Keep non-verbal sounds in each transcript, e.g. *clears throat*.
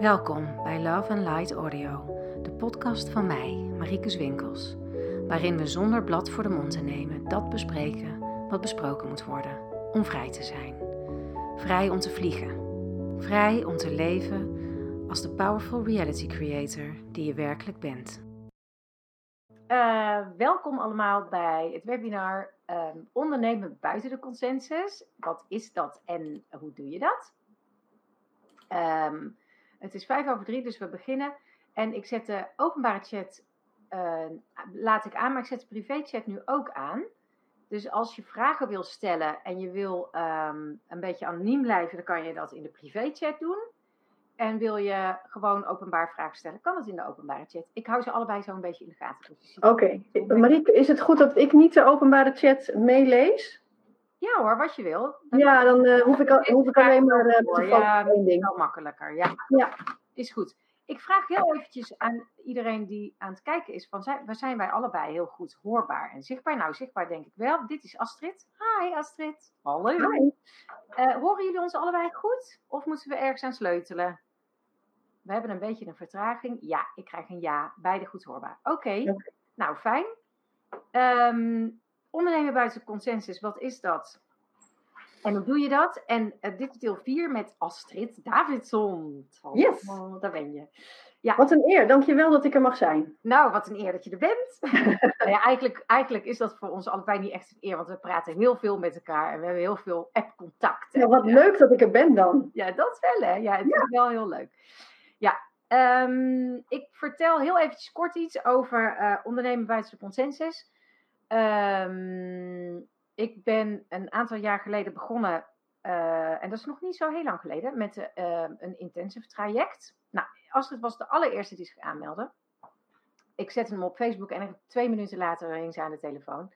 Welkom bij Love and Light Audio, de podcast van mij, Marieke Zwinkels, waarin we zonder blad voor de mond te nemen dat bespreken wat besproken moet worden, om vrij te zijn. Vrij om te vliegen. Vrij om te leven als de powerful reality creator die je werkelijk bent. Uh, welkom allemaal bij het webinar um, Ondernemen buiten de consensus. Wat is dat en hoe doe je dat? Um, het is vijf over drie, dus we beginnen. En ik zet de openbare chat, uh, laat ik aan, maar ik zet de privéchat nu ook aan. Dus als je vragen wil stellen en je wil um, een beetje anoniem blijven, dan kan je dat in de privéchat doen. En wil je gewoon openbaar vragen stellen, kan dat in de openbare chat. Ik hou ze allebei zo een beetje in de gaten. Dus Oké. Okay. Marieke, is het goed dat ik niet de openbare chat meelees? Ja hoor, wat je wil. ja, dan uh, hoef, ik al, hoef ik alleen maar uh, te ja, één ding. Wel makkelijker, ja. ja. Is goed. Ik vraag heel eventjes aan iedereen die aan het kijken is, van zijn, zijn wij allebei heel goed hoorbaar en zichtbaar? Nou, zichtbaar denk ik wel. Dit is Astrid. Hi Astrid. Hallo. Hi. Uh, horen jullie ons allebei goed? Of moeten we ergens aan sleutelen? We hebben een beetje een vertraging. Ja, ik krijg een ja. Beide goed hoorbaar. Oké. Okay. Nou, fijn. Um, ondernemen buiten consensus, wat is dat? En hoe doe je dat? En uh, dit is deel 4 met Astrid Davidson. Yes. Oh, daar ben je. Ja. Wat een eer. Dankjewel dat ik er mag zijn. Nou, wat een eer dat je er bent. *laughs* nou ja, eigenlijk, eigenlijk is dat voor ons allebei niet echt een eer, want we praten heel veel met elkaar en we hebben heel veel app-contact. Ja, wat leuk dat ik er ben dan. Ja, dat wel hè. Ja, het ja. is wel heel leuk. Ja, um, ik vertel heel eventjes kort iets over uh, ondernemen buiten de consensus. Um, ik ben een aantal jaar geleden begonnen, uh, en dat is nog niet zo heel lang geleden, met uh, een intensive traject. Nou, Astrid was de allereerste die zich aanmeldde. Ik zette hem op Facebook en twee minuten later hing ze aan de telefoon.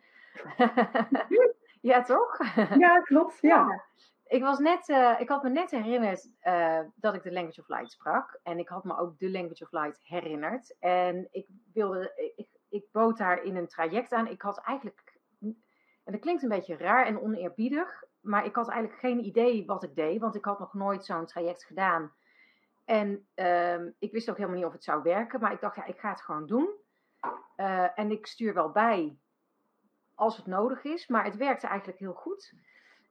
*laughs* ja, toch? Ja, klopt. Ja. ja. Ik, was net, uh, ik had me net herinnerd dat ik de Language of Light sprak. En ik had me ook de Language of Light herinnerd. En ik wilde, ik, ik bood daar in een traject aan. Ik had eigenlijk en dat klinkt een beetje raar en oneerbiedig, maar ik had eigenlijk geen idee wat ik deed, want ik had nog nooit zo'n traject gedaan. En uh, ik wist ook helemaal niet of het zou werken, maar ik dacht, ja, ik ga het gewoon doen. Uh, en ik stuur wel bij als het nodig is, maar het werkte eigenlijk heel goed.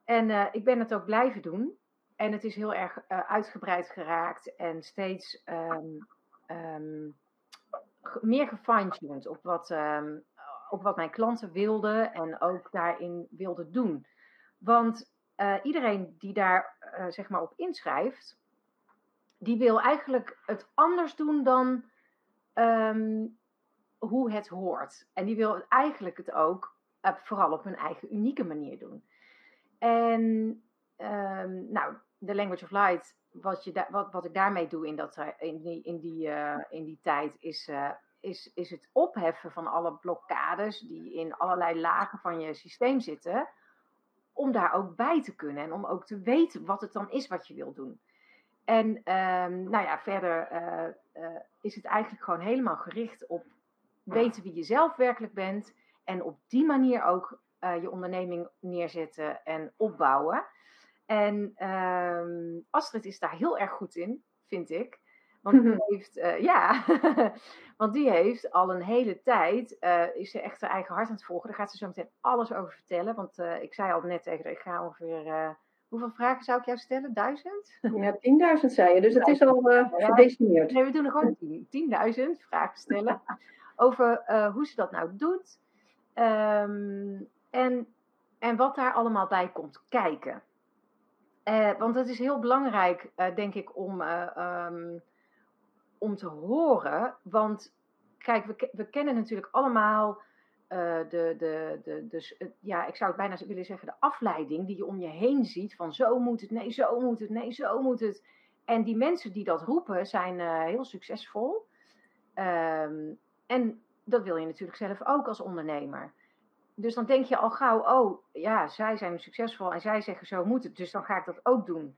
En uh, ik ben het ook blijven doen. En het is heel erg uh, uitgebreid geraakt en steeds um, um, meer gefine-tuned op wat, um, op wat mijn klanten wilden en ook daarin wilden doen. Want uh, iedereen die daar uh, zeg maar op inschrijft, die wil eigenlijk het anders doen dan um, hoe het hoort. En die wil eigenlijk het ook uh, vooral op hun eigen unieke manier doen. En um, nou, de Language of Light, wat, je wat, wat ik daarmee doe in, dat, in, die, in, die, in die tijd, is is, is het opheffen van alle blokkades die in allerlei lagen van je systeem zitten, om daar ook bij te kunnen en om ook te weten wat het dan is wat je wil doen. En um, nou ja, verder is het eigenlijk gewoon helemaal gericht op weten wie je zelf werkelijk bent en op die manier ook je onderneming neerzetten en opbouwen. En um, Astrid is daar heel erg goed in, vind ik. Want die *laughs* heeft, uh, ja, *laughs* want die heeft al een hele tijd, uh, is ze echt haar eigen hart aan het volgen. Daar gaat ze zo meteen alles over vertellen. Want uh, ik zei al net tegen haar, ik ga ongeveer, hoeveel vragen zou ik jou stellen? Duizend? *laughs* Ja, 10.000 zei je, dus het is al gedecimeerd. Nee, we doen er gewoon 10.000 vragen stellen over hoe ze dat nou doet. Um, en, en wat daar allemaal bij komt kijken. Want het is heel belangrijk, denk ik, om... Um, om te horen. Want kijk, we, we kennen natuurlijk allemaal de, de, de, ja, ik zou het bijna willen zeggen, de afleiding die je om je heen ziet. Van zo moet het, nee, zo moet het, nee, zo moet het. En die mensen die dat roepen zijn heel succesvol. Um, en dat wil je natuurlijk zelf ook als ondernemer. Dus dan denk je al gauw, oh ja, zij zijn succesvol en zij zeggen zo moet het, dus dan ga ik dat ook doen.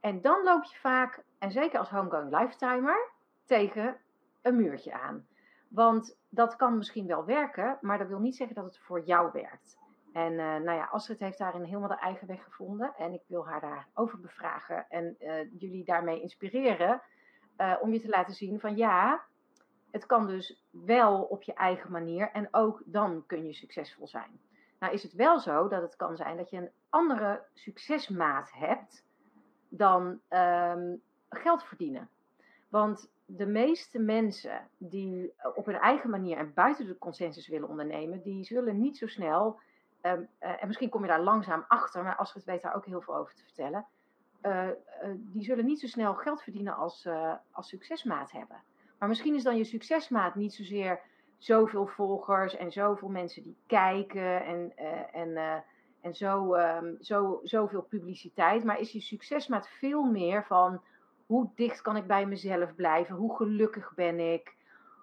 En dan loop je vaak, en zeker als homegoing lifetimer, tegen een muurtje aan. Want dat kan misschien wel werken, maar dat wil niet zeggen dat het voor jou werkt. En uh, nou ja, Astrid heeft daarin helemaal de eigen weg gevonden. En ik wil haar daarover bevragen en uh, jullie daarmee inspireren. eh, om je te laten zien van ja, het kan dus wel op je eigen manier en ook dan kun je succesvol zijn. Nou is het wel zo dat het kan zijn dat je een andere succesmaat hebt dan ehm, geld verdienen. Want de meeste mensen die op hun eigen manier en buiten de consensus willen ondernemen, die zullen niet zo snel, ehm, eh, en misschien kom je daar langzaam achter, maar het weet daar ook heel veel over te vertellen, uh, die zullen niet zo snel geld verdienen als, als succesmaat hebben. Maar misschien is dan je succesmaat niet zozeer zoveel volgers en zoveel mensen die kijken en, en, en zo, um, zo, zoveel publiciteit, maar is je succesmaat veel meer van hoe dicht kan ik bij mezelf blijven? Hoe gelukkig ben ik?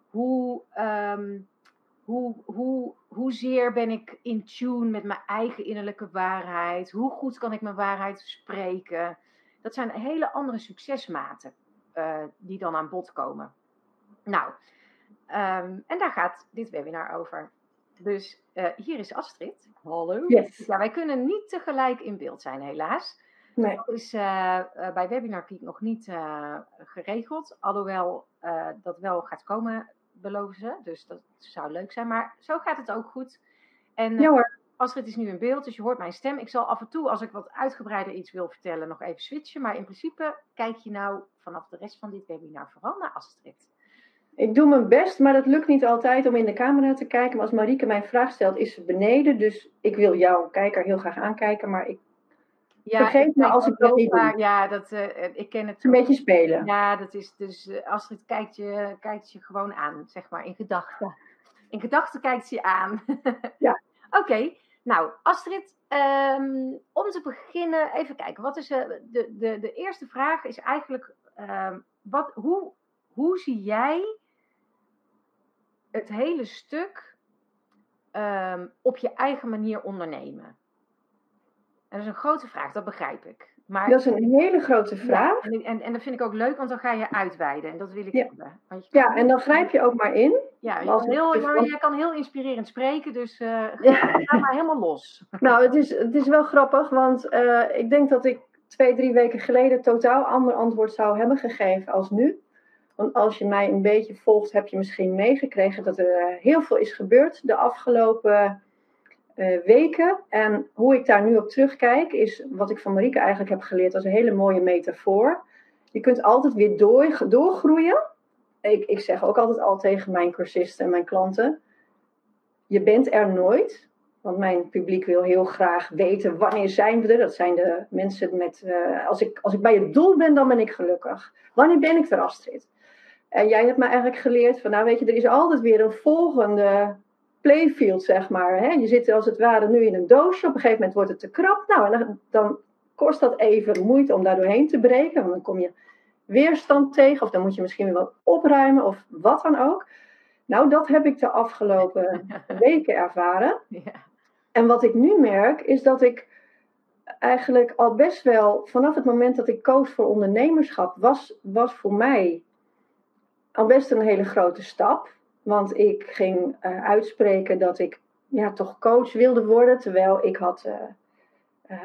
Hoe, um, hoe, hoe, hoezeer ben ik in tune met mijn eigen innerlijke waarheid? Hoe goed kan ik mijn waarheid spreken? Dat zijn hele andere succesmaten uh, die dan aan bod komen. Nou, um, en daar gaat dit webinar over. Dus uh, hier is Astrid. Hallo. Yes. Ja, wij kunnen niet tegelijk in beeld zijn, helaas. Nee. Dat is uh, bij Webinar Geek nog niet uh, geregeld. Alhoewel dat wel gaat komen, beloven ze. Dus dat zou leuk zijn. Maar zo gaat het ook goed. En ja, hoor. Astrid is nu in beeld, dus je hoort mijn stem. Ik zal af en toe, als ik wat uitgebreider iets wil vertellen, nog even switchen. Maar in principe kijk je nou vanaf de rest van dit webinar vooral naar Astrid. Ik doe mijn best, maar dat lukt niet altijd om in de camera te kijken. Maar als Marieke mij een vraag stelt, is ze beneden. Dus ik wil jouw kijker heel graag aankijken, maar ik ja, vergeet me als ik dat niet doe. Ja, dat, uh, ik ken het. Een beetje spelen. Ja, dat is dus uh, Astrid kijkt je, kijkt je gewoon aan, zeg maar, in gedachten. In gedachten kijkt ze je aan. *laughs* ja. Oké, okay. nou Astrid, um, om te beginnen, even kijken. Wat is uh, de, de, de eerste vraag is eigenlijk, wat, hoe, hoe zie jij het hele stuk um, op je eigen manier ondernemen? En dat is een grote vraag, dat begrijp ik. Maar, dat is een hele grote vraag. Ja, en, en, dat vind ik ook leuk, want dan ga je uitweiden. En dat wil ik ja. hebben. Want je ja, en dan grijp je ook maar in. Ja, je, kan heel, maar je kan heel inspirerend spreken, dus *laughs* uh, ja. ga maar helemaal los. *laughs* Nou, het is, het is wel grappig, want uh, ik denk dat ik twee, drie weken geleden totaal ander antwoord zou hebben gegeven als nu. Want als je mij een beetje volgt, heb je misschien meegekregen dat er heel veel is gebeurd de afgelopen uh, weken. En hoe ik daar nu op terugkijk, is wat ik van Marieke eigenlijk heb geleerd als een hele mooie metafoor. Je kunt altijd weer door, doorgroeien. Ik, ik zeg ook altijd al tegen mijn cursisten en mijn klanten: je bent er nooit. Want mijn publiek wil heel graag weten wanneer zijn we er. Dat zijn de mensen met. Uh, als, ik, als ik bij het doel ben, dan ben ik gelukkig. Wanneer ben ik er, Astrid? En jij hebt me eigenlijk geleerd van, nou weet je, er is altijd weer een volgende playfield, zeg maar. Hè? Je zit als het ware nu in een doosje, op een gegeven moment wordt het te krap. Nou, en dan, dan kost dat even moeite om daar doorheen te breken, want dan kom je weerstand tegen, of dan moet je misschien weer wat opruimen, of wat dan ook. Nou, dat heb ik de afgelopen *laughs* weken ervaren. Ja. En wat ik nu merk, is dat ik eigenlijk al best wel, vanaf het moment dat ik koos voor ondernemerschap, was, was voor mij al best een hele grote stap. Want ik ging uh, uitspreken dat ik ja, toch coach wilde worden. Terwijl ik had uh, uh,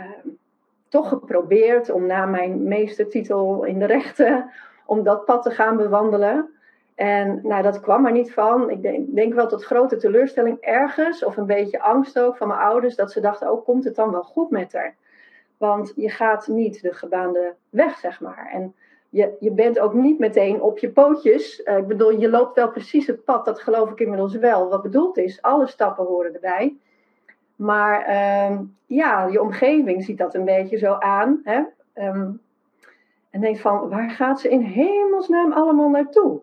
toch geprobeerd om na mijn meestertitel in de rechten, om dat pad te gaan bewandelen. En nou, dat kwam er niet van. Ik denk, denk, wel tot grote teleurstelling ergens, of een beetje angst ook van mijn ouders, dat ze dachten, oh, komt het dan wel goed met haar? Want je gaat niet de gebaande weg, zeg maar. En je, je bent ook niet meteen op je pootjes. Uh, ik bedoel, je loopt wel precies het pad, dat geloof ik inmiddels wel. Wat bedoeld is, alle stappen horen erbij. Maar uh, ja, je omgeving ziet dat een beetje zo aan. Hè? Um, en denkt van, waar gaat ze in hemelsnaam allemaal naartoe?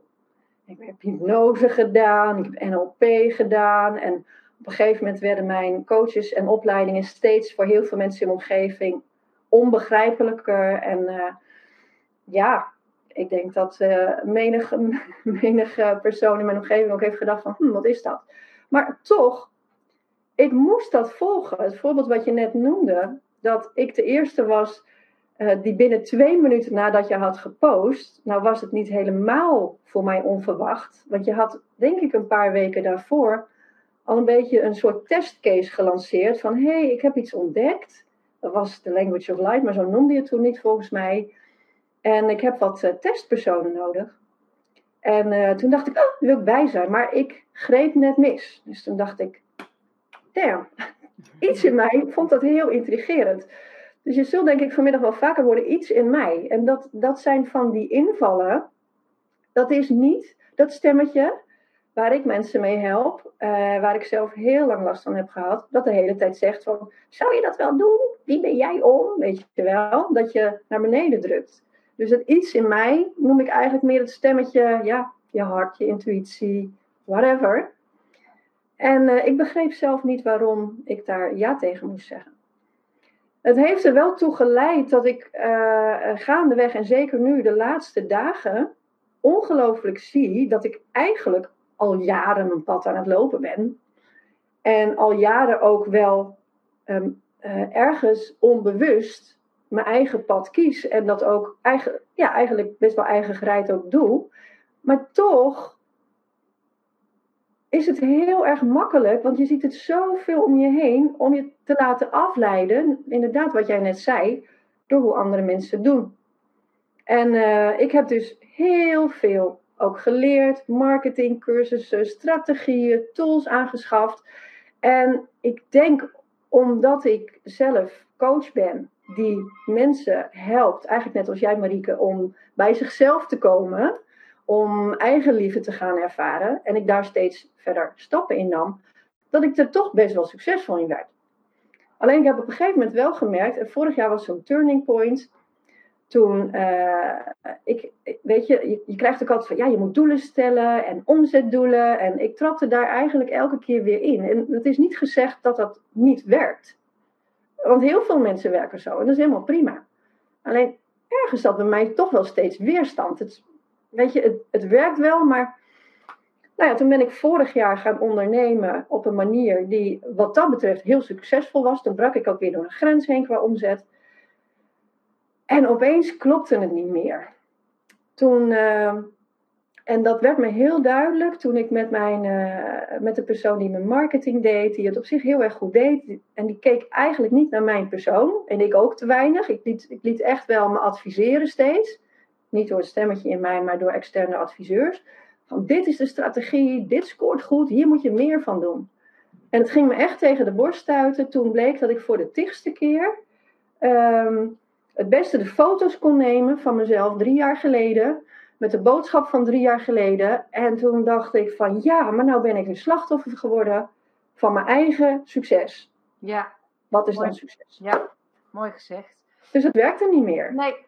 Ik heb hypnose gedaan, ik heb NLP gedaan. En op een gegeven moment werden mijn coaches en opleidingen steeds voor heel veel mensen in mijn omgeving onbegrijpelijker. En uh, ja, ik denk dat uh, menig, *laughs* menig persoon in mijn omgeving ook heeft gedacht van, hm, wat is dat? Maar toch, ik moest dat volgen. Het voorbeeld wat je net noemde, dat ik de eerste was uh, die binnen twee minuten nadat je had gepost, nou was het niet helemaal voor mij onverwacht, want je had denk ik een paar weken daarvoor al een beetje een soort testcase gelanceerd van, hé, hey, ik heb iets ontdekt. Dat was de Language of Light, maar zo noemde je het toen niet volgens mij. En ik heb wat testpersonen nodig. En toen dacht ik, oh, daar wil ik bij zijn. Maar ik greep net mis. Dus toen dacht ik, damn, *laughs* iets in mij vond dat heel intrigerend. Dus je zult denk ik vanmiddag wel vaker worden iets in mij. En dat, dat zijn van die invallen. Dat is niet dat stemmetje waar ik mensen mee help, uh, waar ik zelf heel lang last van heb gehad, dat de hele tijd zegt van, zou je dat wel doen? Wie ben jij om? Weet je wel, dat je naar beneden drukt. Dus het iets in mij noem ik eigenlijk meer het stemmetje, ja, je hart, je intuïtie, whatever. En uh, ik begreep zelf niet waarom ik daar ja tegen moest zeggen. Het heeft er wel toe geleid dat ik uh, gaandeweg en zeker nu de laatste dagen ongelooflijk zie dat ik eigenlijk al jaren een pad aan het lopen ben. En al jaren ook wel um, uh, ergens onbewust mijn eigen pad kies. En dat ook eigen, ja, eigenlijk best wel eigen gereid ook doe. Maar toch is het heel erg makkelijk, want je ziet het zoveel om je heen, om je te laten afleiden, inderdaad wat jij net zei, door hoe andere mensen doen. En uh, ik heb dus heel veel ook geleerd, marketingcursussen, strategieën, tools aangeschaft. En ik denk omdat ik zelf coach ben die mensen helpt, eigenlijk net als jij Marieke, om bij zichzelf te komen, om eigen liefde te gaan ervaren en ik daar steeds verder stappen in nam, dat ik er toch best wel succesvol in werd. Alleen ik heb op een gegeven moment wel gemerkt, en vorig jaar was zo'n turning point, toen, uh, ik, weet je, je, je, krijgt ook altijd van, ja, je moet doelen stellen en omzetdoelen. En ik trapte daar eigenlijk elke keer weer in. En het is niet gezegd dat dat niet werkt. Want heel veel mensen werken zo en dat is helemaal prima. Alleen ergens zat bij mij toch wel steeds weerstand. Het, weet je, het, het werkt wel, maar nou ja, toen ben ik vorig jaar gaan ondernemen op een manier die wat dat betreft heel succesvol was. Toen brak ik ook weer door een grens heen qua omzet. En opeens klopte het niet meer. Toen, uh, en dat werd me heel duidelijk toen ik met, mijn, uh, met de persoon die mijn marketing deed, die het op zich heel erg goed deed, en die keek eigenlijk niet naar mijn persoon. En ik ook te weinig. Ik liet, ik liet echt wel me adviseren steeds. Niet door het stemmetje in mij, maar door externe adviseurs. Van dit is de strategie, dit scoort goed, hier moet je meer van doen. En het ging me echt tegen de borst stuiten. Toen bleek dat ik voor de tigste keer um, het beste de foto's kon nemen van mezelf drie jaar geleden. Met de boodschap van drie jaar geleden. En toen dacht ik van ja, maar nou ben ik een slachtoffer geworden van mijn eigen succes. Ja. Wat is dan succes? Ja, mooi gezegd. Dus het werkte niet meer. Nee.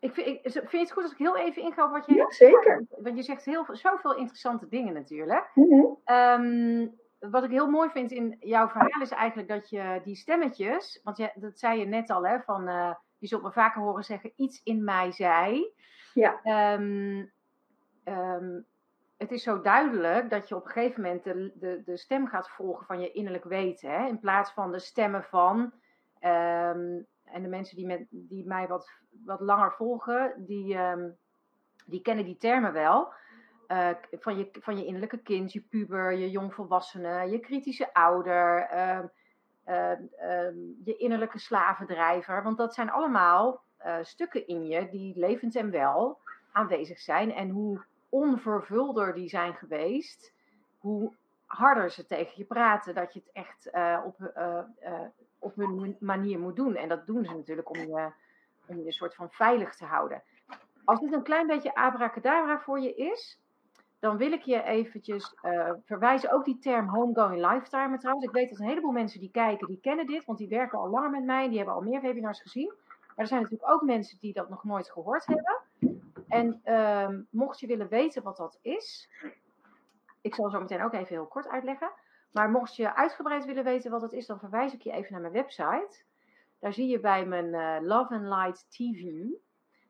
Ik vind, ik, vind je het goed als ik heel even inga op wat je... Ja, zeker. Want je zegt heel, zoveel interessante dingen natuurlijk. Mm -hmm. um, wat ik heel mooi vind in jouw verhaal is eigenlijk dat je die stemmetjes... Want je, dat zei je net al, hè, van... Uh, je zult me vaker horen zeggen, iets in mij zei. Ja. Um, um, het is zo duidelijk dat je op een gegeven moment de, de, de stem gaat volgen van je innerlijk weten. Hè? In plaats van de stemmen van. Um, en de mensen die, met, die mij wat, wat langer volgen, die, die kennen die termen wel. Uh, van, je, van je innerlijke kind, je puber, je jongvolwassene, je kritische ouder. Je innerlijke slavendrijver. Want dat zijn allemaal uh, stukken in je die levend en wel aanwezig zijn. En hoe onvervulder die zijn geweest, hoe harder ze tegen je praten. Dat je het echt uh, op, op hun manier moet doen. En dat doen ze natuurlijk om je, om je een soort van veilig te houden. Als dit een klein beetje abracadabra voor je is, dan wil ik je eventjes verwijzen. Ook die term homegoing lifetimer trouwens. Ik weet dat een heleboel mensen die kijken, die kennen dit, want die werken al langer met mij. Die hebben al meer webinars gezien. Maar er zijn natuurlijk ook mensen die dat nog nooit gehoord hebben. En uh, mocht je willen weten wat dat is, ik zal zo meteen ook even heel kort uitleggen. Maar mocht je uitgebreid willen weten wat dat is, dan verwijs ik je even naar mijn website. Daar zie je bij mijn uh, Love and Light TV.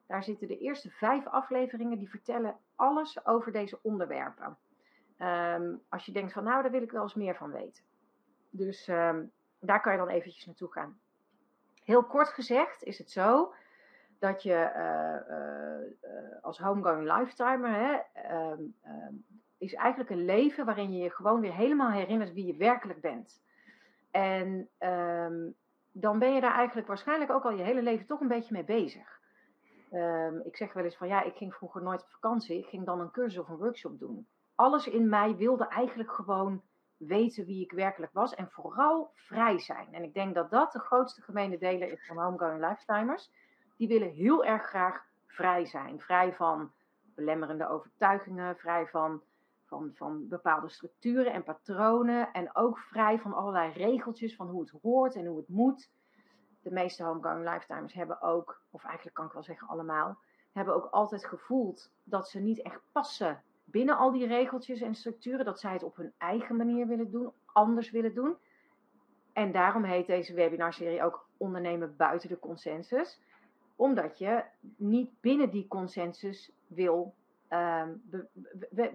Daar zitten de eerste vijf afleveringen die vertellen alles over deze onderwerpen. Um, als je denkt van nou, daar wil ik wel eens meer van weten. Dus um, daar kan je dan eventjes naartoe gaan. Heel kort gezegd is het zo dat je uh, uh, als homegoing lifetimer hè, um, is eigenlijk een leven waarin je je gewoon weer helemaal herinnert wie je werkelijk bent. En dan ben je daar eigenlijk waarschijnlijk ook al je hele leven toch een beetje mee bezig. Ehm, ik zeg wel eens van ja, ik ging vroeger nooit op vakantie. Ik ging dan een cursus of een workshop doen. Alles in mij wilde eigenlijk gewoon weten wie ik werkelijk was en vooral vrij zijn. En ik denk dat dat de grootste gemene deler is van homegoing lifetimers. Die willen heel erg graag vrij zijn. Vrij van belemmerende overtuigingen, vrij van, van, van bepaalde structuren en patronen. En ook vrij van allerlei regeltjes van hoe het hoort en hoe het moet. De meeste homegoing lifetimers hebben ook, of eigenlijk kan ik wel zeggen allemaal, hebben ook altijd gevoeld dat ze niet echt passen binnen al die regeltjes en structuren. Dat zij het op hun eigen manier willen doen, anders willen doen. En daarom heet deze webinarserie ook Ondernemen buiten de consensus omdat je niet binnen die consensus wil ehm,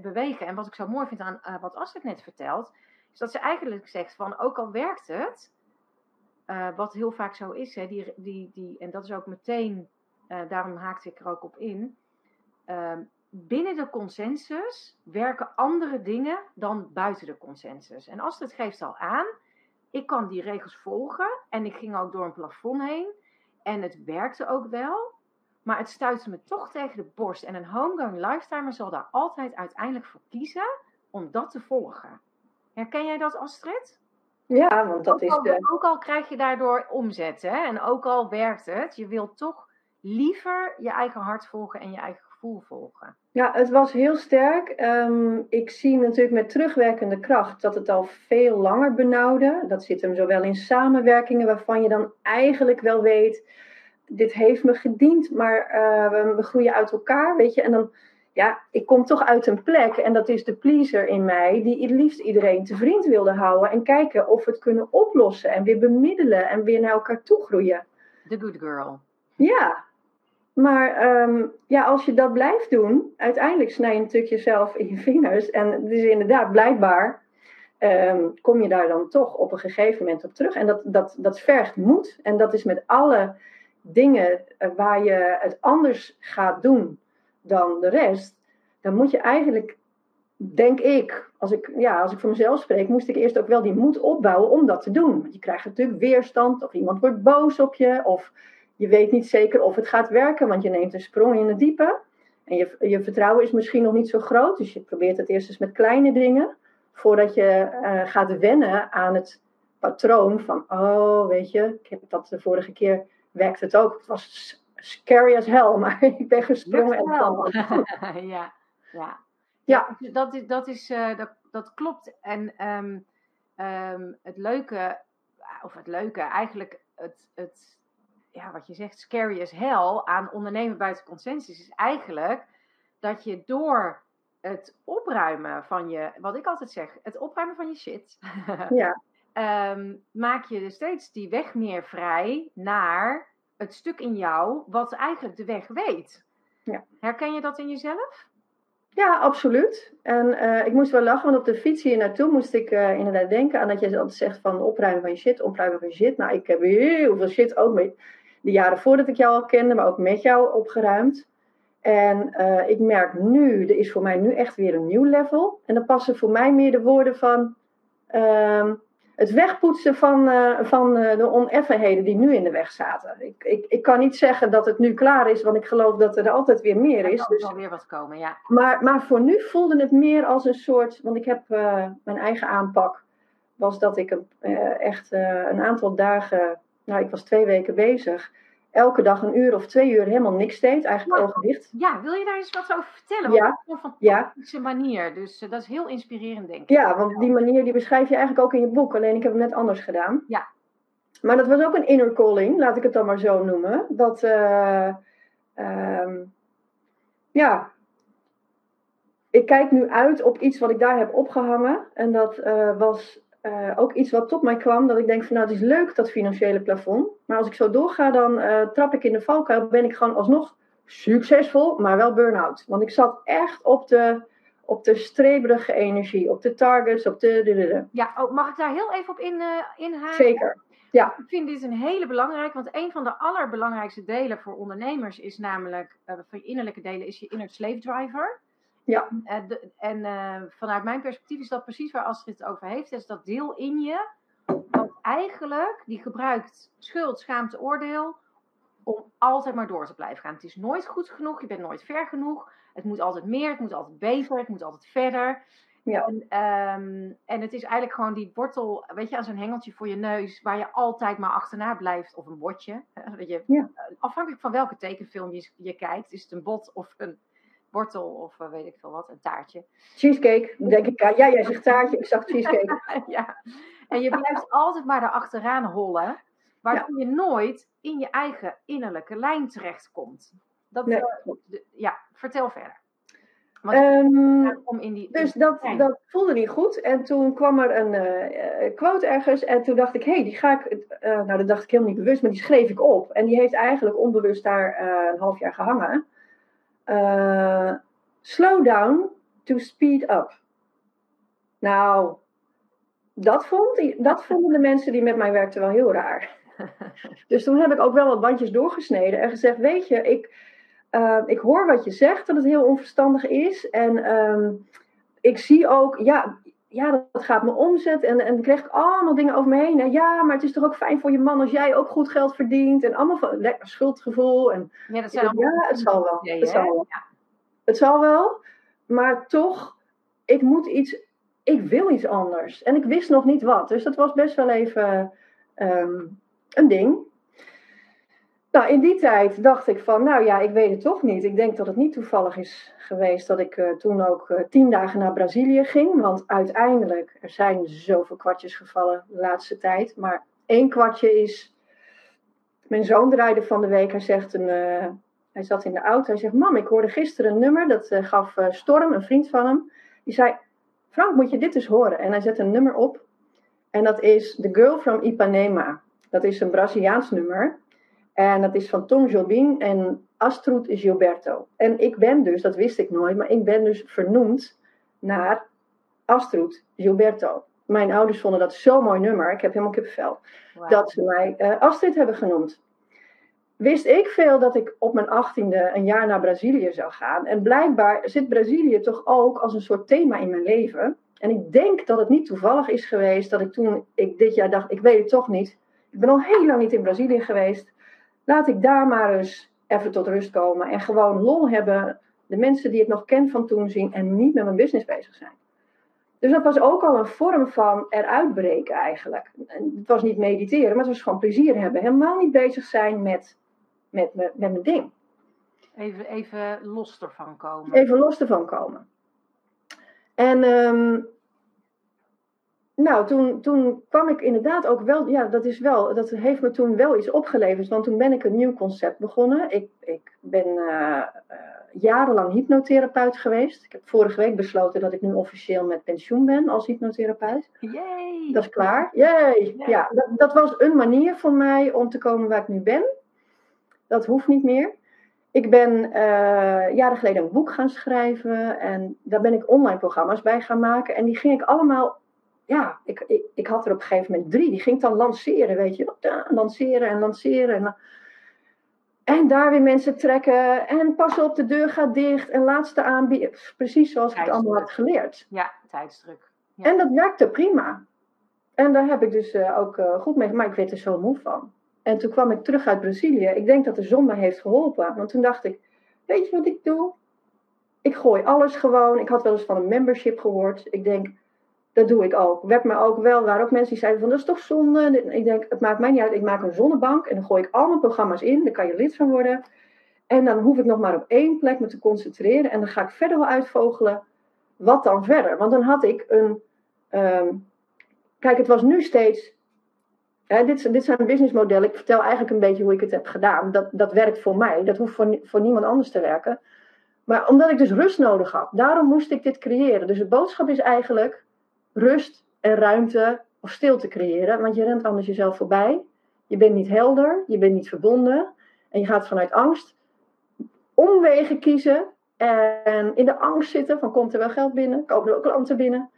bewegen. En wat ik zo mooi vind aan uh, wat Astrid net vertelt, is dat ze eigenlijk zegt van ook al werkt het, uh, wat heel vaak zo is, hè, die, die, die, en dat is ook meteen, uh, daarom haakte ik er ook op in, ehm, binnen de consensus werken andere dingen dan buiten de consensus. En Astrid geeft al aan, ik kan die regels volgen en ik ging ook door een plafond heen. En het werkte ook wel, maar het stuitte me toch tegen de borst. En een homegoing lifetimer zal daar altijd uiteindelijk voor kiezen om dat te volgen. Herken jij dat, Astrid? Ja, want dat is de... Ook al krijg je daardoor omzet, hè? en ook al werkt het, je wilt toch liever je eigen hart volgen en je eigen gevoel volgen. Ja, het was heel sterk. Ehm, ik zie natuurlijk met terugwerkende kracht dat het al veel langer benauwde. Dat zit hem zowel in samenwerkingen waarvan je dan eigenlijk wel weet, dit heeft me gediend, maar uh, we groeien uit elkaar, weet je. En dan, ja, ik kom toch uit een plek en dat is de pleaser in mij, die het liefst iedereen te vriend wilde houden en kijken of we het kunnen oplossen en weer bemiddelen en weer naar elkaar toe groeien. The good girl. Ja, maar um, ja, als je dat blijft doen, uiteindelijk snij je natuurlijk jezelf in je vingers. En dus inderdaad, blijkbaar um, kom je daar dan toch op een gegeven moment op terug. En dat, dat, dat vergt moed. En dat is met alle dingen eh, waar je het anders gaat doen dan de rest. Dan moet je eigenlijk, denk ik, als ik, ja, als ik voor mezelf spreek, moest ik eerst ook wel die moed opbouwen om dat te doen. Want je krijgt natuurlijk weerstand, of iemand wordt boos op je, of je weet niet zeker of het gaat werken, want je neemt een sprong in het diepe. En je, je vertrouwen is misschien nog niet zo groot, dus je probeert het eerst eens met kleine dingen, voordat je uh, gaat wennen aan het patroon van, oh, weet je, ik heb dat de vorige keer werkte het ook. Het was scary as hell, *laughs* maar ik ben gesprongen en *laughs* ja, ja. Ja, dat is, dat, is, uh, dat, dat klopt. En um, um, het leuke, of het leuke, eigenlijk het, het ja, wat je zegt, scary as hell aan ondernemen buiten consensus, is eigenlijk dat je door het opruimen van je, wat ik altijd zeg, het opruimen van je shit, *laughs* ja. um, maak je steeds die weg meer vrij naar het stuk in jou wat eigenlijk de weg weet. Ja. Herken je dat in jezelf? Ja, absoluut. En uh, ik moest wel lachen, want op de fiets hier naartoe moest ik uh, inderdaad denken aan dat je altijd zegt van opruimen van je shit, opruimen van je shit. Nou, ik heb heel veel shit ook mee de jaren voordat ik jou al kende, maar ook met jou opgeruimd. En uh, ik merk nu, er is voor mij nu echt weer een nieuw level. En dan passen voor mij meer de woorden van uh, het wegpoetsen van, uh, van uh, de oneffenheden die nu in de weg zaten. Ik, ik, ik kan niet zeggen dat het nu klaar is, want ik geloof dat er altijd weer meer is. Er kan dus, weer wat komen, ja. Maar, maar voor nu voelde het meer als een soort, want ik heb mijn eigen aanpak, was dat ik een, echt een aantal dagen nou, ik was twee weken bezig. Elke dag een uur of twee uur helemaal niks deed, eigenlijk ogen dicht. Ja, wil je daar eens wat over vertellen? Ja. Op een fantastische ja. manier. Dus uh, dat is heel inspirerend, denk ik. Ja, want die manier die beschrijf je eigenlijk ook in je boek. Alleen ik heb hem net anders gedaan. Ja. Maar dat was ook een inner calling, laat ik het dan maar zo noemen. Dat, uh, ja, ik kijk nu uit op iets wat ik daar heb opgehangen. En dat uh, was uh, ook iets wat tot mij kwam, dat ik denk van nou, het is leuk dat financiële plafond. Maar als ik zo doorga, dan uh, trap ik in de valkuil, ben ik gewoon alsnog succesvol, maar wel burn-out. Want ik zat echt op de, op de streberige energie, op de targets, op de... de, de, Ja, oh, mag ik daar heel even op in, uh, inhaken? Zeker, ja. Ik vind dit een hele belangrijke, want een van de allerbelangrijkste delen voor ondernemers is namelijk, voor je innerlijke delen, is je inner slave driver. Ja. En, en uh, vanuit mijn perspectief is dat precies waar Astrid het over heeft. is dat deel in je, wat eigenlijk, die gebruikt schuld, schaamte, oordeel om altijd maar door te blijven gaan. Het is nooit goed genoeg, je bent nooit ver genoeg. Het moet altijd meer, het moet altijd beter, het moet altijd verder. Ja. En, ehm, en het is eigenlijk gewoon die wortel, weet je, als een hengeltje voor je neus, waar je altijd maar achterna blijft, of een botje. hè, dat je, Ja. Afhankelijk van welke tekenfilm je, je kijkt, is het een bot of een wortel of eh, weet ik veel wat, een taartje. Cheesecake, denk ik. Ja, jij zegt taartje, ik zag cheesecake. *laughs* ja. En je blijft altijd maar erachteraan hollen, waardoor je nooit in je eigen innerlijke lijn terechtkomt. Dat, Nee, eh, ja, vertel verder. Ehm, om in die, Dus dat, lijn. dat voelde niet goed. En toen kwam er een eh, quote ergens. En toen dacht ik, hé, hey, die ga ik. nou, dat dacht ik helemaal niet bewust, maar die schreef ik op. En die heeft eigenlijk onbewust daar een half jaar gehangen. Eh, slow down to speed up. Nou, dat, vond, dat vonden de mensen die met mij werkten wel heel raar. *laughs* Dus toen heb ik ook wel wat bandjes doorgesneden en gezegd: Weet je, ik, eh, ik hoor wat je zegt, dat het heel onverstandig is. En ehm, ik zie ook, ja, ja, dat gaat me omzet. En, en dan kreeg ik allemaal dingen over me heen. En ja, maar het is toch ook fijn voor je man als jij ook goed geld verdient. En allemaal van lekker schuldgevoel. En ja, dat ik zijn dacht, allemaal ja, het zal wel. Het zal wel. Ja. Het zal wel, maar toch, ik moet iets, ik wil iets anders. En ik wist nog niet wat. Dus dat was best wel even ehm, een ding. Nou, in die tijd dacht ik van, nou ja, ik weet het toch niet. Ik denk dat het niet toevallig is geweest dat ik eh, toen ook eh, tien dagen naar Brazilië ging. Want uiteindelijk, er zijn zoveel kwartjes gevallen de laatste tijd. Maar één kwartje is, mijn zoon draaide van de week, hij zegt een... eh, hij zat in de auto. Hij zegt: Mam, ik hoorde gisteren een nummer. Dat gaf Storm, een vriend van hem. Die zei: Frank, moet je dit eens horen? En hij zet een nummer op. En dat is The Girl from Ipanema. Dat is een Braziliaans nummer. En dat is van Tom Jobim en Astrud Gilberto. En ik ben dus, dat wist ik nooit, maar ik ben dus vernoemd naar Astrud Gilberto. Mijn ouders vonden dat zo'n mooi nummer. Ik heb helemaal kippenvel Wauw. dat ze mij eh, Astrid hebben genoemd. Wist ik veel dat ik op mijn achttiende een jaar naar Brazilië zou gaan. En blijkbaar zit Brazilië toch ook als een soort thema in mijn leven. En ik denk dat het niet toevallig is geweest dat ik toen ik dit jaar dacht, ik weet het toch niet. Ik ben al heel lang niet in Brazilië geweest. Laat ik daar maar eens even tot rust komen en gewoon lol hebben. De mensen die ik nog ken van toen zien en niet met mijn business bezig zijn. Dus dat was ook al een vorm van eruit breken eigenlijk. En het was niet mediteren, maar het was gewoon plezier hebben. Helemaal niet bezig zijn met, met, met, met mijn ding. Even, even los ervan komen. Even los ervan komen. En ehm, nou, toen, toen kwam ik inderdaad ook wel, ja, dat is wel, dat heeft me toen wel iets opgeleverd. Want toen ben ik een nieuw concept begonnen. Ik, ik ben eh, eh, jarenlang hypnotherapeut geweest. Ik heb vorige week besloten dat ik nu officieel met pensioen ben als hypnotherapeut. Yay! Dat is klaar. Yay! Ja. Ja, dat, dat was een manier voor mij om te komen waar ik nu ben. Dat hoeft niet meer. Ik ben eh, jaren geleden een boek gaan schrijven en daar ben ik online programma's bij gaan maken. En die ging ik allemaal, ja, ik, ik, ik had er op een gegeven moment drie. Die ging ik dan lanceren, weet je. Lanceren en lanceren. En, en daar weer mensen trekken. En pas op, de deur gaat dicht. En laatste aanbieden. Precies zoals ik het allemaal had geleerd. Ja, tijdsdruk. Ja. En dat werkte prima. En daar heb ik dus eh, ook eh, goed mee, maar ik werd er zo moe van. En toen kwam ik terug uit Brazilië. Ik denk dat de zon me heeft geholpen. Want toen dacht ik, weet je wat ik doe? Ik gooi alles gewoon. Ik had wel eens van een membership gehoord. Ik denk, dat doe ik ook. Werd me ook wel, waar ook mensen die zeiden van, dat is toch zonde? Ik denk, het maakt mij niet uit. Ik maak een zonnebank en dan gooi ik al mijn programma's in. Daar kan je lid van worden. En dan hoef ik nog maar op één plek me te concentreren. En dan ga ik verder wel uitvogelen. Wat dan verder? Want dan had ik een... ehm, kijk, het was nu steeds Hè, dit, dit zijn businessmodellen. Ik vertel eigenlijk een beetje hoe ik het heb gedaan. Dat, dat werkt voor mij. Dat hoeft voor, voor niemand anders te werken. Maar omdat ik dus rust nodig had. Daarom moest ik dit creëren. Dus de boodschap is eigenlijk rust en ruimte of stilte creëren. Want je rent anders jezelf voorbij. Je bent niet helder. Je bent niet verbonden. En je gaat vanuit angst omwegen kiezen. En in de angst zitten van komt er wel geld binnen? Komen er wel klanten binnen?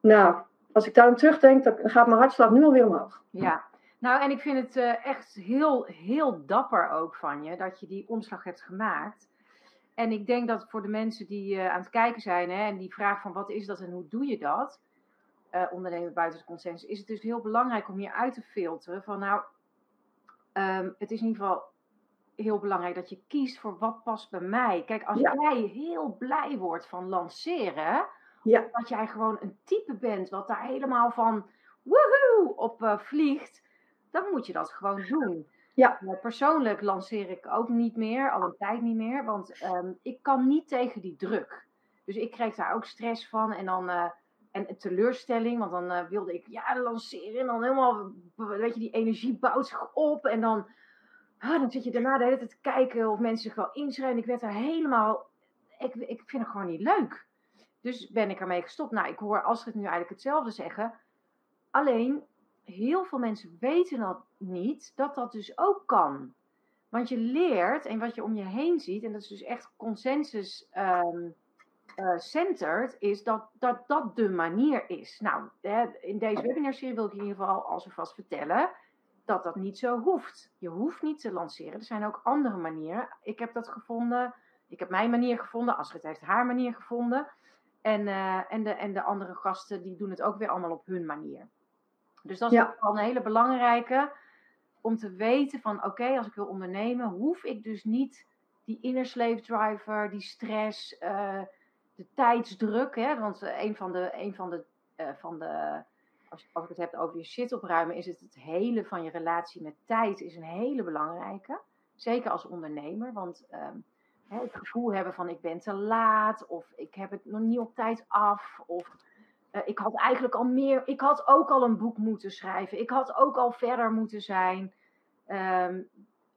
Nou, als ik daar aan terugdenk, dan gaat mijn hartslag nu alweer omhoog. Ja, nou en ik vind het eh, echt heel, heel dapper ook van je dat je die omslag hebt gemaakt. En ik denk dat voor de mensen die eh, aan het kijken zijn hè, en die vragen van wat is dat en hoe doe je dat, eh, ondernemen buiten de consensus, is het dus heel belangrijk om hier uit te filteren van nou, ehm, het is in ieder geval heel belangrijk dat je kiest voor wat past bij mij. Kijk, als Ja. jij heel blij wordt van lanceren, Ja. dat jij gewoon een type bent wat daar helemaal van woehoe op eh, vliegt, dan moet je dat gewoon doen. Ja. Eh, persoonlijk lanceer ik ook niet meer, al een tijd niet meer, want ehm, ik kan niet tegen die druk. Dus ik kreeg daar ook stress van en dan en teleurstelling, want dan eh, wilde ik ja lanceren en dan helemaal, weet je, die energie bouwt zich op en dan, ah, dan zit je daarna de hele tijd te kijken of mensen zich wel inschrijven. Ik werd daar helemaal, ik, ik vind het gewoon niet leuk. Dus ben ik ermee gestopt. Nou, ik hoor Astrid nu eigenlijk hetzelfde zeggen. Alleen, heel veel mensen weten dat niet, dat dat dus ook kan. Want je leert, en wat je om je heen ziet, en dat is dus echt consensus ehm, eh, centered, is dat, dat dat de manier is. Nou, in deze webinarserie wil ik in ieder geval als vast vertellen dat dat niet zo hoeft. Je hoeft niet te lanceren. Er zijn ook andere manieren. Ik heb dat gevonden. Ik heb mijn manier gevonden. Astrid heeft haar manier gevonden. En, eh, en, de, en de andere gasten die doen het ook weer allemaal op hun manier. Dus dat is Ja. ook wel een hele belangrijke om te weten van oké, als ik wil ondernemen, hoef ik dus niet die inner slave driver, die stress, eh, de tijdsdruk. Hè? Want eh, een van de, een van de, eh, van de als, als ik het heb over je shit opruimen, is het het hele van je relatie met tijd is een hele belangrijke. Zeker als ondernemer, want ehm, hè, het gevoel hebben van ik ben te laat of ik heb het nog niet op tijd af of eh, ik had eigenlijk al meer, ik had ook al een boek moeten schrijven, ik had ook al verder moeten zijn. Ehm,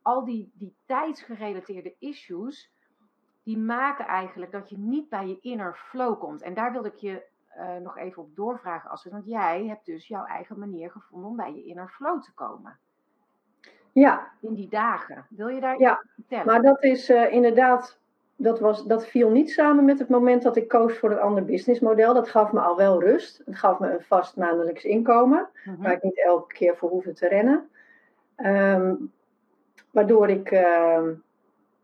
al die, die tijdsgerelateerde issues, die maken eigenlijk dat je niet bij je inner flow komt. En daar wilde ik je eh, nog even op doorvragen, Astrid. Want jij hebt dus jouw eigen manier gevonden om bij je inner flow te komen. Ja, In die dagen. Wil je daar Ja, iets over vertellen? maar dat is eh, inderdaad, dat, was, dat viel niet samen met het moment dat ik koos voor een ander businessmodel. Dat gaf me al wel rust. Het gaf me een vast maandelijks inkomen, Mhm. waar ik niet elke keer voor hoefde te rennen. Ehm, waardoor ik, ehm,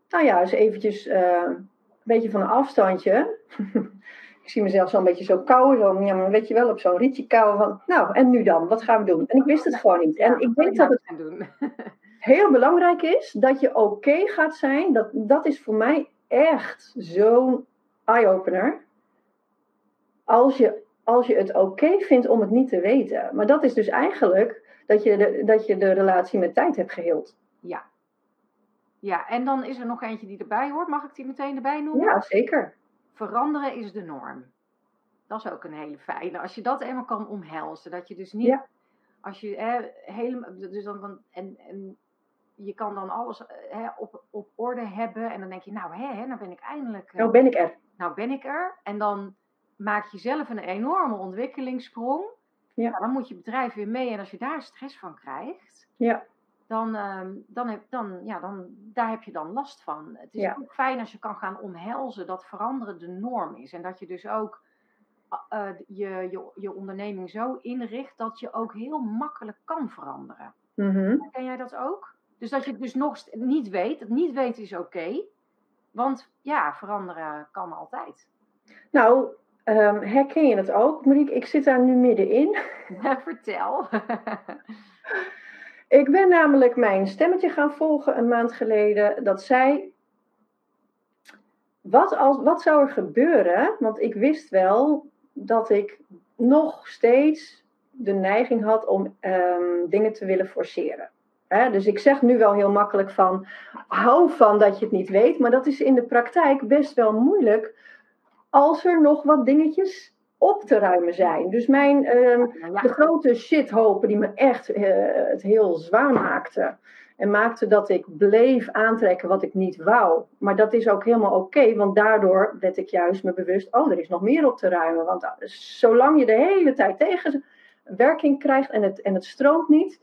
nou ja, eens eventjes eh, een beetje van een afstandje. *laughs* ik zie mezelf zo'n beetje zo kauwen, zo, ja, maar weet je wel, op zo'n rietje kauwen van, nou, en nu dan? Wat gaan we doen? En ik wist het gewoon niet. En ik denk dat het *laughs* heel belangrijk is dat je oké gaat zijn. Dat, dat is voor mij echt zo'n eye-opener. Als je, als je het oké vindt om het niet te weten. Maar dat is dus eigenlijk dat je de, dat je de relatie met tijd hebt geheeld. ja. Ja, en dan is er nog eentje die erbij hoort. Mag ik die meteen erbij noemen? Ja, zeker. Veranderen is de norm. Dat is ook een hele fijne. Als je dat eenmaal kan omhelzen. Dat je dus niet. Ja. Als je hè, helemaal. Dus dan, van- en, en je kan dan alles hè, op, op orde hebben. En dan denk je, nou hè, hè, nou ben ik eindelijk. eh, Nou ben ik er. nou ben ik er. En dan maak je zelf een enorme ontwikkelingssprong. Ja. Nou, dan moet je bedrijf weer mee. En als je daar stress van krijgt, Ja, dan, ehm, dan, heb, dan, ja, dan daar heb je dan last van. Het is Ja. ook fijn als je kan gaan omhelzen dat veranderen de norm is. En dat je dus ook eh, je, je, je onderneming zo inricht dat je ook heel makkelijk kan veranderen. Mhm. Ken jij dat ook? Dus dat je het dus nog niet weet. Het niet weten is oké. want ja, veranderen kan altijd. Nou, ehm, herken je het ook, Marieke? Ik zit daar nu middenin. *laughs* Vertel. *laughs* Ik ben namelijk mijn stemmetje gaan volgen een maand geleden. Dat zei. Wat, als, wat zou er gebeuren? Want ik wist wel dat ik nog steeds de neiging had om ehm, dingen te willen forceren. Dus ik zeg nu wel heel makkelijk van. Hou van dat je het niet weet. Maar dat is in de praktijk best wel moeilijk. Als er nog wat dingetjes op te ruimen zijn. Dus mijn. ehm, Nou ja, de grote shithopen die me echt eh, het heel zwaar maakten. En maakte dat ik bleef aantrekken wat ik niet wou. Maar dat is ook helemaal oké, want daardoor werd ik juist me bewust: oh, er is nog meer op te ruimen. Want ah, zolang je de hele tijd tegenwerking krijgt en het, en het stroomt niet,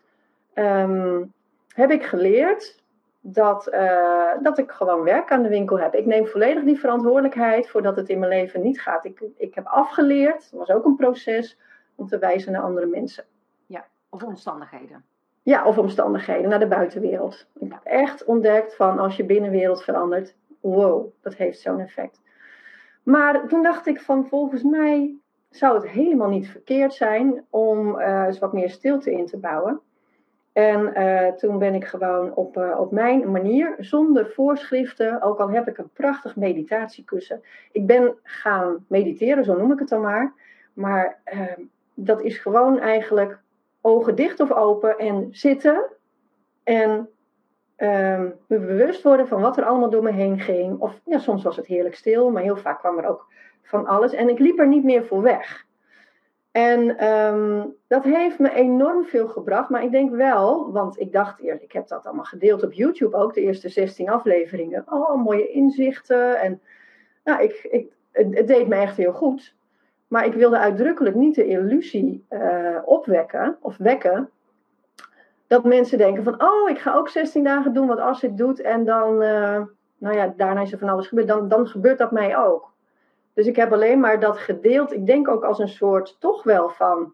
ehm, heb ik geleerd dat, eh, dat ik gewoon werk aan de winkel heb. Ik neem volledig die verantwoordelijkheid voordat het in mijn leven niet gaat. Ik, ik heb afgeleerd, dat was ook een proces, om te wijzen naar andere mensen. of omstandigheden. Ja, of omstandigheden, naar de buitenwereld. Ik heb echt ontdekt van als je binnenwereld verandert, wow, dat heeft zo'n effect. Maar toen dacht ik van volgens mij zou het helemaal niet verkeerd zijn om eh, eens wat meer stilte in te bouwen. En eh, toen ben ik gewoon op, uh, op mijn manier, zonder voorschriften, ook al heb ik een prachtig meditatiekussen. Ik ben gaan mediteren, zo noem ik het dan maar. Maar uh, dat is gewoon eigenlijk ogen dicht of open en zitten. En ehm, me bewust worden van wat er allemaal door me heen ging. Of ja, soms was het heerlijk stil, maar heel vaak kwam er ook van alles. En ik liep er niet meer voor weg. En um, dat heeft me enorm veel gebracht. Maar ik denk wel, want ik dacht eerst, ik heb dat allemaal gedeeld op YouTube ook, de eerste 16 afleveringen. Oh, mooie inzichten. En nou, ik, ik, het, het deed me echt heel goed. Maar ik wilde uitdrukkelijk niet de illusie uh, opwekken of wekken. Dat mensen denken van, oh, ik ga ook 16 dagen doen wat Astrid doet. En dan, uh, nou ja, daarna is er van alles gebeurd. Dan, dan gebeurt dat mij ook. Dus ik heb alleen maar dat gedeeld. Ik denk ook als een soort toch wel van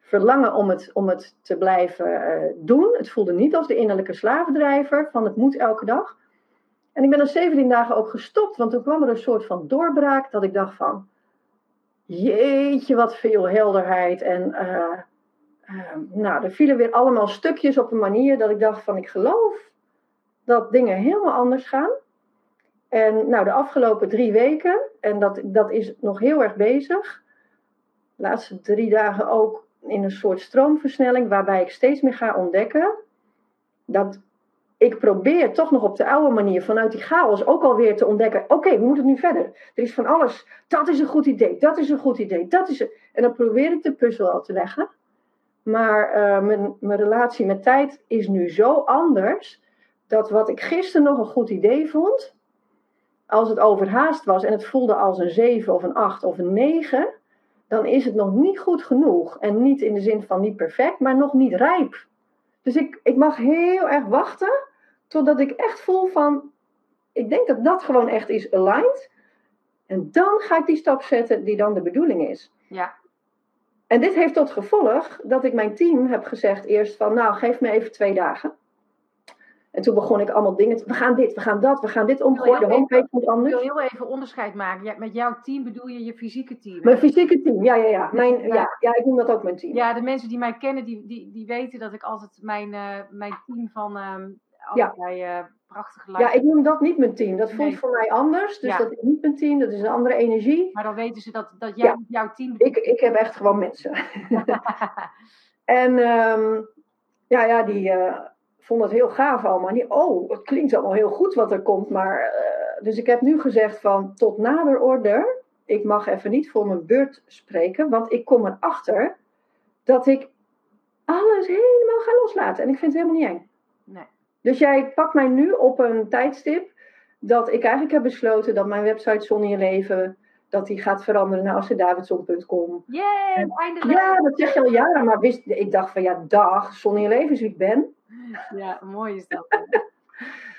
verlangen om het, om het te blijven uh, doen. Het voelde niet als de innerlijke slavendrijver van het moet elke dag. En ik ben er 17 dagen ook gestopt, want toen kwam er een soort van doorbraak dat ik dacht van, jeetje wat veel helderheid. En uh, nou, er vielen weer allemaal stukjes op een manier dat ik dacht van, ik geloof dat dingen helemaal anders gaan. En nou, de afgelopen drie weken, en dat, dat is nog heel erg bezig. De laatste drie dagen ook in een soort stroomversnelling, waarbij ik steeds meer ga ontdekken dat ik probeer toch nog op de oude manier vanuit die chaos ook alweer te ontdekken: oké, okay, we moeten nu verder. Er is van alles. Dat is een goed idee, dat is een goed idee, dat is. En dan probeer ik de puzzel al te leggen. Maar uh, mijn, mijn relatie met tijd is nu zo anders dat wat ik gisteren nog een goed idee vond, als het overhaast was en het voelde als een 7 of een 8 of een 9, dan is het nog niet goed genoeg. En niet in de zin van niet perfect, maar nog niet rijp. Dus ik, ik mag heel erg wachten totdat ik echt voel van, ik denk dat dat gewoon echt is aligned. En dan ga ik die stap zetten die dan de bedoeling is. Ja. En dit heeft tot gevolg dat ik mijn team heb gezegd eerst van, nou geef me even twee dagen. En toen begon ik allemaal dingen te... We gaan dit, we gaan dat, we gaan dit omgooien. De homepage moet anders. Ik wil heel even onderscheid maken. Met jouw team bedoel je je fysieke team? Mijn fysieke team, ja, ja, ja. Mijn, ja. ja. Ja, ik noem dat ook mijn team. Ja, de mensen die mij kennen, die, die, die weten dat ik altijd mijn, uh, mijn team van uh, allerlei uh, prachtige Ja, ik noem dat niet mijn team. Dat voelt nee. voor mij anders. Dus ja. dat is niet mijn team, dat is een andere energie. Maar dan weten ze dat, dat jij jouw team ik, ik heb echt gewoon mensen. *laughs* *laughs* en um, ja, ja, die vond het heel gaaf allemaal. Die, oh, het klinkt allemaal heel goed wat er komt. Maar, uh, dus ik heb nu gezegd van tot nader order. Ik mag even niet voor mijn beurt spreken. Want ik kom erachter dat ik alles helemaal ga loslaten. En ik vind het helemaal niet eng. Nee. Dus jij pakt mij nu op een tijdstip. Dat ik eigenlijk heb besloten dat mijn website Zon in je leven dat die gaat veranderen naar assedavidson.com. Yay, eindelijk! Ja, dat zeg je al jaren, maar wist, ik dacht van ja, dag, Zon in je leven is wie ik ben. Ja, mooi is dat. *laughs*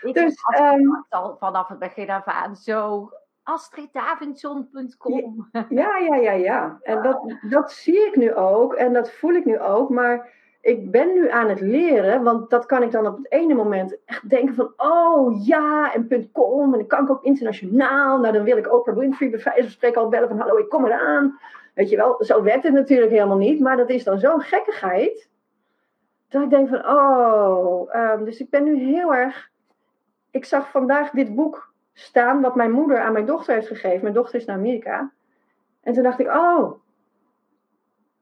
ik dus, um, al vanaf het begin af aan zo astriddavidson.com. Ja, ja, ja, ja. En *laughs* dat, dat zie ik nu ook en dat voel ik nu ook, maar ik ben nu aan het leren, want dat kan ik dan op het ene moment echt denken van, oh ja, en .com, en dan kan ik ook internationaal, nou dan wil ik Oprah Winfrey bij wijze spreken al bellen van, hallo, ik kom eraan. Weet je wel, zo werkt het natuurlijk helemaal niet, maar dat is dan zo'n gekkigheid, dat ik denk van, oh, um, dus ik ben nu heel erg, ik zag vandaag dit boek staan, wat mijn moeder aan mijn dochter heeft gegeven. Mijn dochter is naar Amerika. En toen dacht ik, oh,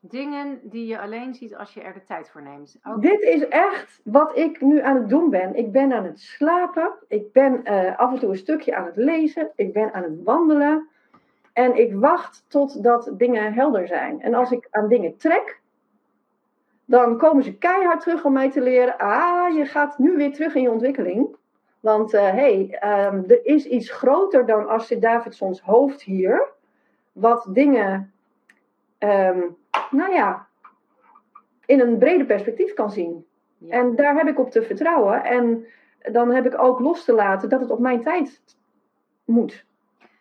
Dingen die je alleen ziet als je er de tijd voor neemt. Ook... Dit is echt wat ik nu aan het doen ben. Ik ben aan het slapen. Ik ben uh, af en toe een stukje aan het lezen. Ik ben aan het wandelen. En ik wacht totdat dingen helder zijn. En als ik aan dingen trek, dan komen ze keihard terug om mij te leren. Ah, je gaat nu weer terug in je ontwikkeling. Want hé, uh, hey, um, er is iets groter dan Astrid Davidsons hoofd hier. Wat dingen um, nou ja, in een breder perspectief kan zien. Ja. En daar heb ik op te vertrouwen. En dan heb ik ook los te laten dat het op mijn tijd moet.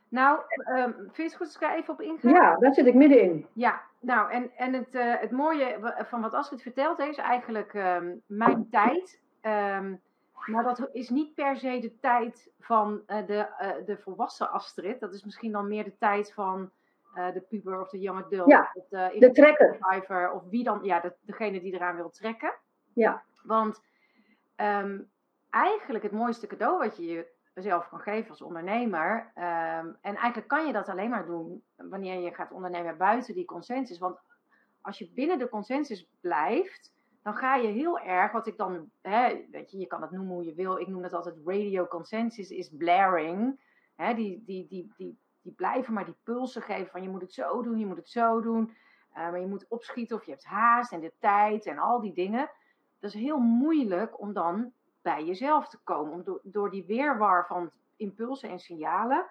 Nou, um, vind je het goed als ik er even op inga? Ja, daar zit ik middenin. Ja, nou, en, en het, uh, het mooie van wat Astrid vertelt is eigenlijk um, mijn tijd. Um, maar dat is niet per se de tijd van uh, de, uh, de volwassen Astrid. Dat is misschien dan meer de tijd van uh, de puber of de young adult. Ja, of de, de trekker. Survivor, of wie dan, ja, de, degene die eraan wil trekken. Ja. Want ehm, eigenlijk het mooiste cadeau wat je jezelf kan geven als ondernemer. ehm, en eigenlijk kan je dat alleen maar doen wanneer je gaat ondernemen buiten die consensus. Want als je binnen de consensus blijft, dan ga je heel erg, wat ik dan, hè, weet je, je kan het noemen hoe je wil. Ik noem dat altijd radio consensus is blaring. Hè, die, die, die, die, die blijven maar die pulsen geven van je moet het zo doen, je moet het zo doen. Eh, maar je moet opschieten of je hebt haast en de tijd en al die dingen. Dat is heel moeilijk om dan bij jezelf te komen. Om door, door die weerwar van impulsen en signalen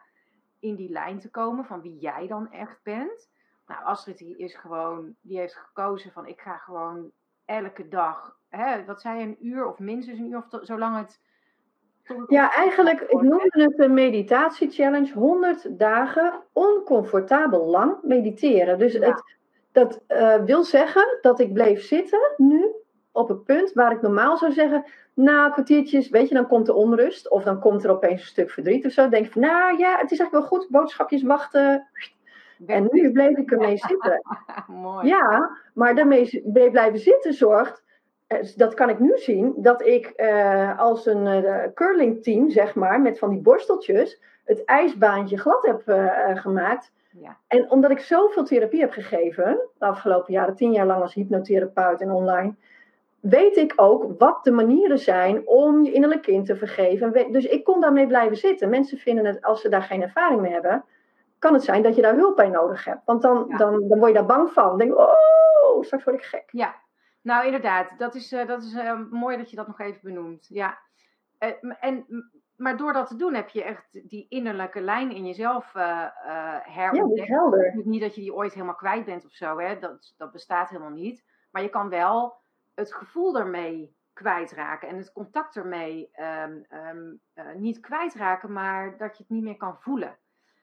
in die lijn te komen van wie jij dan echt bent. Nou, Astrid die is gewoon, die heeft gekozen van ik ga gewoon elke dag, hè, wat zei een uur of minstens een uur of zolang het. Het Ja, eigenlijk, ik noemde het een meditatie-challenge. 100 dagen oncomfortabel lang mediteren. Dus Ja. het, dat eh, wil zeggen dat ik bleef zitten nu op een punt waar ik normaal zou zeggen, na kwartiertjes, weet je, dan komt de onrust. Of dan komt er opeens een stuk verdriet of zo. Dan denk ik van, nou ja, het is eigenlijk wel goed, boodschapjes wachten. En nu bleef ik ermee zitten. *laughs* Mooi. Ja, maar daarmee blijven zitten zorgt, dat kan ik nu zien, dat ik eh, als een eh, curlingteam, zeg maar, met van die borsteltjes, het ijsbaantje glad heb eh, eh, gemaakt. Ja. En omdat ik zoveel therapie heb gegeven, de afgelopen jaren, tien jaar lang als hypnotherapeut en online, weet ik ook wat de manieren zijn om je innerlijk kind te vergeven. Dus ik kon daarmee blijven zitten. Mensen vinden het, als ze daar geen ervaring mee hebben, kan het zijn dat je daar hulp bij nodig hebt. Want dan, Ja. dan, dan word je daar bang van. Dan denk je, oh, straks word ik gek. Ja, nou inderdaad, dat is, eh, dat is eh, mooi dat je dat nog even benoemt. Ja. Eh, en, maar door dat te doen heb je echt die innerlijke lijn in jezelf eh eh Ja, herontdekt. helder. Niet dat je die ooit helemaal kwijt bent of zo, hè? Dat, dat bestaat helemaal niet. Maar je kan wel het gevoel ermee kwijtraken en het contact ermee ehm, eh, niet kwijtraken, maar dat je het niet meer kan voelen.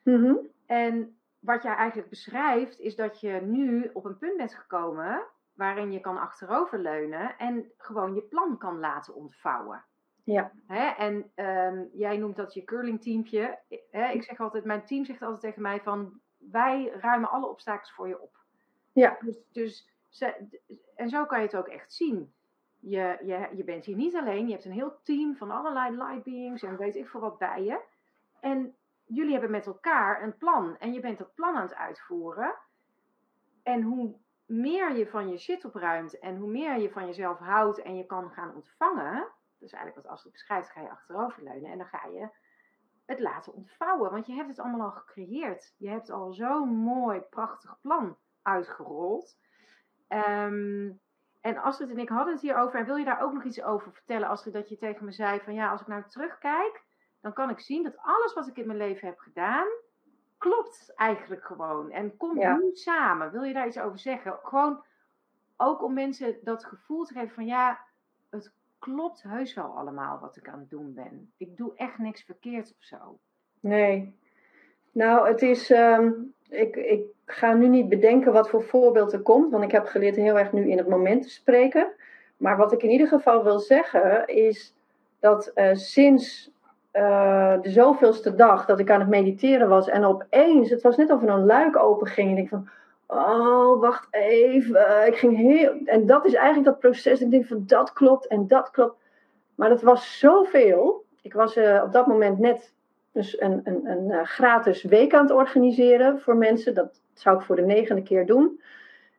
Mhm. En wat jij eigenlijk beschrijft, is dat je nu op een punt bent gekomen waarin je kan achteroverleunen en gewoon je plan kan laten ontvouwen. Ja. Hè? En ehm, jij noemt dat je curlingteampje. Hè? Ik zeg altijd, mijn team zegt altijd tegen mij van, wij ruimen alle obstakels voor je op. Ja. Dus, dus ze- en zo kan je het ook echt zien. Je, je, je bent hier niet alleen, je hebt een heel team van allerlei light beings en weet ik veel wat bij je. En jullie hebben met elkaar een plan en je bent dat plan aan het uitvoeren. En hoe meer je van je shit opruimt en hoe meer je van jezelf houdt en je kan gaan ontvangen, dus eigenlijk wat Astrid beschrijft, ga je achteroverleunen en dan ga je het laten ontvouwen. Want je hebt het allemaal al gecreëerd. Je hebt al zo'n mooi, prachtig plan uitgerold. Ehm, en Astrid en ik hadden het hierover. En wil je daar ook nog iets over vertellen, Astrid? Dat je tegen me zei van ja, als ik nou terugkijk, dan kan ik zien dat alles wat ik in mijn leven heb gedaan, klopt eigenlijk gewoon. En komt Ja. nu samen. Wil je daar iets over zeggen? Gewoon ook om mensen dat gevoel te geven van ja, het klopt heus wel allemaal wat ik aan het doen ben. Ik doe echt niks verkeerd of zo. Nee. Nou, het is. ehm, ik, ik ga nu niet bedenken wat voor voorbeeld er komt, want ik heb geleerd heel erg nu in het moment te spreken. Maar wat ik in ieder geval wil zeggen is dat eh, sinds eh, de zoveelste dag dat ik aan het mediteren was en opeens, het was net of er een luik open ging en ik van, oh, wacht even. Ik ging heel, en dat is eigenlijk dat proces. Ik denk van, dat klopt en dat klopt. Maar dat was zoveel. Ik was eh, op dat moment net dus een, een, een eh, gratis week aan het organiseren voor mensen. Dat zou ik voor de negende keer doen.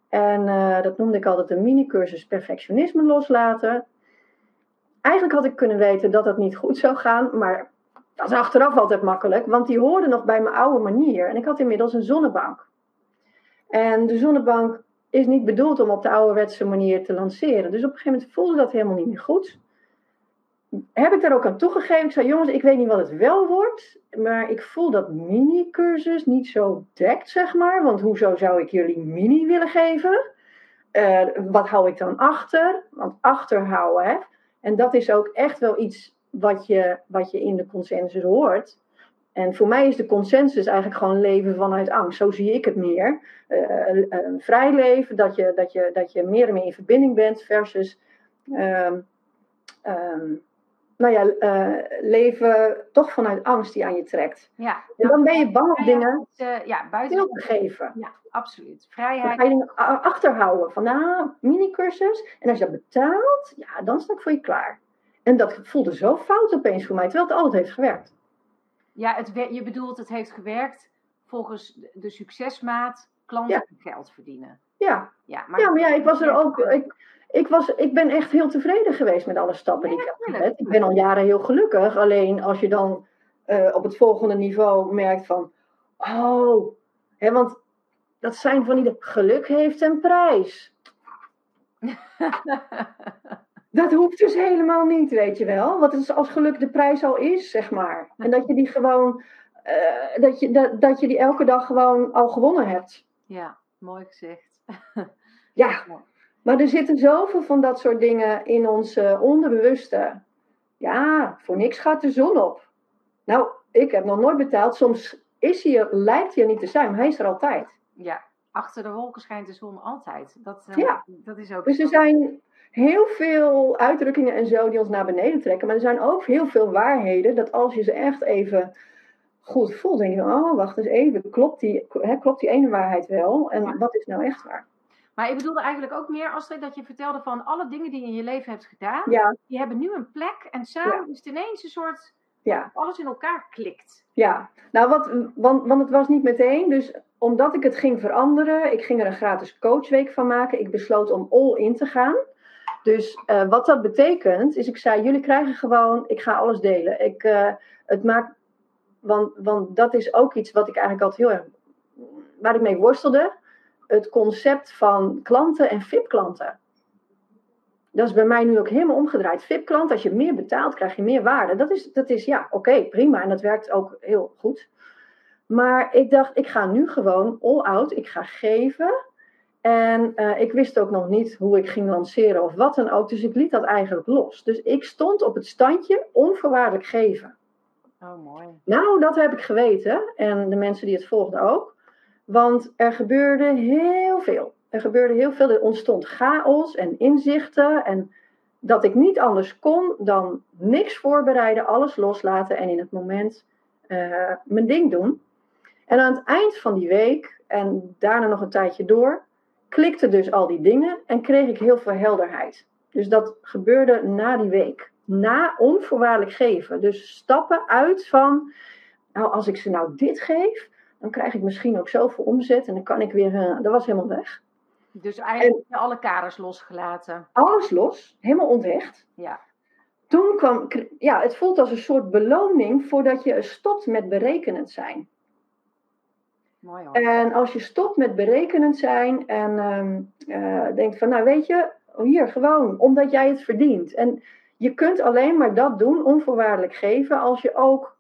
En dat noemde ik altijd een mini-cursus perfectionisme loslaten. Eigenlijk had ik kunnen weten dat dat niet goed zou gaan, maar dat is achteraf altijd makkelijk, want die hoorde nog bij mijn oude manier. En ik had inmiddels een zonnebank. En de zonnebank is niet bedoeld om op de ouderwetse manier te lanceren. Dus op een gegeven moment voelde dat helemaal niet meer goed heb ik daar ook aan toegegeven. Ik zei, jongens, ik weet niet wat het wel wordt. Maar ik voel dat mini-cursus niet zo dekt, zeg maar. Want hoezo zou ik jullie mini willen geven? Uh, wat hou ik dan achter? Want achterhouden, hè. En dat is ook echt wel iets wat je, wat je in de consensus hoort. En voor mij is de consensus eigenlijk gewoon leven vanuit angst. Zo zie ik het meer. Uh, een vrij leven, dat je, dat, je, dat je meer en meer in verbinding bent versus... Um, um, nou ja, eh, leven toch vanuit angst die aan je trekt. Ja. En dan ben je bang op dingen eh, ja, buiten. te geven. Ja, absoluut. Dan Vrijheid. ga je dingen achterhouden. Van nou, minicursus. En als je dat betaalt, ja, dan sta ik voor je klaar. En dat voelde zo fout opeens voor mij, terwijl het altijd heeft gewerkt. Ja, het, je bedoelt het heeft gewerkt volgens de- succesmaat klanten Ja. geld verdienen. Ja, Ja, maar, ja maar ja, ik was er ook. Ik, ik, was, ik ben echt heel tevreden geweest met alle stappen die ik heb gezet. Ik ben al jaren heel gelukkig. Alleen als je dan eh, op het volgende niveau merkt van. Oh, hè, want dat zijn van die. Geluk heeft een prijs. *laughs* Dat hoeft dus helemaal niet, weet je wel. Is als geluk de prijs al is, zeg maar. En dat je die gewoon. eh, dat, je, dat, dat je die elke dag gewoon al gewonnen hebt. ja, mooi gezegd. *laughs* Ja, maar er zitten zoveel van dat soort dingen in ons onderbewuste. Ja, voor niks gaat de zon op. Nou, ik heb nog nooit betaald. Soms is hij er, lijkt hij er niet te zijn, maar hij is er altijd. Ja, achter de wolken schijnt de zon altijd. Dat, eh, Ja. dat is ook Dus er zijn heel veel uitdrukkingen en zo die ons naar beneden trekken. Maar er zijn ook heel veel waarheden dat als je ze echt even goed voelt, denk je, oh, wacht eens even, klopt die, hè, klopt die ene waarheid wel? En Ja. wat is nou echt waar? Maar ik bedoelde eigenlijk ook meer, Astrid, dat je vertelde van alle dingen die je in je leven hebt gedaan, Ja, die hebben nu een plek en samen is het ineens een soort, ja. alles in elkaar klikt. Ja, nou wat, want, want het was niet meteen. Dus omdat ik het ging veranderen, ik ging er een gratis coachweek van maken. Ik besloot om all in te gaan. Dus eh, wat dat betekent, is ik zei, jullie krijgen gewoon, ik ga alles delen. Ik, eh, het maakt, want, want dat is ook iets wat ik eigenlijk altijd heel erg, waar ik mee worstelde. Het concept van klanten en VIP-klanten. Dat is bij mij nu ook helemaal omgedraaid. VIP-klant, als je meer betaalt, krijg je meer waarde. Dat is, dat is ja, oké, prima. En dat werkt ook heel goed. Maar ik dacht, ik ga nu gewoon all out. Ik ga geven. En eh, ik wist ook nog niet hoe ik ging lanceren of wat dan ook. Dus ik liet dat eigenlijk los. Dus ik stond op het standje onvoorwaardelijk geven. Oh, mooi. Nou, dat heb ik geweten. En de mensen die het volgden ook. Want er gebeurde heel veel. Er gebeurde heel veel. Er ontstond chaos en inzichten. En dat ik niet anders kon dan niks voorbereiden, alles loslaten en in het moment eh, mijn ding doen. En aan het eind van die week, en daarna nog een tijdje door, klikte dus al die dingen en kreeg ik heel veel helderheid. Dus dat gebeurde na die week. Na onvoorwaardelijk geven. Dus stappen uit van, nou als ik ze nou dit geef, dan krijg ik misschien ook zoveel omzet en dan kan ik weer, eh, dat was helemaal weg. Dus eigenlijk heb je alle kaders losgelaten. Alles los, helemaal onthecht. Ja. Toen kwam, ja, het voelt als een soort beloning voordat je stopt met berekenend zijn. Mooi hoor. En als je stopt met berekenend zijn en ehm, eh, denkt van, nou weet je, hier gewoon, omdat jij het verdient. En je kunt alleen maar dat doen, onvoorwaardelijk geven, als je ook,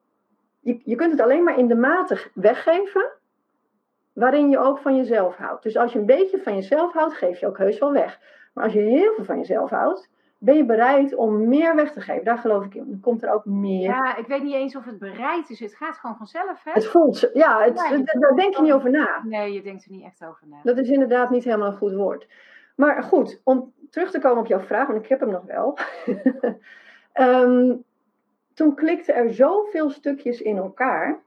je, je kunt het alleen maar in de mate weggeven, waarin je ook van jezelf houdt. Dus als je een beetje van jezelf houdt, geef je ook heus wel weg. Maar als je heel veel van jezelf houdt, ben je bereid om meer weg te geven. Daar geloof ik in. Dan komt er ook meer. Ja, ik weet niet eens of het bereid is. Het gaat gewoon vanzelf, hè? Het voelt, ja, het, Ja, je- het- daar denk je niet over na. Nee, je denkt er niet echt over na. Dat is inderdaad niet helemaal een goed woord. Maar goed, om terug te komen op jouw vraag, want ik heb hem nog wel. *laughs* Ehm, toen klikten er zoveel stukjes in elkaar.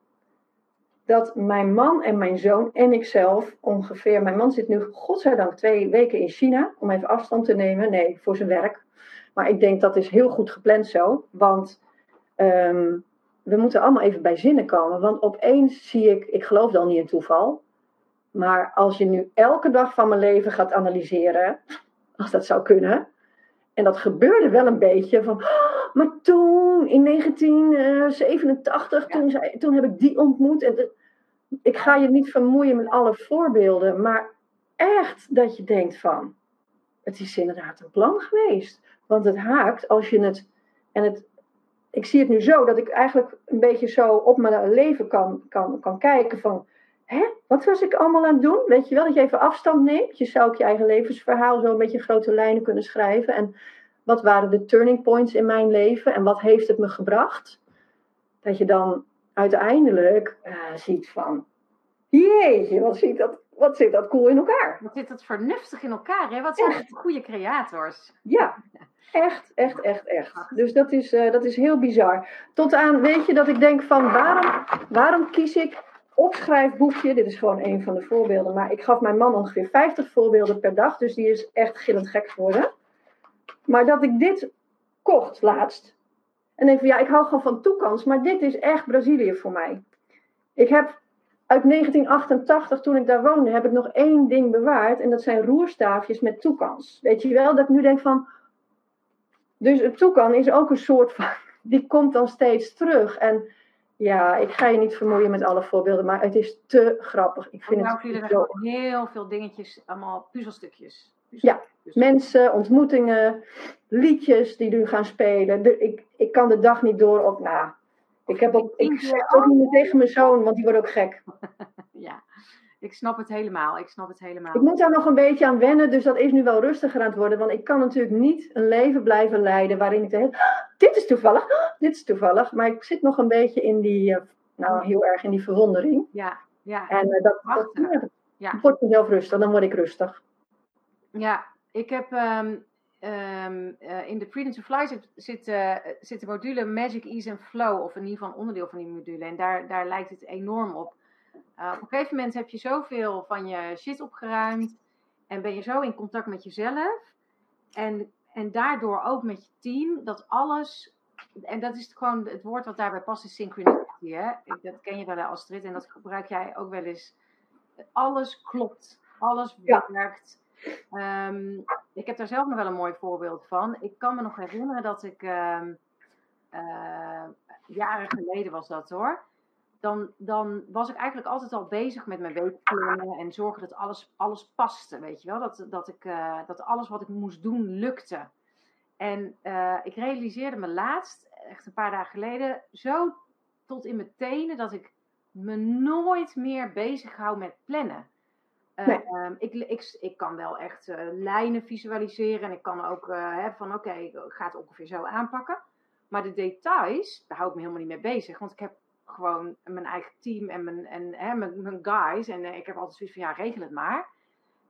Dat mijn man en mijn zoon en ikzelf ongeveer. Mijn man zit nu, godzijdank, twee weken in China. Om even afstand te nemen. Nee, voor zijn werk. Maar ik denk dat is heel goed gepland zo. Want ehm, we moeten allemaal even bij zinnen komen. Want opeens zie ik, ik geloof dan niet in toeval. Maar als je nu elke dag van mijn leven gaat analyseren, als dat zou kunnen. En dat gebeurde wel een beetje van, "Oh, maar toen in 1987, toen, zei, toen heb ik die ontmoet. En de- ik ga je niet vermoeien met alle voorbeelden, maar echt dat je denkt van, het is inderdaad een plan geweest. Want het haakt als je het, en het, ik zie het nu zo, dat ik eigenlijk een beetje zo op mijn leven kan, kan, kan kijken van, hè, wat was ik allemaal aan het doen? Weet je wel, dat je even afstand neemt. Je zou ook je eigen levensverhaal zo een beetje grote lijnen kunnen schrijven. En wat waren de turning points in mijn leven en wat heeft het me gebracht? Dat je dan uiteindelijk eh, ziet van, jeetje, wat ziet dat, wat zit dat cool in elkaar. Wat zit dat vernuftig in elkaar, hè? Wat zijn Echt. goede creators. Ja, echt, echt, echt, echt. Dus dat is, eh, dat is heel bizar. Tot aan, weet je, dat ik denk van waarom, waarom kies ik opschrijfboekje? Dit is gewoon een van de voorbeelden. Maar ik gaf mijn man ongeveer 50 voorbeelden per dag. Dus die is echt gillend gek geworden. Maar dat ik dit kocht laatst. En denk van ja, ik hou gewoon van toekans. Maar dit is echt Brazilië voor mij. Ik heb uit 1988, toen ik daar woonde, heb ik nog één ding bewaard. En dat zijn roerstaafjes met toekans. Weet je wel, dat ik nu denk van. Dus het toekan is ook een soort van. *laughs* Die komt dan steeds terug. En ja, ik ga je niet vermoeien met alle voorbeelden, maar het is te grappig. Ik vind Nou, het jullie zo. heel veel dingetjes, allemaal puzzelstukjes. Ja, Dus- Mensen, ontmoetingen, liedjes die nu gaan spelen. De- ik, ik kan de dag niet door op. Nou, ik, heb ook, ik zeg ook niet meer tegen mijn zoon, want die wordt ook gek. *laughs* Ja, ik snap het helemaal. Ik snap het helemaal. Ik moet daar nog een beetje aan wennen, dus dat is nu wel rustiger aan het worden. Want ik kan natuurlijk niet een leven blijven leiden waarin ik denk, *gasps* dit is toevallig, *gasps* dit is toevallig. Maar ik zit nog een beetje in die, eh, nou heel erg in die verwondering. Ja, ja, En eh, dat, dat, ja, wordt vanzelf rustig, dan word ik rustig. Ja, ik heb ehm, ehm, eh, in de Freedom to Fly zit, zit, eh, zit de module Magic, Ease and Flow, of in ieder geval een onderdeel van die module. En daar, daar lijkt het enorm op. Eh, op een gegeven moment heb je zoveel van je shit opgeruimd en ben je zo in contact met jezelf. En, en daardoor ook met je team, dat alles, en dat is gewoon het woord wat daarbij past, is synchronicity. Hè? Dat ken je wel, hè, Astrid, en dat gebruik jij ook wel eens. Alles klopt, alles Ja. Ehm, ik heb daar zelf nog wel een mooi voorbeeld van. Ik kan me nog herinneren dat ik, ehm, eh, jaren geleden was dat hoor. Dan, dan was ik eigenlijk altijd al bezig met mijn weekplannen en zorgen dat alles, alles paste, weet je wel. Dat, dat, ik, eh, dat alles wat ik moest doen lukte. En eh, ik realiseerde me laatst, echt een paar dagen geleden, zo tot in mijn tenen dat ik me nooit meer bezig hou met plannen. Eh, Nee. ehm, ik, ik, ik kan wel echt eh, lijnen visualiseren en ik kan ook eh, hè, van oké, ik ga het ongeveer zo aanpakken. Maar de details, daar hou ik me helemaal niet mee bezig. Want ik heb gewoon mijn eigen team en mijn, en, hè, mijn, mijn guys. En eh, ik heb altijd zoiets van ja, regel het maar.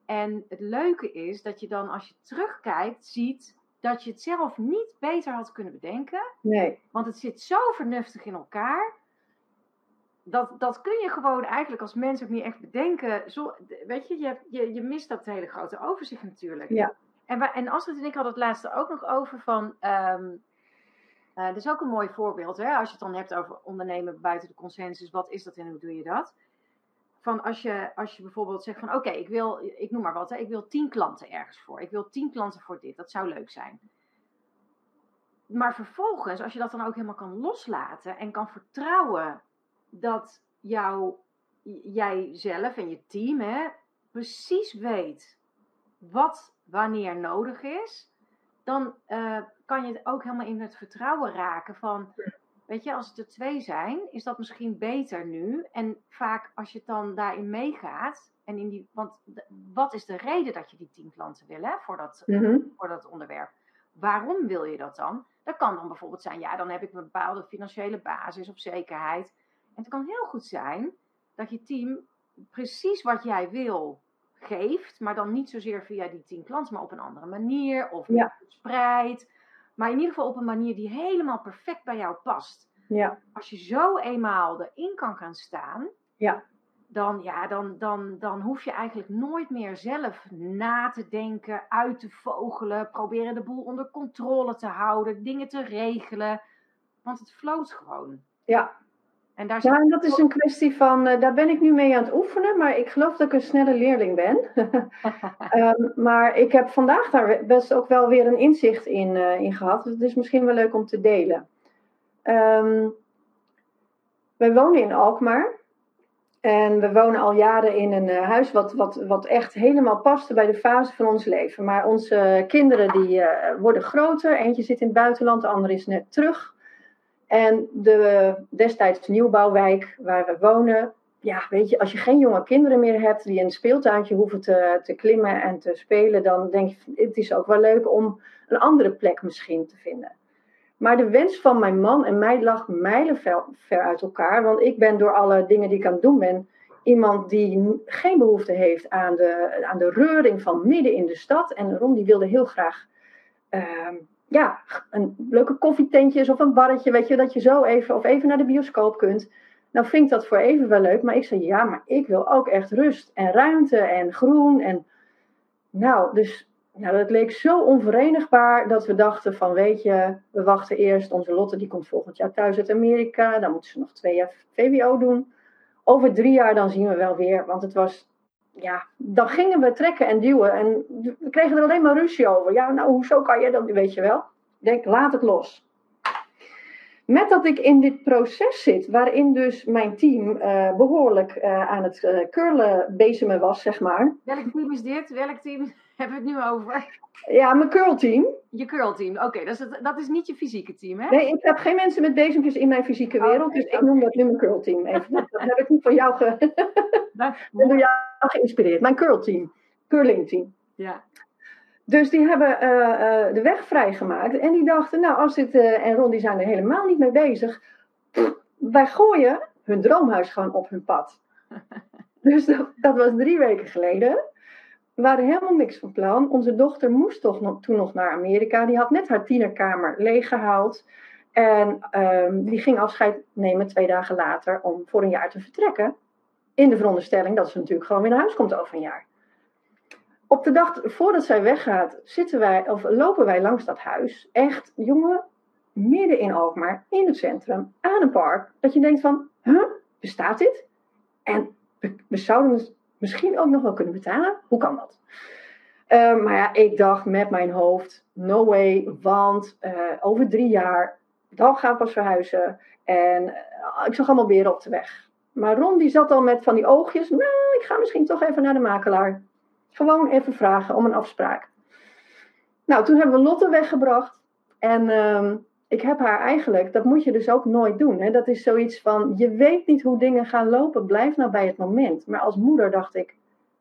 En het leuke is dat je dan als je terugkijkt ziet dat je het zelf niet beter had kunnen bedenken. Nee, Want het zit zo vernuftig in elkaar. Dat, dat kun je gewoon eigenlijk als mens ook niet echt bedenken. Zo, weet je, je, je, je mist dat hele grote overzicht natuurlijk. Ja. En, en Astrid en ik hadden het laatste ook nog over van... eh, dat is ook een mooi voorbeeld, hè? als je het dan hebt over ondernemen buiten de consensus. Wat is dat en hoe doe je dat? Van als je, als je bijvoorbeeld zegt van oké, ik wil, ik noem maar wat, hè, ik wil tien klanten ergens voor. Ik wil tien klanten voor dit, dat zou leuk zijn. Maar vervolgens, als je dat dan ook helemaal kan loslaten en kan vertrouwen dat jou, jij zelf en je team hè, precies weet wat wanneer nodig is, dan eh, kan je het ook helemaal in het vertrouwen raken van, weet je, als het er twee zijn, is dat misschien beter nu. En vaak als je het dan daarin meegaat, en in die, want wat is de reden dat je die tien klanten wil hè, voor dat Mhm. voor dat onderwerp. Waarom wil je dat dan? Dat kan dan bijvoorbeeld zijn, ja, dan heb ik een bepaalde financiële basis of zekerheid. En het kan heel goed zijn dat je team precies wat jij wil geeft, maar dan niet zozeer via die tien klanten, maar op een andere manier of Ja. verspreid. Maar in ieder geval op een manier die helemaal perfect bij jou past. ja, Als je zo eenmaal erin kan gaan staan, Ja. dan, ja, dan, dan, dan hoef je eigenlijk nooit meer zelf na te denken, uit te vogelen, proberen de boel onder controle te houden, dingen te regelen. Want het floot gewoon. ja. En daar Ja, en dat is een kwestie van, eh, daar ben ik nu mee aan het oefenen, maar ik geloof dat ik een snelle leerling ben. *laughs* Ehm, maar ik heb vandaag daar best ook wel weer een inzicht in, eh, in gehad. Dus het is misschien wel leuk om te delen. Ehm, wij wonen in Alkmaar. En we wonen al jaren in een eh, huis wat, wat, wat echt helemaal paste bij de fase van ons leven. Maar onze kinderen die worden groter. Eentje zit in het buitenland, de andere is net terug. En de destijds nieuwbouwwijk waar we wonen, ja, weet je, als je geen jonge kinderen meer hebt die in een speeltuintje hoeven te, te klimmen en te spelen, dan denk je, het is ook wel leuk om een andere plek misschien te vinden. Maar de wens van mijn man en mij lag mijlenver ver uit elkaar, want ik ben door alle dingen die ik aan het doen ben, iemand die geen behoefte heeft aan de, aan de reuring van midden in de stad. En Ron die wilde heel graag ehm, ja, een leuke koffietentjes of een barretje, weet je, dat je zo even of even naar de bioscoop kunt. Nou vind ik dat voor even wel leuk, maar ik zei ja, maar ik wil ook echt rust en ruimte en groen. En nou, dus nou, dat leek zo onverenigbaar dat we dachten van weet je, we wachten eerst. Onze Lotte die komt volgend jaar thuis uit Amerika, dan moeten ze nog twee jaar VWO doen. Over drie jaar dan zien we wel weer, want het was, ja, dan gingen we trekken en duwen en we kregen er alleen maar ruzie over. Ja, nou, hoezo kan je dat, weet je wel? Ik denk, laat het los. Met dat ik in dit proces zit, waarin dus mijn team uh, behoorlijk uh, aan het uh, curlen bezemen was, zeg maar. Welk team is dit? Welk team *laughs* hebben we het nu over? Ja, mijn curlteam. Je curlteam, oké. Okay, dat, dat, is niet je fysieke team, hè? Nee, ik heb geen mensen met bezempjes in mijn fysieke wereld, oh, okay, dus ik noem dat nu mijn curlteam. Even. dat heb ik niet van jou, ge... *laughs* ben *laughs* door jou geïnspireerd. Mijn curlteam, curlingteam. Ja. Dus die hebben uh, uh, de weg vrijgemaakt. En die dachten, nou, als dit. Uh, en Ron, die zijn er helemaal niet mee bezig. Pff, wij gooien hun droomhuis gewoon op hun pad. dus dat, dat, was drie weken geleden. We waren helemaal niks van plan. Onze dochter moest toch nog, toen nog naar Amerika. Die had net haar tienerkamer leeggehaald. En um, die ging afscheid nemen twee dagen later om voor een jaar te vertrekken. In de veronderstelling dat ze natuurlijk gewoon weer naar huis komt over een jaar. Op de dag voordat zij weggaat, zitten wij, of lopen wij langs dat huis. Echt, jongen, midden in Alkmaar, in het centrum, aan een park. Dat je denkt van, bestaat dit? En we, zouden misschien ook nog wel kunnen betalen. Hoe kan dat? Uh, maar ja, ik dacht met mijn hoofd, no way, want uh, over drie jaar, dan gaan we pas verhuizen. En uh, ik zag allemaal beren op de weg. Maar Ron die zat al met van die oogjes, nou, ik ga misschien toch even naar de makelaar. Gewoon even vragen om een afspraak. Nou, toen hebben we Lotte weggebracht. En uh, ik heb haar eigenlijk, dat moet je dus ook nooit doen. Hè? Dat is zoiets van, je weet niet hoe dingen gaan lopen, blijf nou bij het moment. Maar als moeder dacht ik,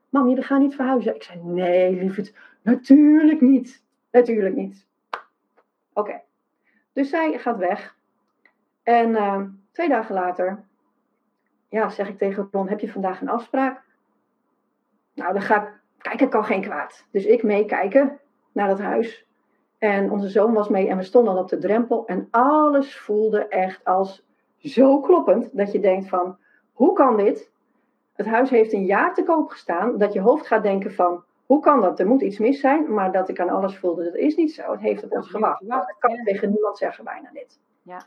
mam, we gaan niet verhuizen. Ik zei, nee, lieverd, natuurlijk niet. Natuurlijk niet. Oké. Dus zij gaat weg. En uh, twee dagen later, ja, zeg ik tegen Ron, heb je vandaag een afspraak? Nou, dan ga ik kijken kan geen kwaad. Dus ik meekijken naar dat huis. En onze zoon was mee en we stonden al op de drempel. En alles voelde echt als zo kloppend dat je denkt van, hoe kan dit? Het huis heeft een jaar te koop gestaan. Dat je hoofd gaat denken van, hoe kan dat? Er moet iets mis zijn. Maar dat ik aan alles voelde, dat is niet zo. Het heeft op ons gewacht. Dat kan tegen niemand zeggen bijna dit. Ja.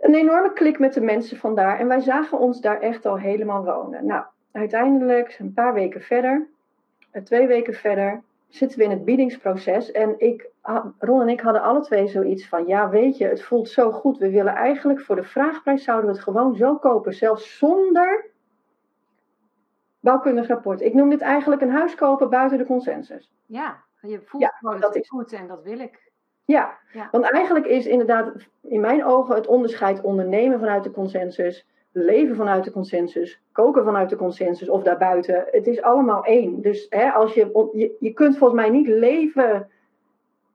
Een enorme klik met de mensen vandaar. En wij zagen ons daar echt al helemaal wonen. Nou, uiteindelijk, een paar weken verder, eh, twee weken verder, zitten we in het biedingsproces. En ik, Ron en ik hadden alle twee zoiets van: ja, weet je, het voelt zo goed. We willen eigenlijk voor de vraagprijs zouden we het gewoon zo kopen, zelfs zonder bouwkundig rapport. Ik noem dit eigenlijk een huis kopen buiten de consensus. Ja, je voelt ja, gewoon dat is goed en dat wil ik. Ja, ja, want eigenlijk is inderdaad in mijn ogen het onderscheid ondernemen vanuit de consensus leven vanuit de consensus, koken vanuit de consensus of daarbuiten. Het is allemaal één. Dus hè, als je, je, je kunt volgens mij niet leven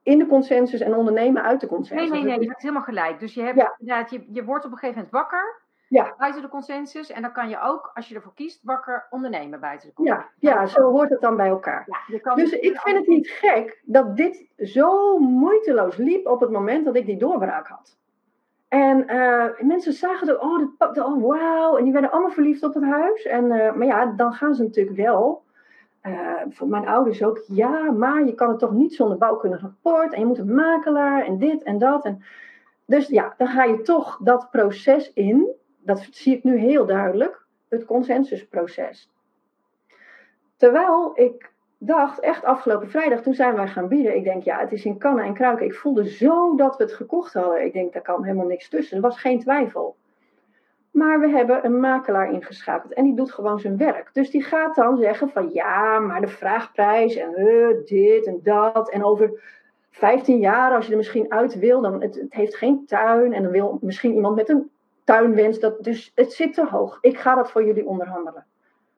in de consensus en ondernemen uit de consensus. Nee, nee, nee, je hebt helemaal gelijk. Dus je, hebt, ja. inderdaad, je, je wordt op een gegeven moment wakker ja. buiten de consensus. En dan kan je ook, als je ervoor kiest, wakker ondernemen buiten de consensus. Ja, ja zo hoort het dan bij elkaar. Ja, dus ik vind het niet gek dat dit zo moeiteloos liep op het moment dat ik die doorbraak had. En uh, mensen zagen het, oh, dit, oh wauw. En die werden allemaal verliefd op het huis. En, uh, maar ja, dan gaan ze natuurlijk wel. Uh, voor mijn ouders ook, ja, maar je kan het toch niet zonder bouwkundig rapport. En je moet een makelaar en dit en dat. En, dus ja, dan ga je toch dat proces in. Dat zie ik nu heel duidelijk. Het consensusproces. Terwijl ik dacht, echt afgelopen vrijdag, toen zijn wij gaan bieden. Ik denk, ja, het is in kannen en kruiken. Ik voelde zo dat we het gekocht hadden. Ik denk, daar kan helemaal niks tussen. Er was geen twijfel. Maar we hebben een makelaar ingeschakeld en die doet gewoon zijn werk. Dus die gaat dan zeggen van ja, maar de vraagprijs en uh, dit en dat. En over 15 jaar, als je er misschien uit wil, dan het, het heeft geen tuin. En dan wil misschien iemand met een tuinwens. Dat, dus het zit te hoog. Ik ga dat voor jullie onderhandelen.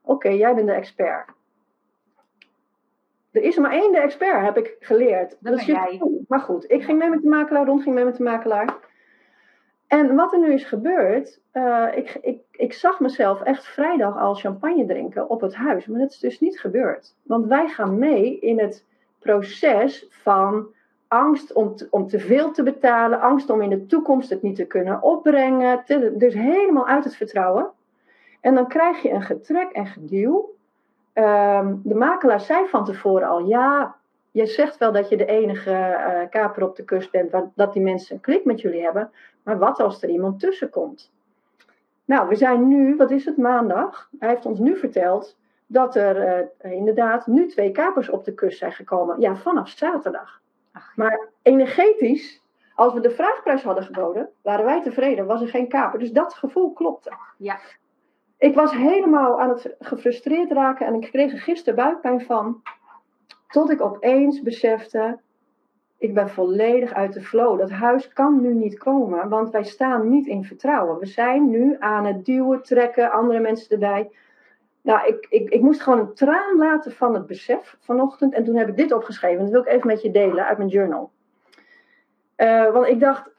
Oké, jij bent de expert. Er is maar één de expert, heb ik geleerd. Dat, dat is jij. Maar goed, ik ging mee met de makelaar, Ron ging mee met de makelaar. En wat er nu is gebeurd, uh, ik, ik, ik zag mezelf echt vrijdag al champagne drinken op het huis. Maar dat is dus niet gebeurd. Want wij gaan mee in het proces van angst om te, om te veel te betalen, angst om in de toekomst het niet te kunnen opbrengen. Te, dus helemaal uit het vertrouwen. En dan krijg je een getrek en geduw. Ehm, de makelaar zei van tevoren al: ja, je zegt wel dat je de enige uh, kaper op de kust bent, dat die mensen een klik met jullie hebben. Maar wat als er iemand tussen komt? Nou, we zijn nu, wat is het, maandag. Hij heeft ons nu verteld dat er uh, inderdaad nu twee kapers op de kust zijn gekomen. Ja, vanaf zaterdag. Ach, Maar energetisch, als we de vraagprijs hadden geboden, waren wij tevreden, was er geen kaper. Dus dat gevoel klopte. Ja. Ik was helemaal aan het gefrustreerd raken en ik kreeg er gisteren buikpijn van. Tot ik opeens besefte, ik ben volledig uit de flow. Dat huis kan nu niet komen, want wij staan niet in vertrouwen. We zijn nu aan het duwen, trekken, andere mensen erbij. Nou, ik, ik, ik moest gewoon een traan laten van het besef vanochtend. En toen heb ik dit opgeschreven. Dat wil ik even met je delen uit mijn journal. Uh, want ik dacht,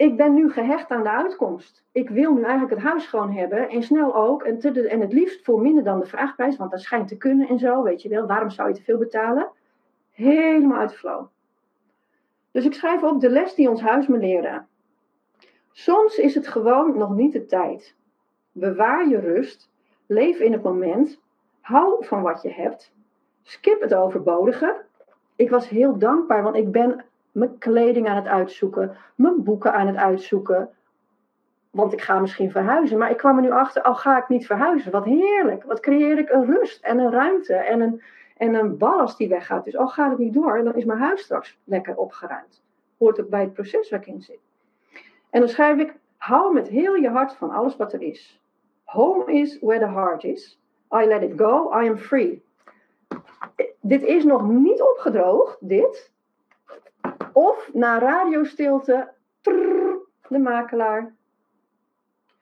ik ben nu gehecht aan de uitkomst. Ik wil nu eigenlijk het huis gewoon hebben. En snel ook. En, en het liefst voor minder dan de vraagprijs. Want dat schijnt te kunnen en zo. Weet je wel. Waarom zou je te veel betalen? Helemaal uit de flow. Dus ik schrijf op de les die ons huis me leerde. Soms is het gewoon nog niet de tijd. Bewaar je rust. Leef in het moment. Hou van wat je hebt. Skip het overbodige. Ik was heel dankbaar, want ik ben mijn kleding aan het uitzoeken, mijn boeken aan het uitzoeken. Want ik ga misschien verhuizen. Maar ik kwam er nu achter, al ga ik niet verhuizen. Wat heerlijk. Wat creëer ik een rust en een ruimte en een, en een ballast die weggaat. Dus al gaat het niet door, dan is mijn huis straks lekker opgeruimd. Hoort ook bij het proces waar ik in zit. En dan schrijf ik, hou met heel je hart van alles wat er is. Home is where the heart is. I let it go, I am free. Dit is nog niet opgedroogd, dit. Of na radiostilte, trrr, de makelaar.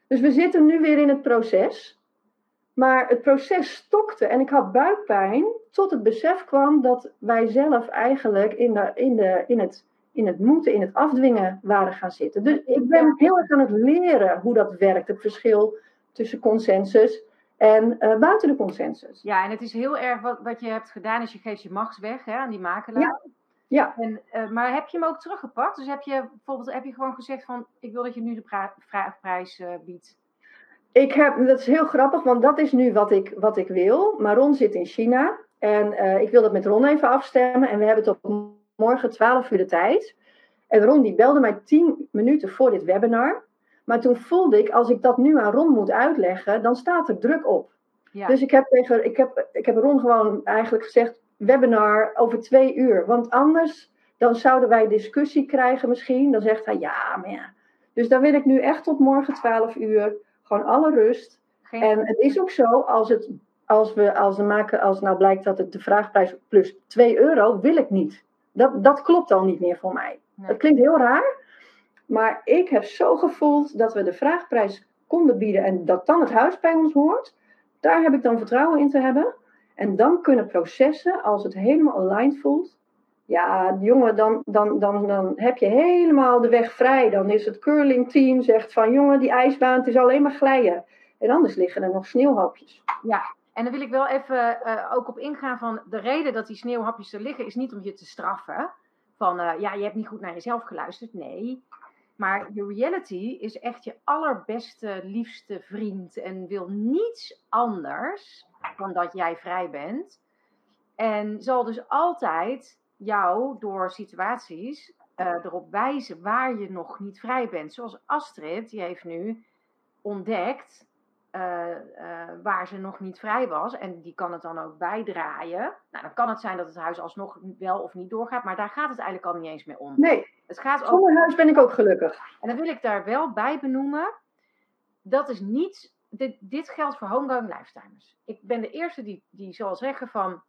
Dus we zitten nu weer in het proces. Maar het proces stokte en ik had buikpijn tot het besef kwam dat wij zelf eigenlijk in, de, in, de, in, het, in het moeten, in het afdwingen waren gaan zitten. Dus ik ben heel erg aan het leren hoe dat werkt, het verschil tussen consensus en uh, buiten de consensus. Ja, en het is heel erg wat, wat je hebt gedaan, is je geeft je macht weg hè, aan die makelaar. Ja. Ja. En, uh, maar heb je hem ook teruggepakt? Dus heb je bijvoorbeeld heb je gewoon gezegd van ik wil dat je nu de vraagprijs uh, biedt? Ik heb, dat is heel grappig, want dat is nu wat ik, wat ik wil. Maar Ron zit in China en uh, ik wil dat met Ron even afstemmen. En we hebben het op morgen 12 uur de tijd. En Ron die belde mij 10 minuten voor dit webinar. Maar toen voelde ik, als ik dat nu aan Ron moet uitleggen, dan staat er druk op. Ja. Dus ik heb, tegen, ik, heb, ik heb Ron gewoon eigenlijk gezegd, webinar over twee uur. Want anders dan zouden wij discussie krijgen misschien. Dan zegt hij ja, maar ja. Dus dan wil ik nu echt tot morgen 12 uur. Gewoon alle rust. Geen en het is ook zo, als, het, als, we, als, we maken, als nou blijkt dat het de vraagprijs plus 2 euro, wil ik niet. Dat, dat klopt al niet meer voor mij. Nee. Dat klinkt heel raar. Maar ik heb zo gevoeld dat we de vraagprijs konden bieden en dat dan het huis bij ons hoort. Daar heb ik dan vertrouwen in te hebben. En dan kunnen processen, als het helemaal aligned voelt, ja, jongen, dan, dan, dan, dan heb je helemaal de weg vrij. Dan is het curlingteam zegt van, jongen, die ijsbaan, het is alleen maar glijden. En anders liggen er nog sneeuwhapjes. Ja, en dan wil ik wel even uh, ook op ingaan van de reden dat die sneeuwhapjes er liggen, is niet om je te straffen. Van, uh, ja, je hebt niet goed naar jezelf geluisterd. Nee. Maar je reality is echt je allerbeste, liefste vriend en wil niets anders dan dat jij vrij bent. En zal dus altijd jou door situaties uh, erop wijzen waar je nog niet vrij bent. Zoals Astrid, die heeft nu ontdekt uh, uh, waar ze nog niet vrij was. En die kan het dan ook bijdraaien. Nou, dan kan het zijn dat het huis alsnog wel of niet doorgaat. Maar daar gaat het eigenlijk al niet eens meer om. Nee, het gaat zonder huis ben ik ook gelukkig. En dan wil ik daar wel bij benoemen. Dat is niet... Dit, dit geldt voor homegoing lifetimers. Ik ben de eerste die, die zal zeggen van...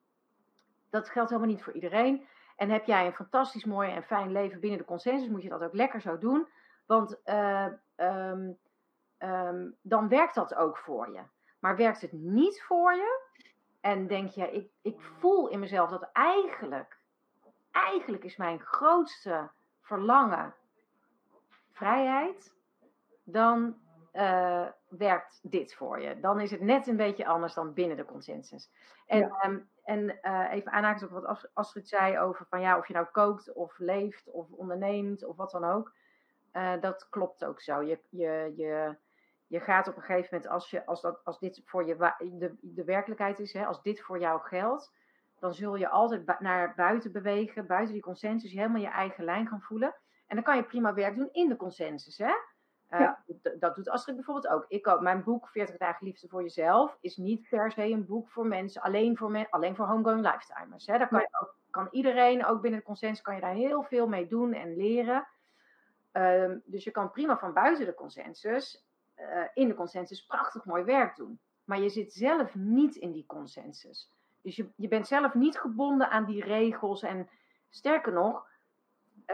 Dat geldt helemaal niet voor iedereen. En heb jij een fantastisch mooi en fijn leven binnen de consensus... moet je dat ook lekker zo doen. Want... Uh, um, um, dan werkt dat ook voor je. Maar werkt het niet voor je en denk je, ik, ik voel in mezelf dat eigenlijk, eigenlijk is mijn grootste verlangen vrijheid, dan uh, werkt dit voor je. Dan is het net een beetje anders dan binnen de consensus. En, ja. um, en uh, even aanhaken op wat Astrid zei over van ja, of je nou kookt of leeft of onderneemt of wat dan ook. Uh, dat klopt ook zo. Je, je, je, je gaat op een gegeven moment, als, je, als, dat, als dit voor je de, de werkelijkheid is, hè, als dit voor jou geldt, dan zul je altijd naar buiten bewegen, buiten die consensus, helemaal je eigen lijn gaan voelen. En dan kan je prima werk doen in de consensus. Hè? Uh, ja. Dat doet Astrid bijvoorbeeld ook. Ik ook. Mijn boek 40 dagen liefde voor jezelf is niet per se een boek voor mensen, alleen voor, men, alleen voor homegoing lifetimers. Hè? Daar kan, je ook, kan iedereen, ook binnen de consensus, kan je daar heel veel mee doen en leren. Um, dus je kan prima van buiten de consensus, uh, in de consensus, prachtig mooi werk doen. Maar je zit zelf niet in die consensus. Dus je, je bent zelf niet gebonden aan die regels. En sterker nog,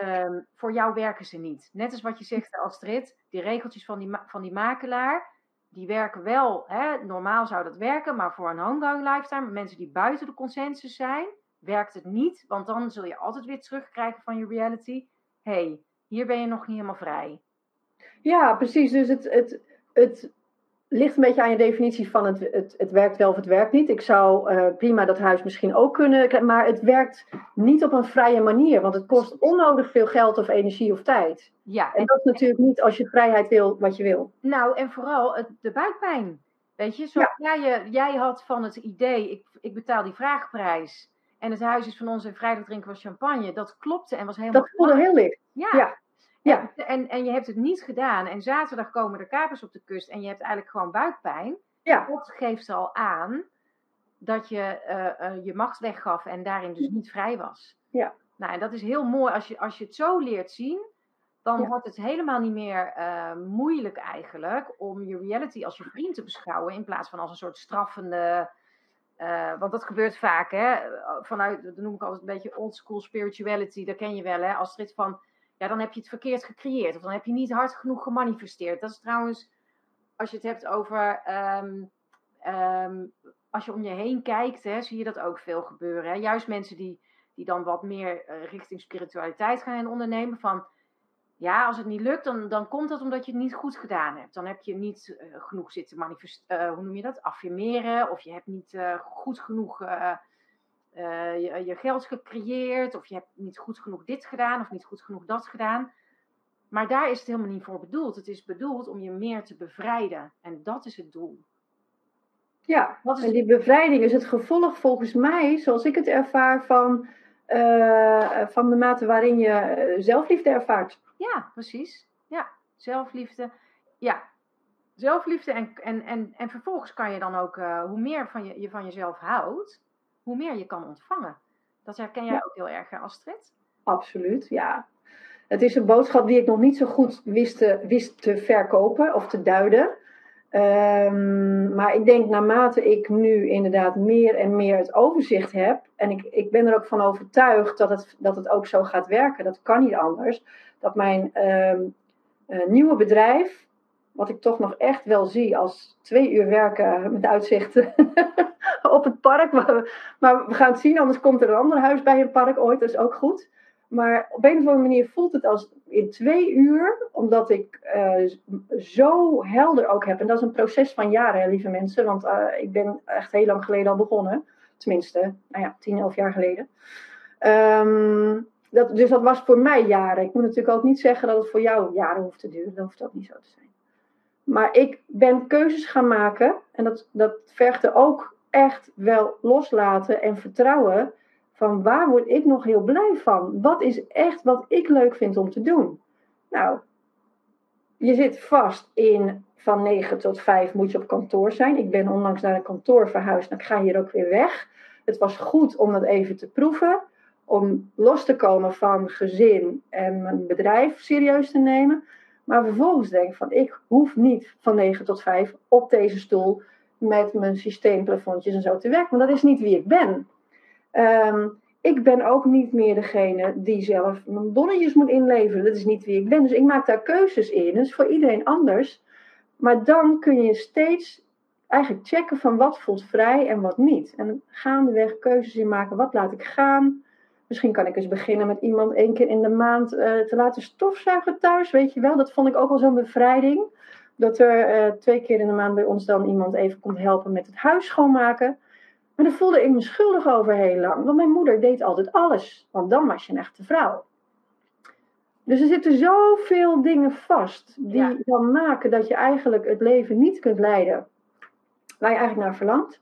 um, voor jou werken ze niet. Net als wat je zegt, Astrid, die regeltjes van die, van die makelaar, die werken wel. Hè? Normaal zou dat werken, maar voor een homegoing lifetime, mensen die buiten de consensus zijn, werkt het niet. Want dan zul je altijd weer terugkrijgen van je reality. hey, hier ben je nog niet helemaal vrij. Ja, precies. Dus het, het, het ligt een beetje aan je definitie van het, het, het werkt wel of het werkt niet. Ik zou uh, prima dat huis misschien ook kunnen, maar het werkt niet op een vrije manier, want het kost onnodig veel geld of energie of tijd. Ja, en, en dat is natuurlijk niet als je vrijheid wil wat je wil. Nou, en vooral het, de buikpijn. Weet je, zoals ja. jij, jij had van het idee, ik, ik betaal die vraagprijs en het huis is van ons en vrijdag drinken we champagne. Dat klopte en was helemaal... Dat voelde heel licht. Ja. ja. Ja. En, en je hebt het niet gedaan. En zaterdag komen de kapers op de kust en je hebt eigenlijk gewoon buikpijn. Ja. Dat geeft al aan dat je uh, uh, je macht weggaf en daarin dus niet vrij was. Ja. Nou, en dat is heel mooi. Als je, als je het zo leert zien, dan ja. wordt het helemaal niet meer uh, moeilijk eigenlijk om je reality als je vriend te beschouwen in plaats van als een soort straffende. want dat gebeurt vaak, hè? Vanuit, dat noem ik altijd een beetje old school spirituality, dat ken je wel, hè? Als het van dan heb je het verkeerd gecreëerd. Of dan heb je niet hard genoeg gemanifesteerd. Dat is trouwens, als je het hebt over. Um, um, als je om je heen kijkt, hè, zie je dat ook veel gebeuren. Hè? Juist mensen die, die dan wat meer uh, richting spiritualiteit gaan ondernemen. Van ja, als het niet lukt, dan, dan komt dat omdat je het niet goed gedaan hebt. Dan heb je niet uh, genoeg zitten manifesteren. Uh, hoe noem je dat? Affirmeren. Of je hebt niet goed genoeg uh, je, je, geld gecreëerd, of je hebt niet goed genoeg dit gedaan, of niet goed genoeg dat gedaan. Maar daar is het helemaal niet voor bedoeld. Het is bedoeld om je meer te bevrijden. En dat is het doel. Ja, en die bevrijding is het gevolg volgens mij, zoals ik het ervaar, van, uh, van de mate waarin je eh, zelfliefde ervaart. Ja, precies. Ja, zelfliefde. Ja, zelfliefde. En, en, en, en vervolgens kan je dan ook, uh, hoe meer van je, je van jezelf houdt, hoe meer je kan ontvangen. Dat herken jij ja. ook heel erg, Astrid? Absoluut, ja. Het is een boodschap die ik nog niet zo goed wist te, wist te verkopen of te duiden. Um, maar ik denk naarmate ik nu inderdaad meer en meer het overzicht heb, en ik, ik ben er ook van overtuigd dat het, dat het ook zo gaat werken, dat kan niet anders, dat mijn um, uh, nieuwe bedrijf, wat ik toch nog echt wel zie als twee uur werken met uitzicht *laughs* op het park. Maar, we gaan het zien, anders komt er een ander huis bij een park ooit, dat is ook goed. Maar op een of andere manier voelt het als in twee uur, omdat ik uh, zo helder ook heb. En dat is een proces van jaren, lieve mensen, want uh, ik ben echt heel lang geleden al begonnen. Tenminste, nou ja, tien, elf jaar geleden. Um, dat, dus dat was voor mij jaren. Ik moet natuurlijk ook niet zeggen dat het voor jou jaren hoeft te duren. Dat hoeft ook niet zo te zijn. Maar ik ben keuzes gaan maken. En dat, dat vergde ook echt wel loslaten en vertrouwen van waar word ik nog heel blij van? Wat is echt wat ik leuk vind om te doen? Nou, je zit vast in van 9 tot 5 moet je op kantoor zijn. Ik ben onlangs naar een kantoor verhuisd. Nou, ik ga hier ook weer weg. Het was goed om dat even te proeven. Om los te komen van gezin en mijn bedrijf serieus te nemen. Maar vervolgens denk ik van ik hoef niet van 9 tot 5 op deze stoel met mijn systeemplafondjes en zo te werken. Want dat is niet wie ik ben. Um, ik ben ook niet meer degene die zelf mijn bonnetjes moet inleveren. Dat is niet wie ik ben. Dus ik maak daar keuzes in. Dat is voor iedereen anders. Maar dan kun je steeds eigenlijk checken van wat voelt vrij en wat niet. En gaandeweg keuzes in maken. Wat laat ik gaan? Misschien kan ik eens beginnen met iemand één keer in de maand eh, te laten stofzuigen thuis. Weet je wel, dat vond ik ook al zo'n bevrijding. Dat er eh, twee keer in de maand bij ons dan iemand even komt helpen met het huis schoonmaken. Maar daar voelde ik me schuldig over heel lang. Want mijn moeder deed altijd alles. Want dan was je een echte vrouw. Dus er zitten zoveel dingen vast die Ja. dan maken dat je eigenlijk het leven niet kunt leiden waar je eigenlijk naar verlangt.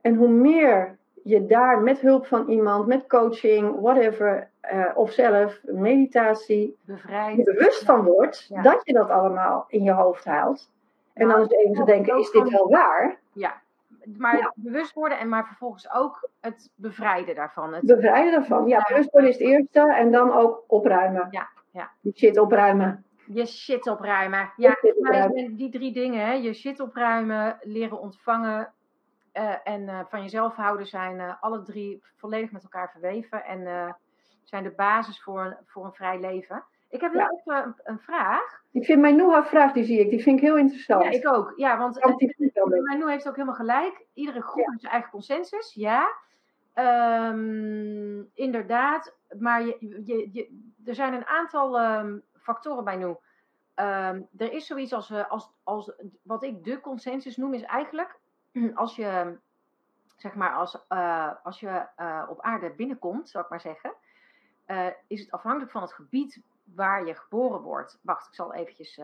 En hoe meer je daar met hulp van iemand, met coaching, whatever, eh, of zelf, meditatie, Bevrijd. je bewust van wordt Ja. dat je dat allemaal in je hoofd haalt. En dan is het even te denken, is dit wel waar? Ja. Maar Ja. bewust worden en maar vervolgens ook het bevrijden daarvan. Het, Bevrijden daarvan. Ja, bewust worden is het eerste en dan ook opruimen. Ja, ja. Die shit opruimen. Je shit opruimen. Ja, shit opruimen. die drie dingen, hè, je shit opruimen, leren ontvangen eh, en eh, van jezelf houden, zijn eh, alle drie volledig met elkaar verweven en zijn de basis voor, een- voor een vrij leven. Ik heb Ja. even een, een vraag. Ik vind mijn Noah-vraag, die zie ik, die vind ik heel interessant. Ja, ik ook. Ja, want wel leuk. Manu heeft ook helemaal gelijk. Iedere groep Ja. heeft zijn eigen consensus, ja. Ehm, inderdaad, maar je, je, je, er zijn een aantal ehm, factoren bij Nu. Ehm, er is zoiets als, als, als wat ik de consensus noem, is eigenlijk *clears throat* als je, zeg maar, als, eh, als je eh, op aarde binnenkomt, zou ik maar zeggen, eh, is het afhankelijk van het gebied waar je geboren wordt. Wacht, ik zal eventjes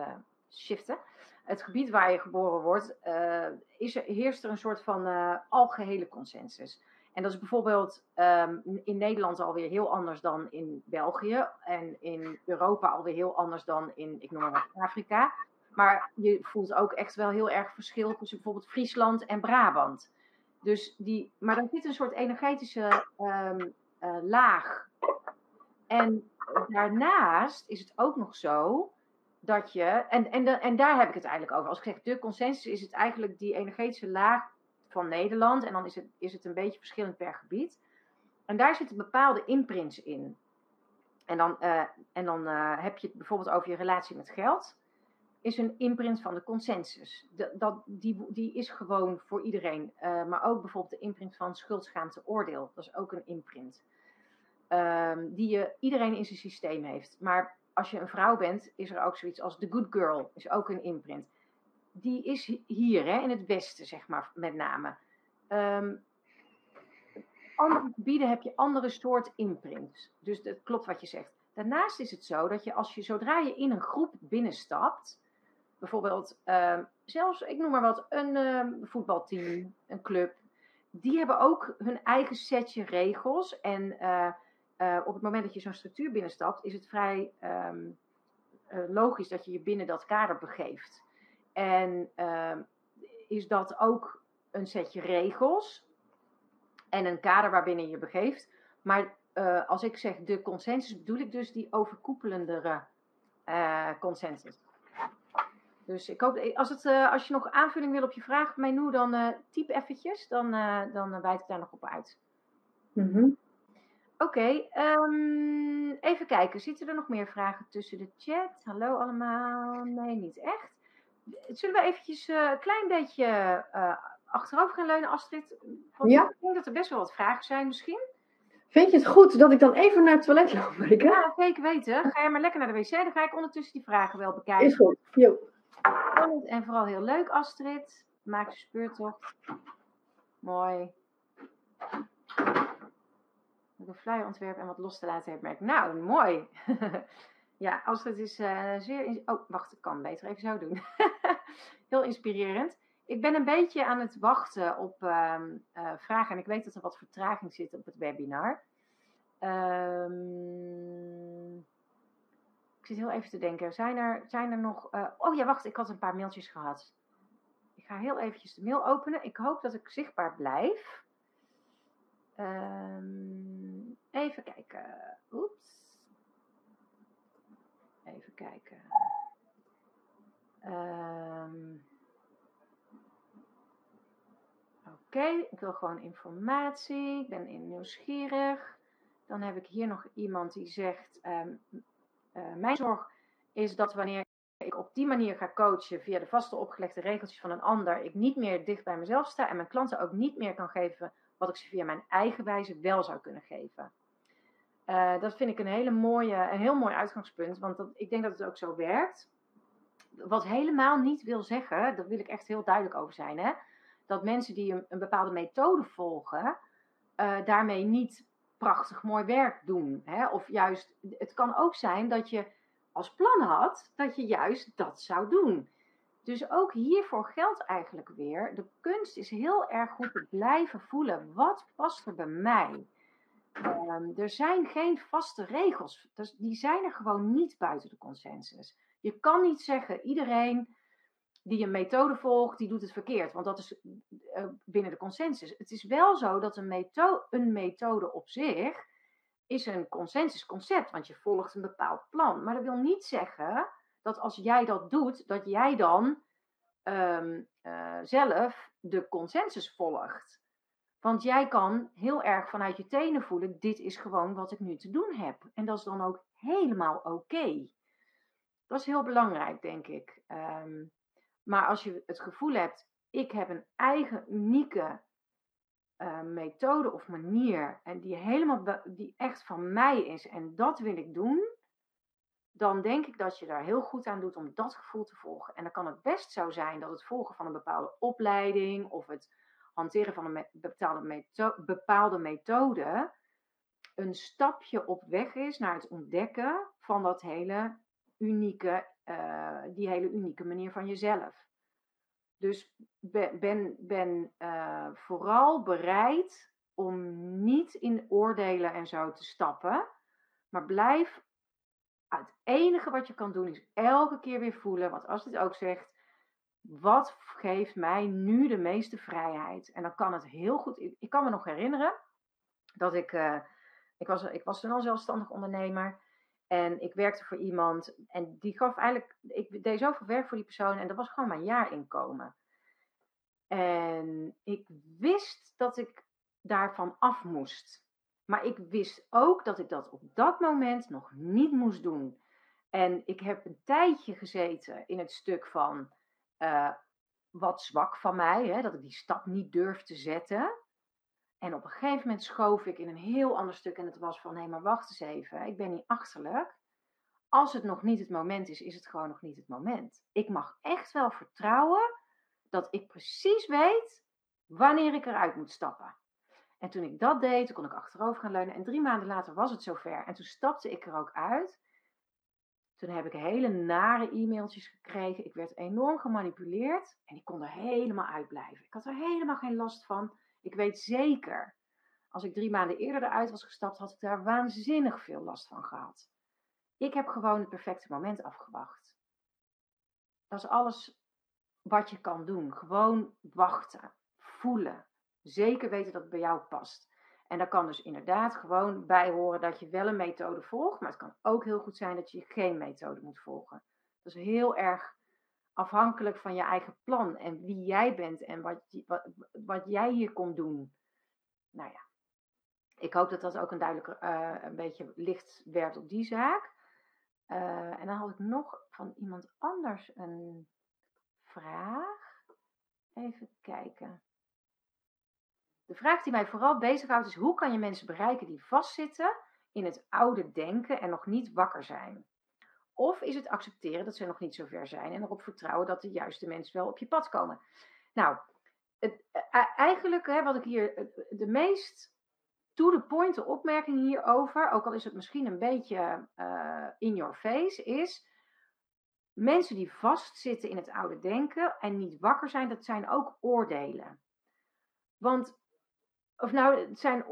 shiften. Het gebied waar je geboren wordt, is er, heerst er een soort van eh, algehele consensus. En dat is bijvoorbeeld ehm, in Nederland alweer heel anders dan in België. En in Europa alweer heel anders dan in, ik noem maar Afrika. Maar je voelt ook echt wel heel erg verschil tussen bijvoorbeeld Friesland en Brabant. Dus die, maar dan zit een soort energetische ehm, eh, laag. En daarnaast is het ook nog zo dat je, en, en, en daar heb ik het eigenlijk over. Als ik zeg de consensus, is het eigenlijk die energetische laag van Nederland. En dan is het, is het een beetje verschillend per gebied. En daar zitten bepaalde imprints in. En dan, eh, en dan eh, heb je het bijvoorbeeld over je relatie met geld. Is een imprint van de consensus. Dat, die, die is gewoon voor iedereen. Eh, maar ook bijvoorbeeld de imprint van schuld, schaamte, oordeel. Dat is ook een imprint. Ehm, die je, iedereen in zijn systeem heeft. Maar als je een vrouw bent, is er ook zoiets als de good girl. Is ook een imprint. Die is hi- hier, hè, in het westen, zeg maar, met name. Ehm, andere gebieden heb je andere soort imprints. Dus het klopt wat je zegt. Daarnaast is het zo dat je als je zodra je in een groep binnenstapt, bijvoorbeeld ehm, zelfs, ik noem maar wat, een ehm, voetbalteam, een club, die hebben ook hun eigen setje regels. En eh, eh, op het moment dat je zo'n structuur binnenstapt, is het vrij ehm, eh, logisch dat je je binnen dat kader begeeft. En is dat ook een setje regels en een kader waarbinnen je begeeft. Maar als ik zeg de consensus, bedoel ik dus die overkoepelendere consensus. Dus ik hoop, als, het, eh, als je nog aanvulling wil op je vraag, Menu, dan eh typ eventjes, dan, eh dan wijd ik daar nog op uit. Mhm. Oké, ehm, even kijken. Zitten er nog meer vragen tussen de chat? Hallo allemaal. Nee, niet echt. Zullen we eventjes een klein beetje achterover gaan leunen, Astrid? Want Ja. ik denk dat er best wel wat vragen zijn misschien. Vind je het goed dat ik dan even naar het toilet loop? Ja, zeker weten. Ga jij maar lekker naar de wc. Dan ga ik ondertussen die vragen wel bekijken. Is goed. Jo. En vooral heel leuk, Astrid. Maak je speurtocht. Mooi. Met een flyer ontwerpen en wat los te laten heeft. merk. Nou, mooi. *laughs* ja, Astrid is eh, zeer... Oh, wacht, ik kan beter even zo doen. *laughs* heel inspirerend. Ik ben een beetje aan het wachten op ehm, eh, vragen. En ik weet dat er wat vertraging zit op het webinar. Ehm, ik zit heel even te denken. Zijn er, zijn er nog. eh, oh ja, wacht, ik had een paar mailtjes gehad. Ik ga heel eventjes de mail openen. Ik hoop dat ik zichtbaar blijf. Ehm, even kijken. Oeps. Even kijken. Ehm, Oké, ik wil gewoon informatie. Ik ben nieuwsgierig. Dan heb ik hier nog iemand die zegt: ehm, eh, Mijn zorg is dat wanneer ik op die manier ga coachen via de vaste opgelegde regeltjes van een ander, ik niet meer dicht bij mezelf sta en mijn klanten ook niet meer kan geven wat ik ze via mijn eigen wijze wel zou kunnen geven. Uh, dat vind ik een, hele mooie, een heel mooi uitgangspunt, want dat, ik denk dat het ook zo werkt. Wat helemaal niet wil zeggen, daar wil ik echt heel duidelijk over zijn, hè, dat mensen die een, bepaalde methode volgen, uh, daarmee niet prachtig mooi werk doen. Hè? Of juist, het kan ook zijn dat je als plan had dat je juist dat zou doen. Dus ook hiervoor geldt eigenlijk weer, de kunst is heel erg goed te blijven voelen. Wat past er bij mij? Um, er zijn geen vaste regels. Dus die zijn er gewoon niet buiten de consensus. Je kan niet zeggen, iedereen die een methode volgt, die doet het verkeerd. Want dat is uh, binnen de consensus. Het is wel zo dat een, metho een methode op zich is een consensusconcept. Want je volgt een bepaald plan. Maar dat wil niet zeggen dat als jij dat doet, dat jij dan um, uh, zelf de consensus volgt. Want jij kan heel erg vanuit je tenen voelen: dit is gewoon wat ik nu te doen heb. En dat is dan ook helemaal oké. Dat is heel belangrijk, denk ik. Um, maar als je het gevoel hebt: ik heb een eigen unieke uh, methode of manier en die helemaal die echt van mij is en dat wil ik doen, dan denk ik dat je daar heel goed aan doet om dat gevoel te volgen. En dan kan het best zo zijn dat het volgen van een bepaalde opleiding of het hanteren van een bepaalde, bepaalde methode een stapje op weg is naar het ontdekken van dat hele unieke, uh, die hele unieke manier van jezelf. Dus ben, ben, ben uh, vooral bereid om niet in oordelen en zo te stappen, maar blijf. Het enige wat je kan doen is elke keer weer voelen, wat als dit ook zegt, wat geeft mij nu de meeste vrijheid? En dan kan het heel goed. Ik, kan me nog herinneren dat ik. Uh, ik, was, ik was toen al zelfstandig ondernemer. En ik werkte voor iemand. En die gaf eigenlijk. Ik deed zoveel werk voor die persoon. En dat was gewoon mijn jaarinkomen. En ik wist dat ik daarvan af moest. Maar ik wist ook dat ik dat op dat moment nog niet moest doen. En ik heb een tijdje gezeten in het stuk van uh, wat zwak van mij, hè, dat ik die stap niet durf te zetten. En op een gegeven moment schoof ik in een heel ander stuk en het was van, hé, maar wacht eens even, ik ben niet achterlijk. Als het nog niet het moment is, is het gewoon nog niet het moment. Ik mag echt wel vertrouwen dat ik precies weet wanneer ik eruit moet stappen. En toen ik dat deed, toen kon ik achterover gaan leunen. En drie maanden later was het zover. En toen stapte ik er ook uit. Toen heb ik hele nare e-mailtjes gekregen. Ik werd enorm gemanipuleerd en ik kon er helemaal uitblijven. Ik had er helemaal geen last van. Ik weet zeker, als ik drie maanden eerder eruit was gestapt, had ik daar waanzinnig veel last van gehad. Ik heb gewoon het perfecte moment afgewacht. Dat is alles wat je kan doen. Gewoon wachten, voelen. Zeker weten dat het bij jou past. En daar kan dus inderdaad gewoon bij horen dat je wel een methode volgt, maar het kan ook heel goed zijn dat je geen methode moet volgen. Dat is heel erg afhankelijk van je eigen plan en wie jij bent en wat, wat, wat jij hier komt doen. Nou ja, ik hoop dat dat ook een duidelijk uh, een beetje licht werd op die zaak. Uh, en dan had ik nog van iemand anders een vraag. Even kijken. De vraag die mij vooral bezighoudt is: hoe kan je mensen bereiken die vastzitten in het oude denken en nog niet wakker zijn? Of is het accepteren dat ze nog niet zo ver zijn en erop vertrouwen dat de juiste mensen wel op je pad komen? Nou, het, eh, eigenlijk hè, wat ik hier de meest to the point opmerking hierover, ook al is het misschien een beetje uh, in your face, is mensen die vastzitten in het oude denken en niet wakker zijn, dat zijn ook oordelen. Want of nou, het zijn,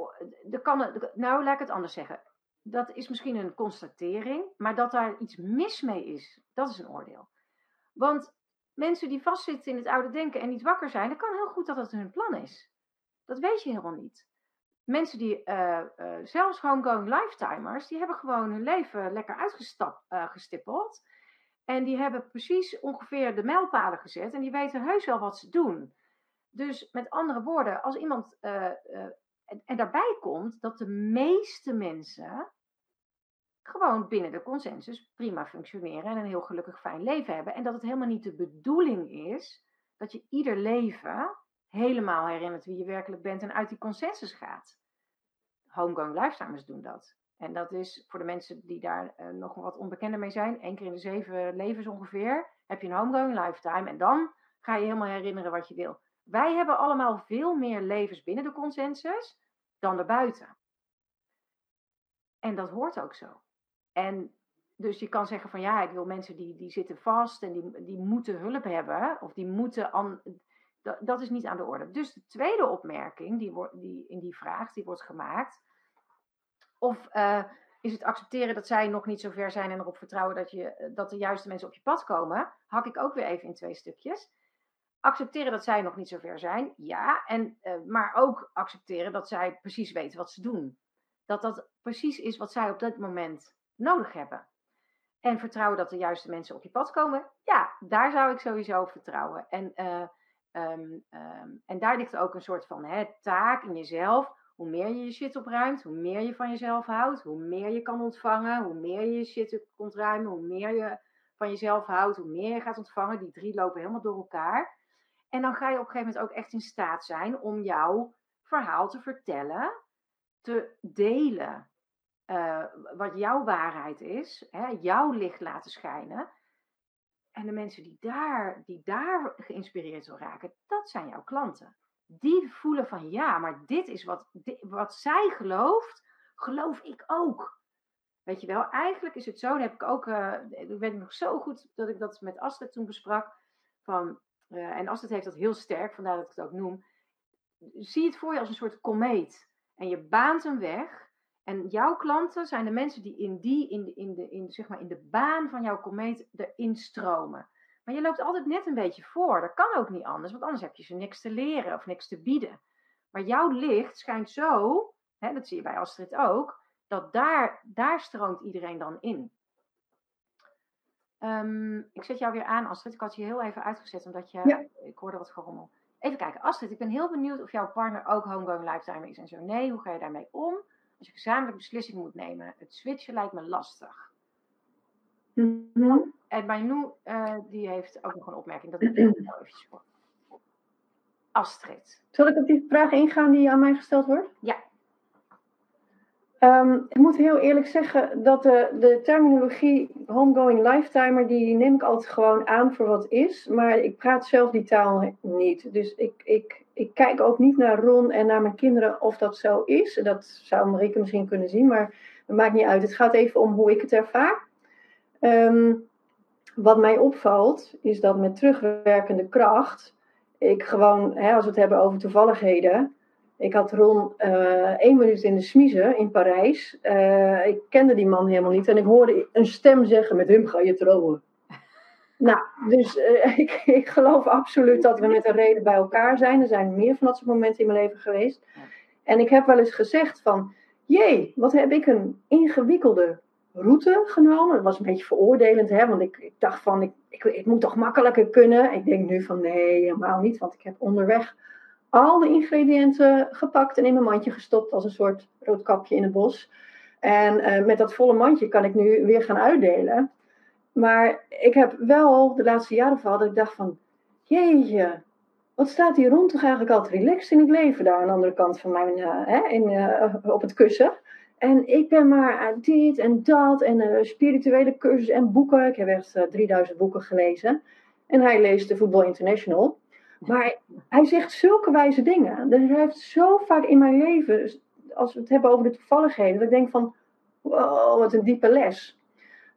de kan, nou, laat ik het anders zeggen. Dat is misschien een constatering, maar dat daar iets mis mee is, dat is een oordeel. Want mensen die vastzitten in het oude denken en niet wakker zijn, dan kan heel goed dat dat hun plan is. Dat weet je helemaal niet. Mensen die, uh, uh, zelfs homegoing lifetimers, die hebben gewoon hun leven lekker uitgestippeld. Uh, en die hebben precies ongeveer de mijlpalen gezet en die weten heus wel wat ze doen. Dus met andere woorden, als iemand. En, en daarbij komt dat de meeste mensen gewoon binnen de consensus prima functioneren en een heel gelukkig fijn leven hebben. En dat het helemaal niet de bedoeling is dat je ieder leven helemaal herinnert wie je werkelijk bent en uit die consensus gaat. Homegoing lifetimers doen dat. En dat is voor de mensen die daar uh, nog wat onbekender mee zijn. één keer in de zeven levens ongeveer heb je een homegoing lifetime. En dan ga je helemaal herinneren wat je wil. Wij hebben allemaal veel meer levens binnen de consensus dan erbuiten. En dat hoort ook zo. En dus je kan zeggen van ja, ik wil mensen die, die zitten vast en die, die moeten hulp hebben. Of die moeten. An, dat, is niet aan de orde. Dus de tweede opmerking die, wordt, die in die vraag die wordt gemaakt. Of uh, is het accepteren dat zij nog niet zo ver zijn en erop vertrouwen dat, je, dat de juiste mensen op je pad komen? Hak ik ook weer even in twee stukjes. Accepteren dat zij nog niet zo ver zijn, ja. En, uh, maar ook accepteren dat zij precies weten wat ze doen. Dat dat precies is wat zij op dat moment nodig hebben. En vertrouwen dat de juiste mensen op je pad komen, ja, daar zou ik sowieso vertrouwen. En, uh, um, um, en daar ligt ook een soort van hè, taak in jezelf. Hoe meer je je shit opruimt, hoe meer je van jezelf houdt, hoe meer je kan ontvangen, hoe meer je je shit kunt ruimen, hoe meer je van jezelf houdt, hoe meer je gaat ontvangen. Die drie lopen helemaal door elkaar. En dan ga je op een gegeven moment ook echt in staat zijn om jouw verhaal te vertellen, te delen. Uh, wat jouw waarheid is, hè, jouw licht laten schijnen. En de mensen die daar, die daar geïnspireerd door raken, dat zijn jouw klanten. Die voelen van ja, maar dit is wat, wat zij gelooft, geloof ik ook. Weet je wel, eigenlijk is het zo, dan heb ik ook, uh, ik weet nog zo goed dat ik dat met Astrid toen besprak. Van, uh, en Astrid heeft dat heel sterk, vandaar dat ik het ook noem. Zie het voor je als een soort komeet. En je baant hem weg. En jouw klanten zijn de mensen die in, die, in, de, in, de, in, zeg maar in de baan van jouw komeet erin stromen. Maar je loopt altijd net een beetje voor. Dat kan ook niet anders, want anders heb je ze niks te leren of niks te bieden. Maar jouw licht schijnt zo, hè, dat zie je bij Astrid ook, dat daar, daar stroomt iedereen dan in. Um, ik zet jou weer aan, Astrid. Ik had je heel even uitgezet, omdat je, ja. ik hoorde wat gerommel. Even kijken, Astrid, ik ben heel benieuwd of jouw partner ook homegoing lifetime is en zo. Nee, hoe ga je daarmee om? Als je gezamenlijk beslissing moet nemen, het switchen lijkt me lastig. Mm -hmm. En Manu, uh, die heeft ook nog een opmerking. Dat *clears throat* ik wel eventjes voor. Astrid. Zal ik op die vraag ingaan die aan mij gesteld wordt? Ja. Um, ik moet heel eerlijk zeggen dat de, de terminologie homegoing lifetimer, die neem ik altijd gewoon aan voor wat is. Maar ik praat zelf die taal niet. Dus ik, ik, ik kijk ook niet naar Ron en naar mijn kinderen of dat zo is. Dat zou Marike misschien kunnen zien, maar dat maakt niet uit. Het gaat even om hoe ik het ervaar. Um, wat mij opvalt, is dat met terugwerkende kracht, ik gewoon, hè, als we het hebben over toevalligheden, ik had Ron uh, één minuut in de smiezen in Parijs. Uh, ik kende die man helemaal niet en ik hoorde een stem zeggen: Met hem ga je trouwen. *laughs* Nou, dus uh, *laughs* ik, ik geloof absoluut dat we met een reden bij elkaar zijn. Er zijn meer van dat soort momenten in mijn leven geweest. En ik heb wel eens gezegd van, jee, wat heb ik een ingewikkelde route genomen. Dat was een beetje veroordelend, hè, want ik, ik dacht van, ik, ik, ik, moet toch makkelijker kunnen. Ik denk nu van, nee, helemaal niet, want ik heb onderweg al de ingrediënten gepakt en in mijn mandje gestopt als een soort roodkapje in het bos. En uh, met dat volle mandje kan ik nu weer gaan uitdelen. Maar ik heb wel de laatste jaren gehad dat ik dacht van, jeetje, wat staat hier rond toch eigenlijk altijd relaxed in het leven daar aan de andere kant van mijn, hè, in, uh, op het kussen. En ik ben maar dit en dat en spirituele cursus en boeken. Ik heb echt uh, 3000 boeken gelezen. En hij leest de Football International. Maar hij zegt zulke wijze dingen. Dus hij heeft zo vaak in mijn leven, als we het hebben over de toevalligheden, dat ik denk van, wow, wat een diepe les.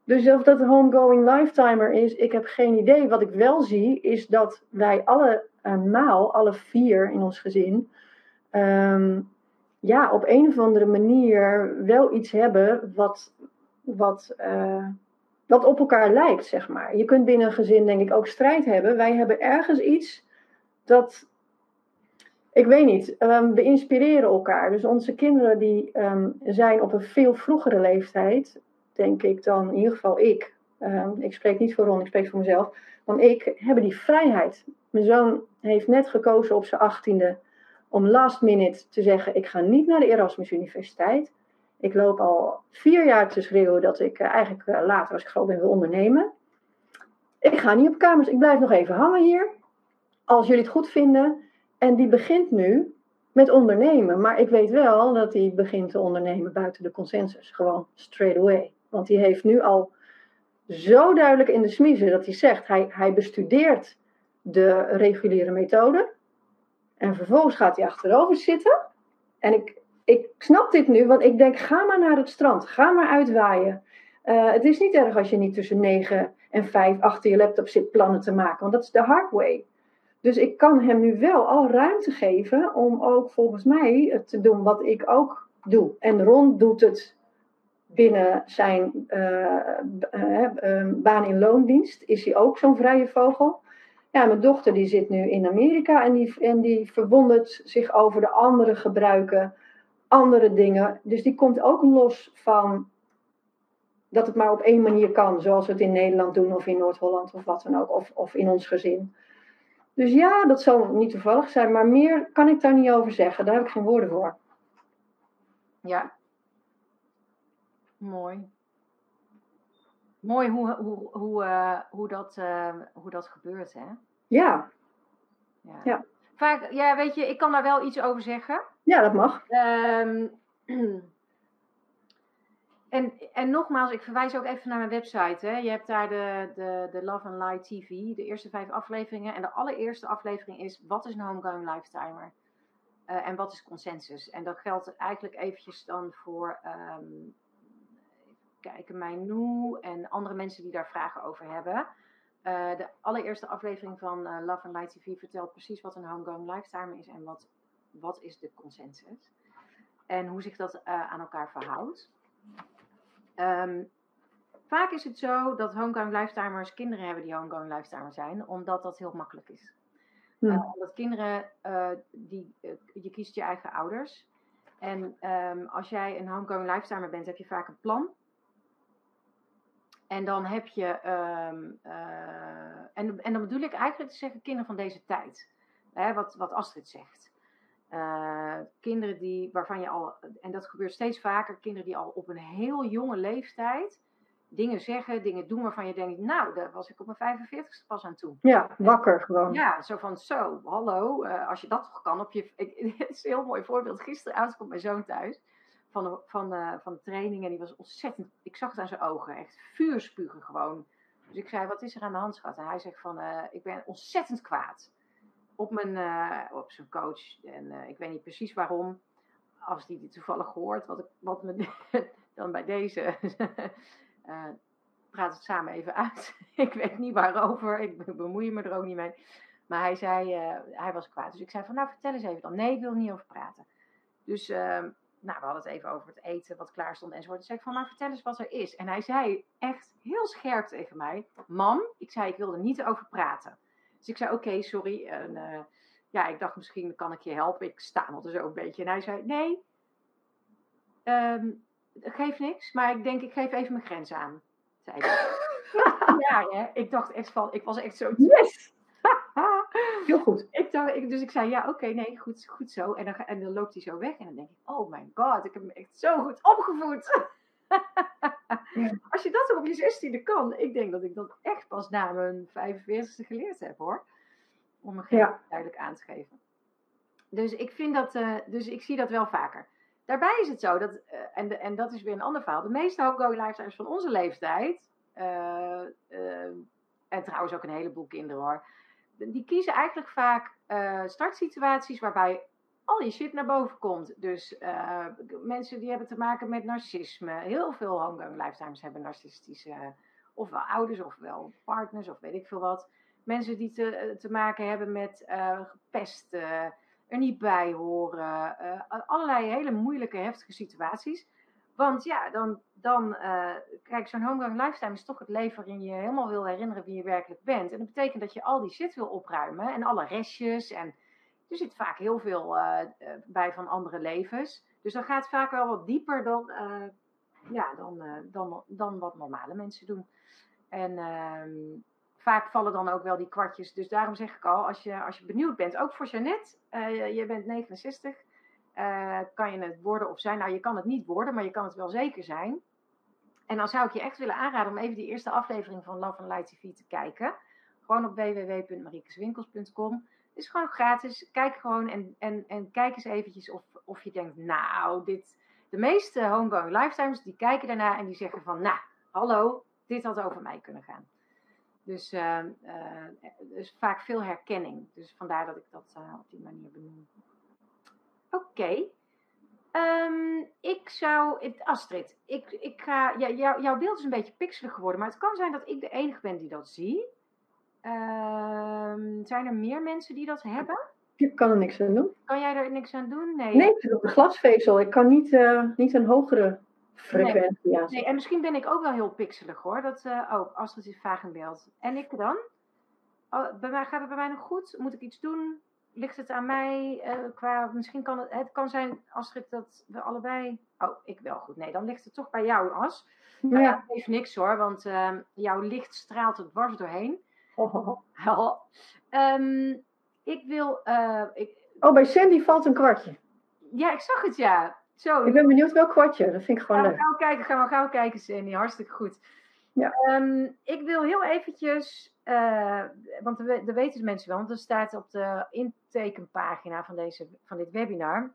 Dus of dat een homegoing lifetimer is, ik heb geen idee. Wat ik wel zie, is dat wij allemaal, alle vier in ons gezin, um, ja, op een of andere manier wel iets hebben wat, wat, uh, wat op elkaar lijkt, zeg maar. Je kunt binnen een gezin denk ik ook strijd hebben. Wij hebben ergens iets dat, ik weet niet, um, we inspireren elkaar. Dus onze kinderen die um, zijn op een veel vroegere leeftijd, denk ik dan in ieder geval ik. Um, ik spreek niet voor Ron, ik spreek voor mezelf. Want ik hebben die vrijheid. Mijn zoon heeft net gekozen op zijn achttiende om last minute te zeggen: ik ga niet naar de Erasmus Universiteit. Ik loop al vier jaar te schreeuwen dat ik uh, eigenlijk uh, later, als ik groot ben, wil ondernemen. Ik ga niet op kamers, ik blijf nog even hangen hier. Als jullie het goed vinden. En die begint nu met ondernemen. Maar ik weet wel dat hij begint te ondernemen buiten de consensus. Gewoon straight away. Want hij heeft nu al zo duidelijk in de smiezen dat hij zegt: hij, hij bestudeert de reguliere methode. En vervolgens gaat hij achterover zitten. En ik, ik snap dit nu, want ik denk: ga maar naar het strand, ga maar uitwaaien. Uh, het is niet erg als je niet tussen 9 en 5 achter je laptop zit plannen te maken, want dat is de hard way. Dus ik kan hem nu wel al ruimte geven om ook volgens mij te doen wat ik ook doe. En Ron doet het binnen zijn uh, uh, baan in loondienst. Is hij ook zo'n vrije vogel? Ja, mijn dochter die zit nu in Amerika en die, en die verwondert zich over de andere gebruiken, andere dingen. Dus die komt ook los van dat het maar op één manier kan, zoals we het in Nederland doen of in Noord-Holland of wat dan ook, of, of in ons gezin. Dus ja, dat zal niet toevallig zijn, maar meer kan ik daar niet over zeggen. Daar heb ik geen woorden voor. Ja. Mooi. Mooi hoe, hoe, hoe, uh, hoe, dat, uh, hoe dat gebeurt, hè? Ja. ja. ja. Vaak, ja, weet je, ik kan daar wel iets over zeggen. Ja, dat mag. Um, *clears throat* En, en nogmaals, ik verwijs ook even naar mijn website. Hè. Je hebt daar de, de, de Love and Light TV, de eerste vijf afleveringen. En de allereerste aflevering is: wat is een homegrown lifetimer? Uh, en wat is consensus? En dat geldt eigenlijk eventjes dan voor, um, kijken, mijn Noe en andere mensen die daar vragen over hebben. Uh, de allereerste aflevering van uh, Love and Light TV vertelt precies wat een homegrown lifetimer is en wat, wat is de consensus. En hoe zich dat aan elkaar verhoudt. Um, vaak is het zo dat homegrown lifetimers kinderen hebben die homegrown lifetimer zijn, omdat dat heel makkelijk is. Ja. Uh, omdat kinderen, uh, die, uh, je kiest je eigen ouders. En um, als jij een homegrown lifetimer bent, heb je vaak een plan. En dan heb je, um, en, en dan bedoel ik eigenlijk te zeggen kinderen van deze tijd. Hè, wat, wat Astrid zegt. Uh, kinderen die, waarvan je al, en dat gebeurt steeds vaker, kinderen die al op een heel jonge leeftijd dingen zeggen, dingen doen waarvan je denkt, nou, daar was ik op mijn 45ste pas aan toe. Ja, wakker gewoon. Ja, zo van, zo, hallo, uh, als je dat toch kan op je, *laughs* ik, het is een heel mooi voorbeeld. Gisteravond komt mijn zoon thuis van de, van, de, van de training en die was ontzettend, ik zag het aan zijn ogen, echt vuurspugen gewoon. Dus ik zei, wat is er aan de hand, schat? En hij zegt van, uh, ik ben ontzettend kwaad op, mijn, uh, op zijn coach. En uh, ik weet niet precies waarom. Als die toevallig hoort, wat, ik, wat me *laughs* dan bij deze. uh, *laughs* praat het samen even uit. *laughs* ik weet niet waarover. Ik bemoei me er ook niet mee. Maar hij zei, hij was kwaad. Dus ik zei van, nou vertel eens even dan. Nee, ik wil er niet over praten. Dus ehm, nou, we hadden het even over het eten, wat klaar stond enzovoort. Dus zei van, nou vertel eens wat er is. En hij zei echt heel scherp tegen mij. Mam, ik zei, ik wil er niet over praten. Dus ik zei, oké, okay, sorry. En, uh, ja, ik dacht misschien kan ik je helpen. Ik stamelde zo een beetje. En hij zei, nee, um, geef niks. Maar ik denk, ik geef even mijn grens aan. Zei hij. *laughs* ja, hè? ik dacht echt van, ik was echt zo... *laughs* Yes! *laughs* Heel goed. Ik dacht, ik, dus ik zei, ja, oké, okay, nee, goed, goed zo. En dan, en dan loopt hij zo weg. En dan denk ik, oh my god, ik heb hem echt zo goed opgevoed. *laughs* Als je dat toch op je zestiende kan, ik denk dat ik dat echt pas na mijn 45ste geleerd heb hoor. Om me ja. duidelijk aan te geven. Dus ik vind dat, uh, dus ik zie dat wel vaker. Daarbij is het zo, dat, uh, en, de, en dat is weer een ander verhaal. De meeste lifestyles van onze leeftijd, uh, en trouwens ook een heleboel kinderen hoor, die kiezen eigenlijk vaak startsituaties waarbij je shit naar boven komt. Dus uh, mensen die hebben te maken met narcisme. Heel veel homegrown lifetimes hebben narcistische, ofwel ouders, ofwel partners, of weet ik veel wat. Mensen die te, te maken hebben met uh, pesten, er niet bij horen. Allerlei hele moeilijke, heftige situaties. Want ja, dan, dan kijk, zo'n homegrown lifetime is toch het leven waarin je helemaal wil herinneren wie je werkelijk bent. En dat betekent dat je al die shit wil opruimen en alle restjes en er zit vaak heel veel uh, bij van andere levens. Dus dat gaat vaak wel wat dieper dan, uh, ja, dan, dan, dan wat normale mensen doen. En ehm, vaak vallen dan ook wel die kwartjes. Dus daarom zeg ik al, als je, als je benieuwd bent, ook voor Jeannette, je bent 69, kan je het worden of zijn. Nou, je kan het niet worden, maar je kan het wel zeker zijn. En dan zou ik je echt willen aanraden om even die eerste aflevering van Love and Light TV te kijken. Gewoon op www.mariekeswinkels.com is gewoon gratis. Kijk gewoon en, en, en kijk eens eventjes of, of je denkt, nou, dit... De meeste homegoing lifetimes, die kijken daarna en die zeggen van, nou, hallo, dit had over mij kunnen gaan. Dus, uh, uh, dus vaak veel herkenning. Dus vandaar dat ik dat uh, op die manier benoem. Oké. Um, ik zou, Astrid, ik, ik ga, ja, jou, jouw beeld is een beetje pixelig geworden, maar het kan zijn dat ik de enige ben die dat zie. Um, zijn er meer mensen die dat hebben? Ik kan er niks aan doen. Kan jij er niks aan doen? Nee, nee ik heb een glasvezel. Ik kan niet, uh, niet een hogere frequentie nee. nee, en misschien ben ik ook wel heel pixelig hoor. Dat, uh, oh, Astrid is vaag in beeld. En ik dan? Oh, bij mij, gaat het bij mij nog goed? Moet ik iets doen? ligt het aan mij? Uh, qua, misschien kan het, het kan zijn, als ik dat we allebei. Oh, ik wel goed. Nee, dan ligt het toch bij jou, As. Ja. Nou ja, heeft niks hoor, want uh, jouw licht straalt er dwars doorheen. *laughs* Oh. Um, ik wil. Uh, ik... Oh, bij Sandy valt een kwartje. Ja, ik zag het ja. Zo. Ik ben benieuwd welk kwartje. Dat vind ik gewoon gaan leuk. Gaan we kijken, gaan we gauw kijken, Sandy. Hartstikke goed. Ja. Um, ik wil heel eventjes, uh, want dat weten mensen wel, want er staat op de intekenpagina van, deze, van dit webinar.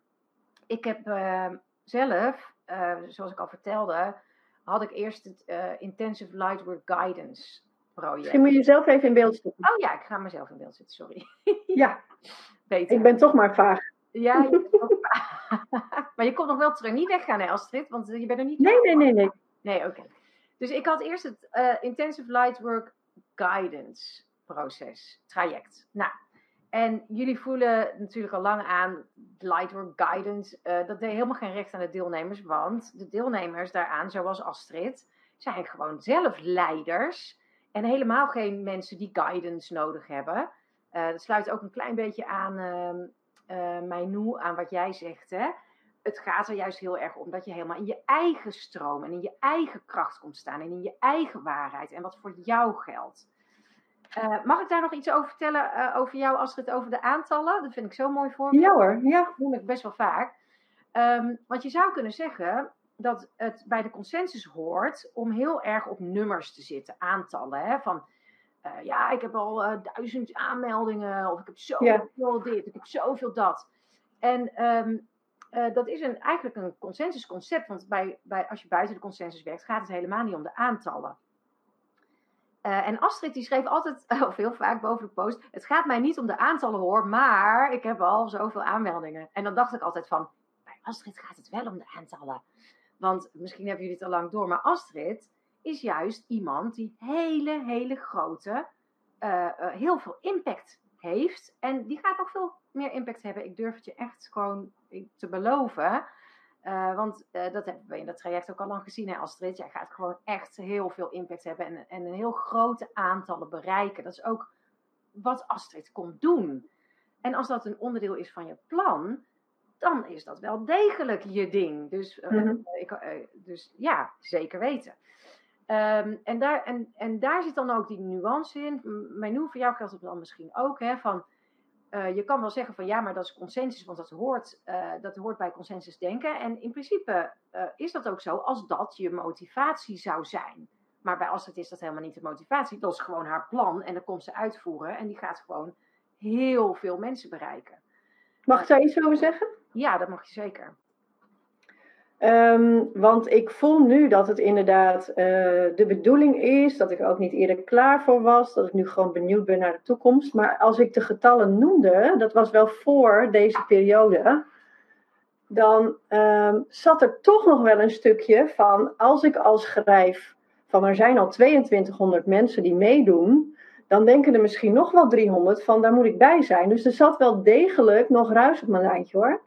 Ik heb uh, zelf, uh, zoals ik al vertelde, had ik eerst het Intensive Lightwork Guidance project. Misschien moet je jezelf even in beeld zetten. Oh ja, ik ga mezelf in beeld zetten, sorry. *laughs* ja, *laughs* Beter. ik ben toch maar vaag. Ja, je bent ook *laughs* vaag. maar je komt nog wel terug. Niet weggaan, hè, Astrid, want je bent er niet. Nee, nee, nee, nee. Nee, oké. Okay. Dus ik had eerst het uh, Intensive Lightwork Guidance proces, traject. Nou, en jullie voelen natuurlijk al lang aan, Lightwork Guidance, uh, dat deed helemaal geen recht aan de deelnemers, want de deelnemers daaraan, zoals Astrid, zijn gewoon zelf leiders en helemaal geen mensen die guidance nodig hebben. Uh, dat sluit ook een klein beetje aan uh, Mijnou, aan wat jij zegt, hè het gaat er juist heel erg om dat je helemaal in je eigen stroom en in je eigen kracht komt staan en in je eigen waarheid en wat voor jou geldt. Uh, mag ik daar nog iets over vertellen uh, over jou als het over de aantallen? Dat vind ik zo mooi voor. Ja hoor, ja. Dat noem ik best wel vaak. Um, want je zou kunnen zeggen dat het bij de consensus hoort om heel erg op nummers te zitten, aantallen. Hè? Van uh, ja, ik heb al duizend aanmeldingen of ik heb zoveel dit, ik heb zoveel dat. En um, uh, dat is een, eigenlijk een consensusconcept, want bij, bij, als je buiten de consensus werkt, gaat het helemaal niet om de aantallen. Uh, en Astrid die schreef altijd, *laughs* of heel vaak boven de post, het gaat mij niet om de aantallen hoor, maar ik heb al zoveel aanmeldingen. En dan dacht ik altijd van, bij Astrid gaat het wel om de aantallen. Want misschien hebben jullie het al lang door, maar Astrid is juist iemand die hele, hele grote, uh, heel veel impact heeft. En die gaat nog veel meer impact hebben. Ik durf het je echt gewoon te beloven. Uh, want dat hebben we in dat traject ook al lang gezien, hè, Astrid. Jij gaat gewoon echt heel veel impact hebben en, en een heel grote aantallen bereiken. Dat is ook wat Astrid komt doen. En als dat een onderdeel is van je plan, dan is dat wel degelijk je ding. Dus, uh, mm-hmm. ik, dus ja, zeker weten. Um, en, daar, en, en daar zit dan ook die nuance in. Mijn nu voor jou geldt het dan misschien ook. Hè, van, uh, je kan wel zeggen van ja, maar dat is consensus, want dat hoort, dat hoort bij consensus denken. En in principe is dat ook zo als dat je motivatie zou zijn. Maar bij als het is dat helemaal niet de motivatie. Dat is gewoon haar plan en dan komt ze uitvoeren. En die gaat gewoon heel veel mensen bereiken. Mag ik daar iets over zeggen? Ja, dat mag je zeker. Um, want ik voel nu dat het inderdaad uh, de bedoeling is, dat ik ook niet eerder klaar voor was, dat ik nu gewoon benieuwd ben naar de toekomst. Maar als ik de getallen noemde, dat was wel voor deze periode, dan um, zat er toch nog wel een stukje van, als ik al schrijf van er zijn al 2200 mensen die meedoen, dan denken er misschien nog wel 300 van daar moet ik bij zijn. Dus er zat wel degelijk nog ruis op mijn lijntje hoor.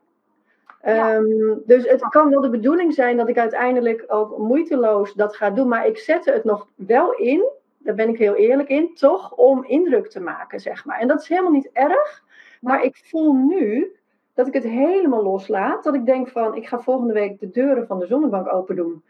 Ja. Um, dus het kan wel de bedoeling zijn dat ik uiteindelijk ook moeiteloos dat ga doen, maar ik zette het nog wel in, daar ben ik heel eerlijk in, toch om indruk te maken, zeg maar. En dat is helemaal niet erg, maar ik voel nu dat ik het helemaal loslaat. Dat ik denk van, ik ga volgende week de deuren van de zonnebank open doen.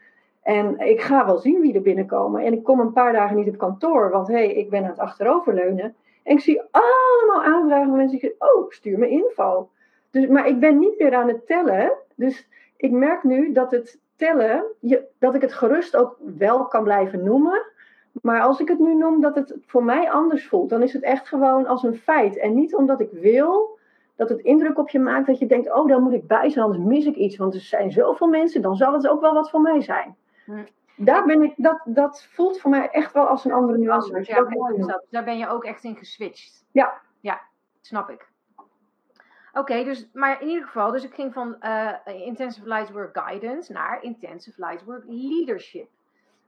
En ik ga wel zien wie er binnenkomen. En ik kom een paar dagen niet op kantoor, want hé, hey, ik ben aan het achteroverleunen. En ik zie allemaal aanvragen van mensen die zeggen, oh, stuur me info. Dus, maar ik ben niet meer aan het tellen. Dus ik merk nu dat het tellen, je, dat ik het gerust ook wel kan blijven noemen. Maar als ik het nu noem dat het voor mij anders voelt, dan is het echt gewoon als een feit. En niet omdat ik wil dat het indruk op je maakt dat je denkt: oh, daar moet ik bij zijn, anders mis ik iets. Want er zijn zoveel mensen, dan zal het ook wel wat voor mij zijn. Hm. Daar ben ik, dat, dat voelt voor mij echt wel als een andere nuance. Ja, daar ben je ook echt in geswitcht. Ja. Ja, snap ik. Oké, dus, maar in ieder geval, dus ik ging van uh, Intensive Lightwork Guidance naar Intensive Lightwork Leadership.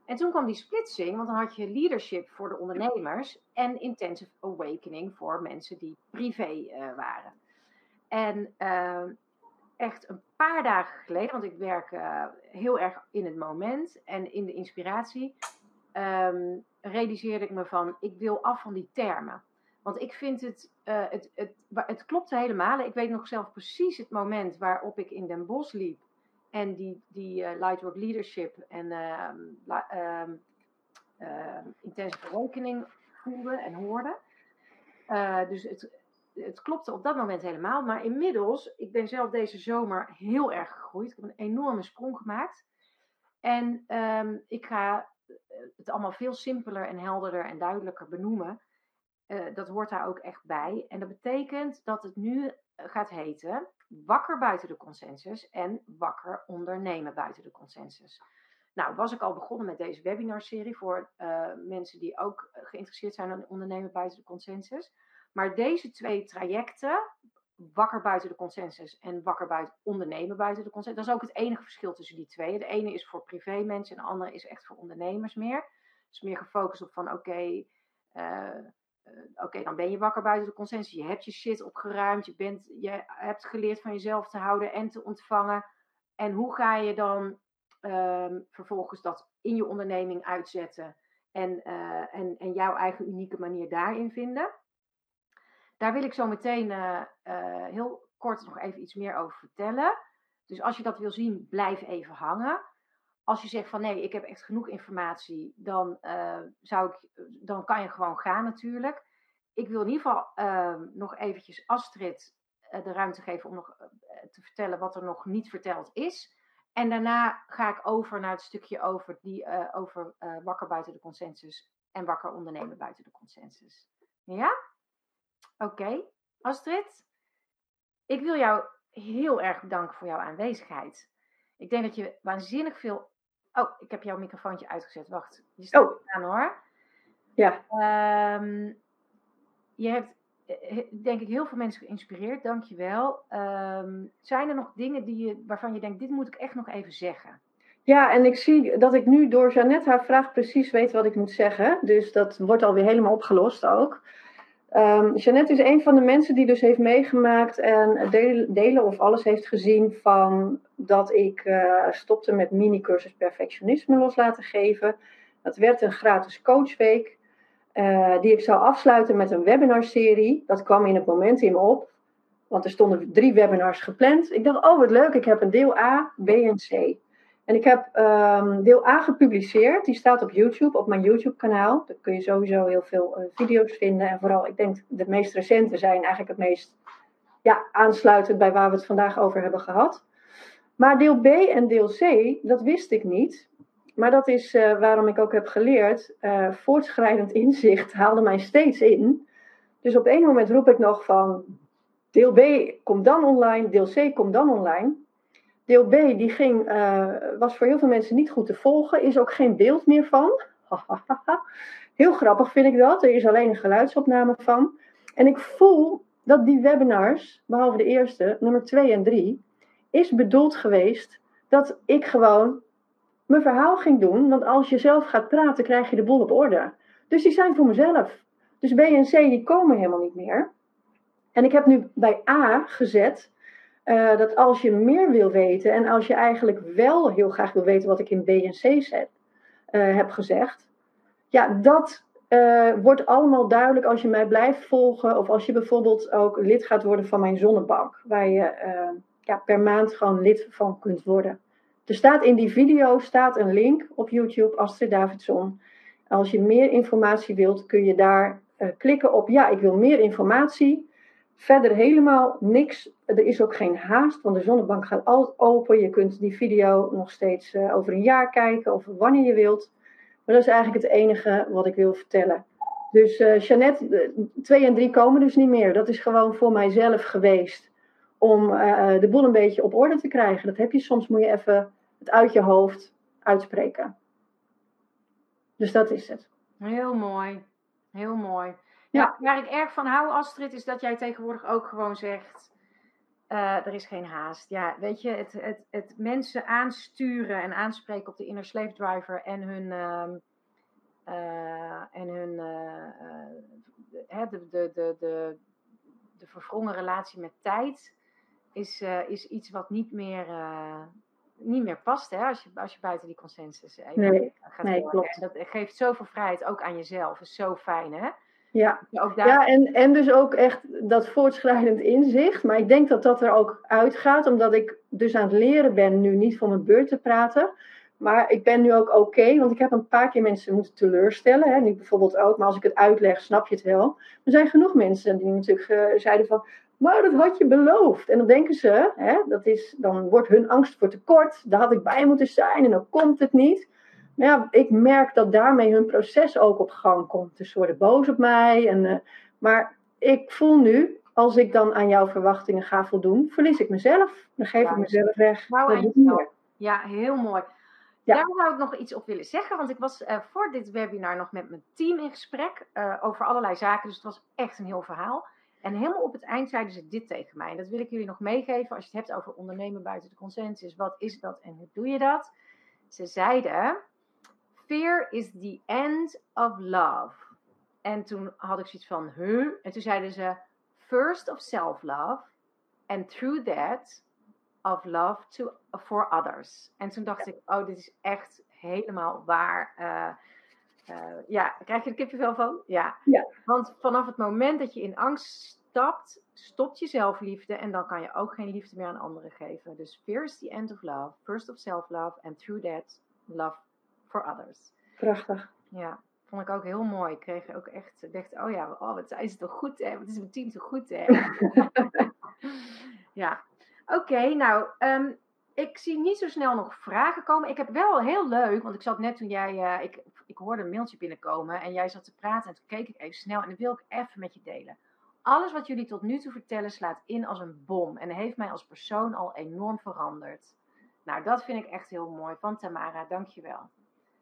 En toen kwam die splitsing, want dan had je leadership voor de ondernemers en intensive awakening voor mensen die privé uh, waren. En uh, echt een paar dagen geleden, want ik werk heel erg in het moment en in de inspiratie, um, realiseerde ik me van, ik wil af van die termen. Want ik vind het, uh, het, het, het klopt helemaal. Ik weet nog zelf precies het moment waarop ik in Den Bosch liep en die, die uh, Lightwork Leadership en uh, Intensive Awakening voelde en hoorde. Uh, dus het, het klopte op dat moment helemaal. Maar inmiddels, ik ben zelf deze zomer heel erg gegroeid. Ik heb een enorme sprong gemaakt. En ik ga het allemaal veel simpeler en helderder en duidelijker benoemen. Uh, dat hoort daar ook echt bij. En dat betekent dat het nu gaat heten wakker buiten de consensus en wakker ondernemen buiten de consensus. Nou, was ik al begonnen met deze webinarserie voor uh, mensen die ook geïnteresseerd zijn in ondernemen buiten de consensus. Maar deze twee trajecten, wakker buiten de consensus en wakker buiten ondernemen buiten de consensus, dat is ook het enige verschil tussen die twee. De ene is voor privé mensen en de andere is echt voor ondernemers meer. Dus meer gefocust op van oké, uh, oké, dan ben je wakker buiten de consensus. Je hebt je shit opgeruimd. Je, bent, je hebt geleerd van jezelf te houden en te ontvangen. En hoe ga je dan um, vervolgens dat in je onderneming uitzetten en, uh, en, en jouw eigen unieke manier daarin vinden? Daar wil ik zo meteen uh, heel kort nog even iets meer over vertellen. Dus als je dat wil zien, blijf even hangen. Als je zegt van nee, ik heb echt genoeg informatie, dan, uh, zou ik, dan kan je gewoon gaan natuurlijk. Ik wil in ieder geval uh, nog eventjes Astrid uh, de ruimte geven om nog te vertellen wat er nog niet verteld is. En daarna ga ik over naar het stukje over, die, over wakker buiten de consensus en wakker ondernemen buiten de consensus. Ja? Oké. Astrid, ik wil jou heel erg bedanken voor jouw aanwezigheid. Ik denk dat je waanzinnig veel Oh, ik heb jouw microfoontje uitgezet. Wacht. Je staat oh. aan hoor. Ja. Um, je hebt, eh, denk ik, heel veel mensen geïnspireerd. Dank je wel. Um, zijn er nog dingen die je, waarvan je denkt, dit moet ik echt nog even zeggen? Ja, en ik zie dat ik nu door Jeannette haar vraag precies weet wat ik moet zeggen. Dus dat wordt alweer helemaal opgelost ook. Um, Jeannette is een van de mensen die dus heeft meegemaakt en delen, of alles heeft gezien van dat ik uh, stopte met mini-cursus perfectionisme los laten geven. Dat werd een gratis coachweek uh, die ik zou afsluiten met een webinarserie. Dat kwam in het moment in op, want er stonden drie webinars gepland. Ik dacht, oh wat leuk, ik heb een deel A, B en C. En ik heb um, deel A gepubliceerd. Die staat op YouTube, op mijn YouTube-kanaal. Daar kun je sowieso heel veel uh, video's vinden. En vooral, ik denk, de meest recente zijn eigenlijk het meest ja, aansluitend bij waar we het vandaag over hebben gehad. Maar deel B en deel C, dat wist ik niet. Maar dat is uh, waarom ik ook heb geleerd. Uh, voortschrijdend *laughs* inzicht haalde mij steeds in. Dus op één moment roep ik nog van. Deel B komt dan online, deel C komt dan online. Deel B die ging, uh, was voor heel veel mensen niet goed te volgen. Is ook geen beeld meer van. *laughs* heel grappig vind ik dat. Er is alleen een geluidsopname van. En ik voel dat die webinars, behalve de eerste, nummer 2 en 3, is bedoeld geweest dat ik gewoon mijn verhaal ging doen. Want als je zelf gaat praten, krijg je de boel op orde. Dus die zijn voor mezelf. Dus B en C die komen helemaal niet meer. En ik heb nu bij A gezet uh, dat als je meer wil weten en als je eigenlijk wel heel graag wil weten wat ik in B en C zet, uh, heb gezegd, ja, dat uh, wordt allemaal duidelijk als je mij blijft volgen of als je bijvoorbeeld ook lid gaat worden van mijn zonnebank, waar je ja, per maand gewoon lid van kunt worden. Er staat in die video staat een link op YouTube, Astrid Davidson. Als je meer informatie wilt, kun je daar klikken op ja, ik wil meer informatie. Verder helemaal niks. Er is ook geen haast, want de zonnebank gaat altijd open. Je kunt die video nog steeds uh, over een jaar kijken of wanneer je wilt. Maar dat is eigenlijk het enige wat ik wil vertellen. Dus uh, Jeannette, twee en drie komen dus niet meer. Dat is gewoon voor mijzelf geweest. Om uh, de boel een beetje op orde te krijgen. Dat heb je soms, moet je even het uit je hoofd uitspreken. Dus dat is het. Heel mooi. Heel mooi. Ja. waar ik erg van hou, Astrid, is dat jij tegenwoordig ook gewoon zegt. Uh, er is geen haast. Ja, weet je, het, het, het mensen aansturen en aanspreken op de inner slave driver en hun, uh, uh, en hun uh, de, de, de, de, de verwrongen relatie met tijd is, is iets wat niet meer, niet meer past hè, als, je, als je buiten die consensus nee, gaat nee, klopt. En dat geeft zoveel vrijheid ook aan jezelf. is zo fijn hè. Ja, ja en, en dus ook echt dat voortschrijdend inzicht. Maar ik denk dat dat er ook uitgaat, omdat ik dus aan het leren ben nu niet voor mijn beurt te praten. Maar ik ben nu ook oké, want ik heb een paar keer mensen moeten teleurstellen. Hè, nu bijvoorbeeld ook, maar als ik het uitleg, snap je het wel. Er zijn genoeg mensen die natuurlijk uh, zeiden van, maar dat had je beloofd. En dan denken ze, hè, dat is, dan wordt hun angst voor tekort. Daar had ik bij moeten zijn en dan komt het niet. Maar ja, ik merk dat daarmee hun proces ook op gang komt. Dus ze worden boos op mij. En, uh, maar ik voel nu, als ik dan aan jouw verwachtingen ga voldoen, verlies ik mezelf. Dan geef ik mezelf weg. Nou, ja, heel mooi. Ja. Daar zou ik nog iets op willen zeggen, want ik was uh, voor dit webinar nog met mijn team in gesprek uh, over allerlei zaken, dus het was echt een heel verhaal. En helemaal op het eind zeiden ze dit tegen mij. En dat wil ik jullie nog meegeven als je het hebt over ondernemen buiten de consensus. Wat is dat en hoe doe je dat? Ze zeiden, Fear is the end of love. En toen had ik zoiets van, huh? En toen zeiden ze, first of self-love. And through that, of love to, for others. En toen dacht ik, oh, dit is echt helemaal waar. Uh, uh, ja, krijg je er kippenvel van? Ja. ja. Want vanaf het moment dat je in angst stapt, stopt je zelfliefde en dan kan je ook geen liefde meer aan anderen geven. Dus fear is the end of love, first of self-love, and through that, love for others. Prachtig. Ja, vond ik ook heel mooi. Ik kreeg ook echt, dacht, oh ja, oh, wat zijn ze toch goed, hè? Wat is mijn team toch goed, hè? *laughs* ja. Oké, nou, um, ik zie niet zo snel nog vragen komen. Ik heb wel heel leuk, want ik zat net toen jij, uh, ik, ik hoorde een mailtje binnenkomen en jij zat te praten en toen keek ik even snel en dat wil ik even met je delen. Alles wat jullie tot nu toe vertellen slaat in als een bom en heeft mij als persoon al enorm veranderd. Nou, dat vind ik echt heel mooi. Van Tamara, dankjewel.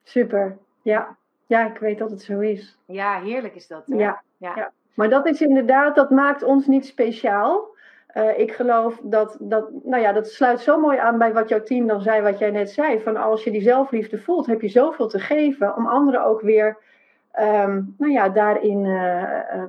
Super, ja. Ja, ik weet dat het zo is. Ja, heerlijk is dat. Ja, ja. ja. Maar dat is inderdaad, dat maakt ons niet speciaal. Uh, ik geloof dat, dat, nou ja, dat sluit zo mooi aan bij wat jouw team dan zei, wat jij net zei. Van als je die zelfliefde voelt, heb je zoveel te geven om anderen ook weer, um, nou ja, daarin uh, uh,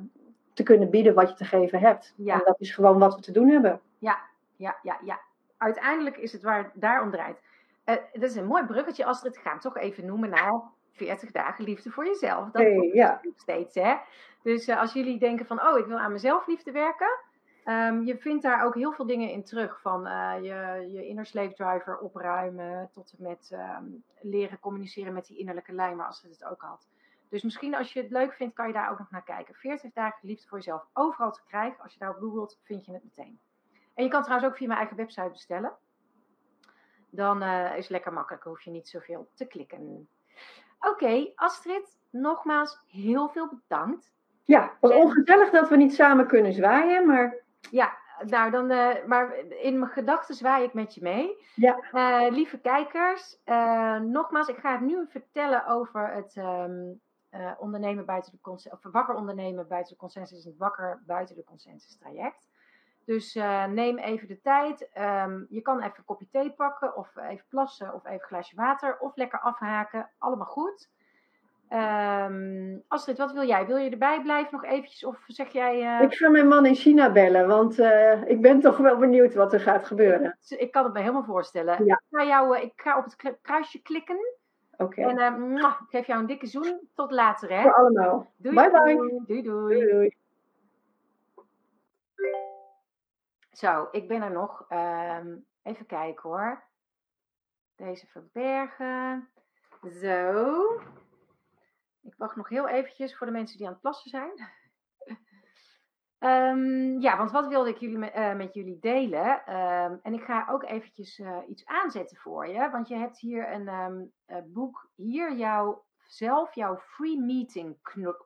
te kunnen bieden wat je te geven hebt. Ja. En dat is gewoon wat we te doen hebben. Ja, ja, ja, ja. Uiteindelijk is het waar het daarom draait. Uh, dat is een mooi bruggetje, Astrid. Ga hem toch even noemen naar 40 dagen liefde voor jezelf. Dat hey, ja. steeds, hè. Dus uh, als jullie denken van, oh, ik wil aan mezelf liefde werken. Um, je vindt daar ook heel veel dingen in terug. Van uh, je, je inner slave driver opruimen. Tot en met um, leren communiceren met die innerlijke lijn, waar Astrid het ook had. Dus misschien als je het leuk vindt, kan je daar ook nog naar kijken. 40 dagen liefde voor jezelf. Overal te krijgen. Als je daarop googelt, vind je het meteen. En je kan trouwens ook via mijn eigen website bestellen dan uh, is het lekker makkelijk. hoef je niet zoveel te klikken. Oké, Astrid, nogmaals heel veel bedankt. Ja, het was ongezellig dat we niet samen kunnen zwaaien, maar... Ja, nou dan, uh, maar in mijn gedachten zwaai ik met je mee. Ja. Uh, lieve kijkers, nogmaals, ik ga het nu vertellen over het um, ondernemen buiten de consensus, of wakker ondernemen buiten de consensus, het wakker buiten de consensus traject. Dus uh, neem even de tijd. Um, je kan even een kopje thee pakken, of even plassen, of even een glaasje water, of lekker afhaken. Allemaal goed. Um, Astrid, wat wil jij? Wil je erbij blijven nog eventjes? Of zeg jij... Uh... Ik ga mijn man in China bellen, want uh, ik ben toch wel benieuwd wat er gaat gebeuren. Ik kan het me helemaal voorstellen. Ja. Ik, ga jou, ik ga op het kruisje klikken. Oké. Okay. En uh, ik geef jou een dikke zoen. Tot later, hè? Voor allemaal. Doei, bye bye. Doei, doei. doei, doei. Zo, ik ben er nog. Um, even kijken hoor. Deze verbergen. Zo. Ik wacht nog heel eventjes voor de mensen die aan het plassen zijn. um, *laughs* ja, want wat wilde ik jullie met, uh, met jullie delen? Um, en ik ga ook eventjes uh, iets aanzetten voor je. Want je hebt hier een uh, boek. Hier jouw zelf jouw free meeting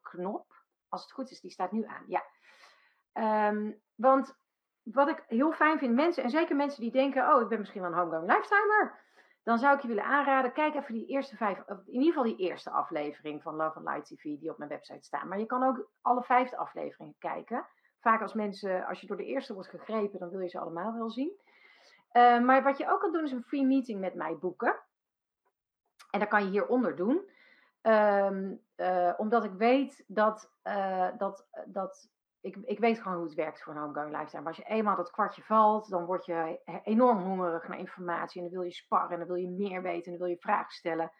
knop. Als het goed is, die staat nu aan. Ja. Ehm, want wat ik heel fijn vind, mensen, en zeker mensen die denken: Oh, ik ben misschien wel een homegoing lifetimer. Dan zou ik je willen aanraden, kijk even die eerste vijf, in ieder geval die eerste aflevering van Love and Light TV die op mijn website staan. Maar je kan ook alle vijfde afleveringen kijken. Vaak als mensen, als je door de eerste wordt gegrepen, dan wil je ze allemaal wel zien. Uh, maar wat je ook kan doen is een free meeting met mij boeken. En dat kan je hieronder doen. Um, uh, omdat ik weet dat, uh, dat, dat ik, ik weet gewoon hoe het werkt voor een homegoing lifestyle. Maar als je eenmaal dat kwartje valt, dan word je enorm hongerig naar informatie. En dan wil je sparren en dan wil je meer weten en dan wil je vragen stellen.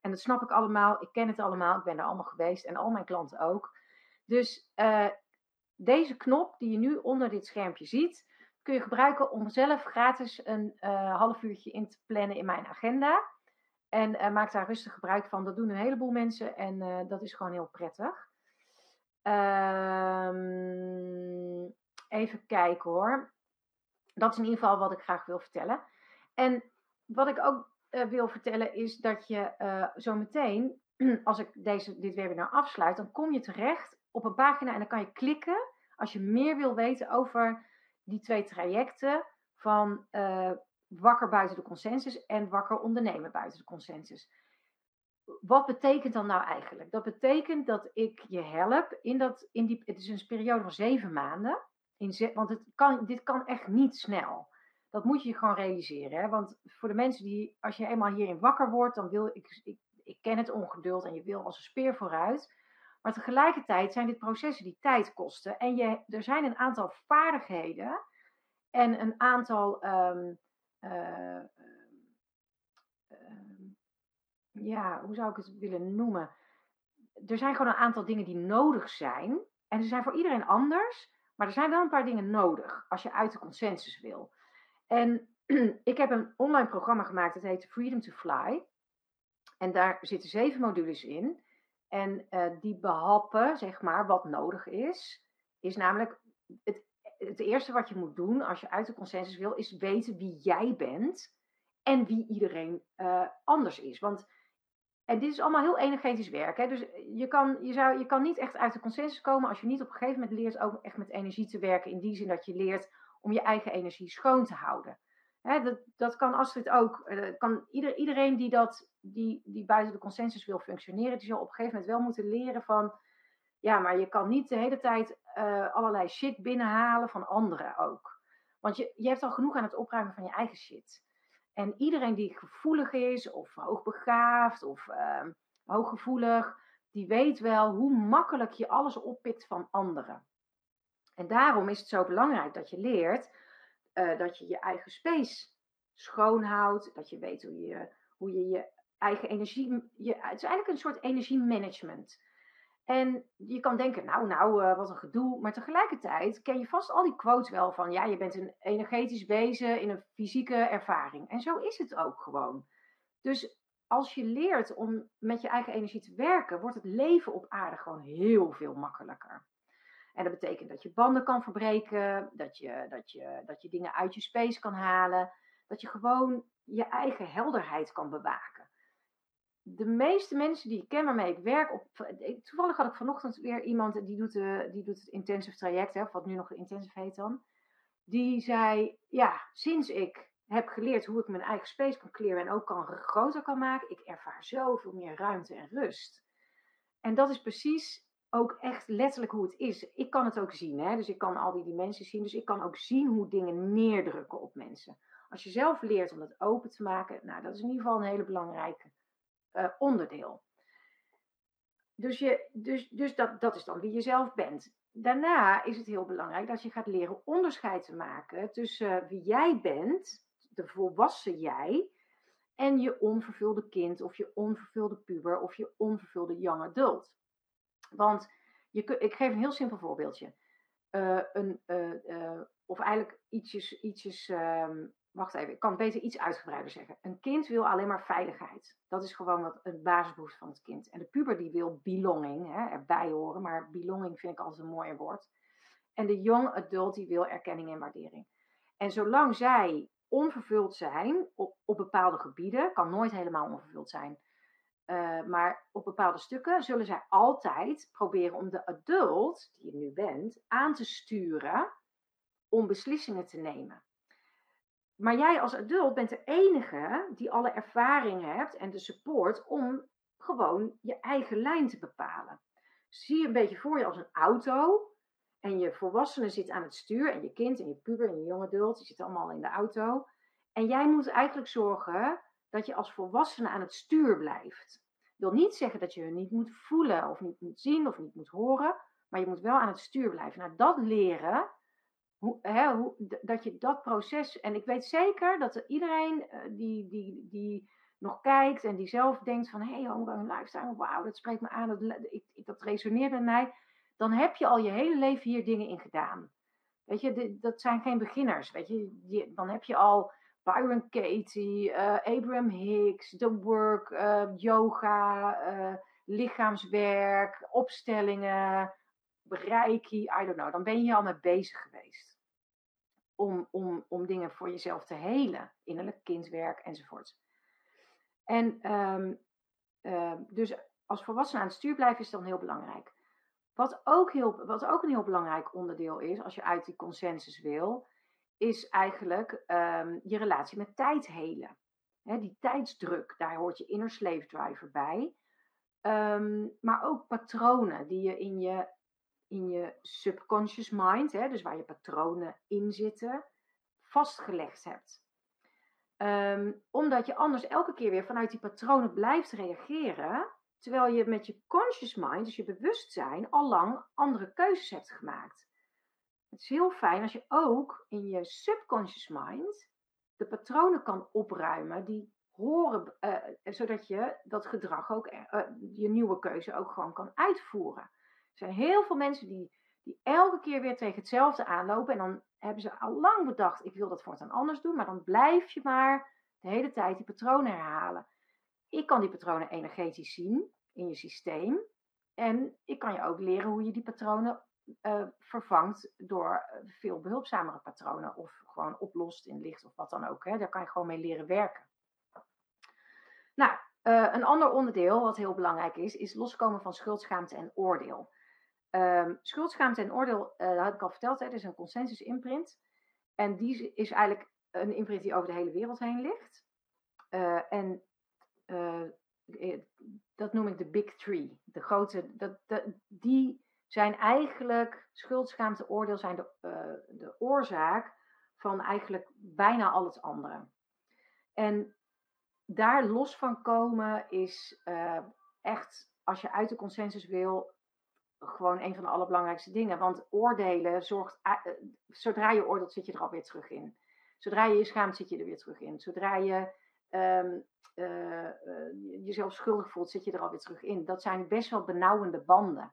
En dat snap ik allemaal. Ik ken het allemaal. Ik ben er allemaal geweest. En al mijn klanten ook. Dus uh, deze knop die je nu onder dit schermpje ziet, kun je gebruiken om zelf gratis een uh, half uurtje in te plannen in mijn agenda. En uh, maak daar rustig gebruik van. Dat doen een heleboel mensen en dat is gewoon heel prettig. Um, even kijken hoor. Dat is in ieder geval wat ik graag wil vertellen. En wat ik ook uh, wil vertellen is dat je uh, zo meteen, *clears throat* als ik deze, dit webinar afsluit, dan kom je terecht op een pagina en dan kan je klikken als je meer wil weten over die twee trajecten van uh, wakker buiten de consensus en wakker ondernemen buiten de consensus wat betekent dan nou eigenlijk? Dat betekent dat ik je help in dat, in die, het is een periode van zeven maanden. In want het kan, dit kan echt niet snel. Dat moet je gewoon realiseren. Hè? Want voor de mensen die, als je eenmaal hierin wakker wordt, dan wil ik, ik, ik ken het ongeduld en je wil als een speer vooruit. Maar tegelijkertijd zijn dit processen die tijd kosten. En je, er zijn een aantal vaardigheden en een aantal um, ja, hoe zou ik het willen noemen? Er zijn gewoon een aantal dingen die nodig zijn. En ze zijn voor iedereen anders. Maar er zijn wel een paar dingen nodig als je uit de consensus wil. En *clears throat* ik heb een online programma gemaakt, dat heet Freedom to Fly. En daar zitten zeven modules in. En uh, die behappen, zeg maar, wat nodig is. Is namelijk het, het eerste wat je moet doen als je uit de consensus wil, is weten wie jij bent en wie iedereen uh, anders is. Want en dit is allemaal heel energetisch werk. Hè? Dus je kan, je, zou, je kan niet echt uit de consensus komen als je niet op een gegeven moment leert ook echt met energie te werken. In die zin dat je leert om je eigen energie schoon te houden. Hè, dat, dat kan Astrid ook. Uh, kan ieder, iedereen die, dat, die, die buiten de consensus wil functioneren, die zal op een gegeven moment wel moeten leren van. Ja, maar je kan niet de hele tijd uh, allerlei shit binnenhalen van anderen ook. Want je, je hebt al genoeg aan het opruimen van je eigen shit. En iedereen die gevoelig is, of hoogbegaafd, of uh, hooggevoelig, die weet wel hoe makkelijk je alles oppikt van anderen. En daarom is het zo belangrijk dat je leert uh, dat je je eigen space schoonhoudt, dat je weet hoe je hoe je, je eigen energie. Je, het is eigenlijk een soort energiemanagement. En je kan denken, nou, nou, uh, wat een gedoe. Maar tegelijkertijd ken je vast al die quotes wel van, ja, je bent een energetisch wezen in een fysieke ervaring. En zo is het ook gewoon. Dus als je leert om met je eigen energie te werken, wordt het leven op aarde gewoon heel veel makkelijker. En dat betekent dat je banden kan verbreken, dat je, dat je, dat je dingen uit je space kan halen, dat je gewoon je eigen helderheid kan bewaken de meeste mensen die ik ken waarmee ik werk, op, toevallig had ik vanochtend weer iemand die doet, de, die doet het intensive traject, hè, wat nu nog intensive heet dan. Die zei, ja, sinds ik heb geleerd hoe ik mijn eigen space kan kleren en ook kan groter kan maken, ik ervaar zoveel meer ruimte en rust. En dat is precies ook echt letterlijk hoe het is. Ik kan het ook zien, hè? dus ik kan al die dimensies zien, dus ik kan ook zien hoe dingen neerdrukken op mensen. Als je zelf leert om dat open te maken, nou, dat is in ieder geval een hele belangrijke uh, onderdeel. Dus, je, dus, dus dat, dat is dan wie je zelf bent. Daarna is het heel belangrijk dat je gaat leren onderscheid te maken tussen uh, wie jij bent, de volwassen jij, en je onvervulde kind of je onvervulde puber of je onvervulde young adult. Want je, ik geef een heel simpel voorbeeldje. Uh, een, of eigenlijk ietsjes, ietsjes um, wacht even, ik kan beter iets uitgebreider zeggen. Een kind wil alleen maar veiligheid. Dat is gewoon wat een basisbehoefte van het kind. En de puber die wil belonging, hè, erbij horen, maar belonging vind ik altijd een mooier woord. En de young adult die wil erkenning en waardering. En zolang zij onvervuld zijn op, op bepaalde gebieden, kan nooit helemaal onvervuld zijn. Eh, maar op bepaalde stukken zullen zij altijd proberen om de adult, die je nu bent, aan te sturen om beslissingen te nemen. Maar jij als adult bent de enige die alle ervaring hebt en de support om gewoon je eigen lijn te bepalen. Zie je een beetje voor je als een auto. En je volwassene zit aan het stuur. En je kind en je puber en je jonge adult, die zitten allemaal in de auto. En jij moet eigenlijk zorgen dat je als volwassene aan het stuur blijft. Dat wil niet zeggen dat je hun niet moet voelen of niet moet zien of niet moet horen. Maar je moet wel aan het stuur blijven. Nou, dat leren, hoe, dat je dat proces. En ik weet zeker dat er iedereen uh, die, die, die nog kijkt en die zelf denkt van hé, hey, homegrown lifestyle, wauw, dat spreekt me aan, dat, dat resoneert met mij. Dan heb je al je hele leven hier dingen in gedaan. Weet je, dat zijn geen beginners. Weet je, dan heb je al Byron Katie, uh, Abraham Hicks, The Work, uh, yoga, lichaamswerk, opstellingen, reiki, I don't know. Dan ben je al mee bezig geweest. Om, om, om dingen voor jezelf te helen. Innerlijk kindwerk enzovoort. En um, uh, dus als volwassene aan het stuur blijven is dan heel belangrijk. Wat ook, heel, wat ook een heel belangrijk onderdeel is, als je uit die consensus wil, is eigenlijk um, je relatie met tijd helen. He, die tijdsdruk, daar hoort je inner slave driver bij. Maar ook patronen die je in je, in je subconscious mind, he, dus waar je patronen in zitten, vastgelegd hebt. Um, omdat je anders elke keer weer vanuit die patronen blijft reageren, terwijl je met je conscious mind, dus je bewustzijn, al lang andere keuzes hebt gemaakt. Het is heel fijn als je ook in je subconscious mind de patronen kan opruimen die horen, uh, zodat je dat gedrag ook, uh, je nieuwe keuze ook gewoon kan uitvoeren. Er zijn heel veel mensen die, die elke keer weer tegen hetzelfde aanlopen en dan hebben ze al lang bedacht, ik wil dat voortaan anders doen, maar dan blijf je maar de hele tijd die patronen herhalen. Ik kan die patronen energetisch zien in je systeem en ik kan je ook leren hoe je die patronen uh, vervangt door veel behulpzamere patronen of gewoon oplost in licht of wat dan ook. Hè. Daar kan je gewoon mee leren werken. Nou, uh, een ander onderdeel wat heel belangrijk is, is loskomen van schuldschaamte en oordeel. Um, schuldschaamte en oordeel, uh, dat heb ik al verteld, hè, dat is een consensus imprint. En die is eigenlijk een imprint die over de hele wereld heen ligt. Uh, en uh, dat noem ik de Big Three. De grote, dat, die zijn eigenlijk, schuldschaamte, oordeel zijn de, de oorzaak van eigenlijk bijna al het andere. En daar los van komen is echt, als je uit de consensus wil, gewoon een van de allerbelangrijkste dingen. Want oordelen zorgt, uh, zodra je oordeelt, zit je er alweer terug in. Zodra je je schaamt, zit je er weer terug in. Zodra je um, uh, uh, jezelf schuldig voelt, zit je er alweer terug in. Dat zijn best wel benauwende banden.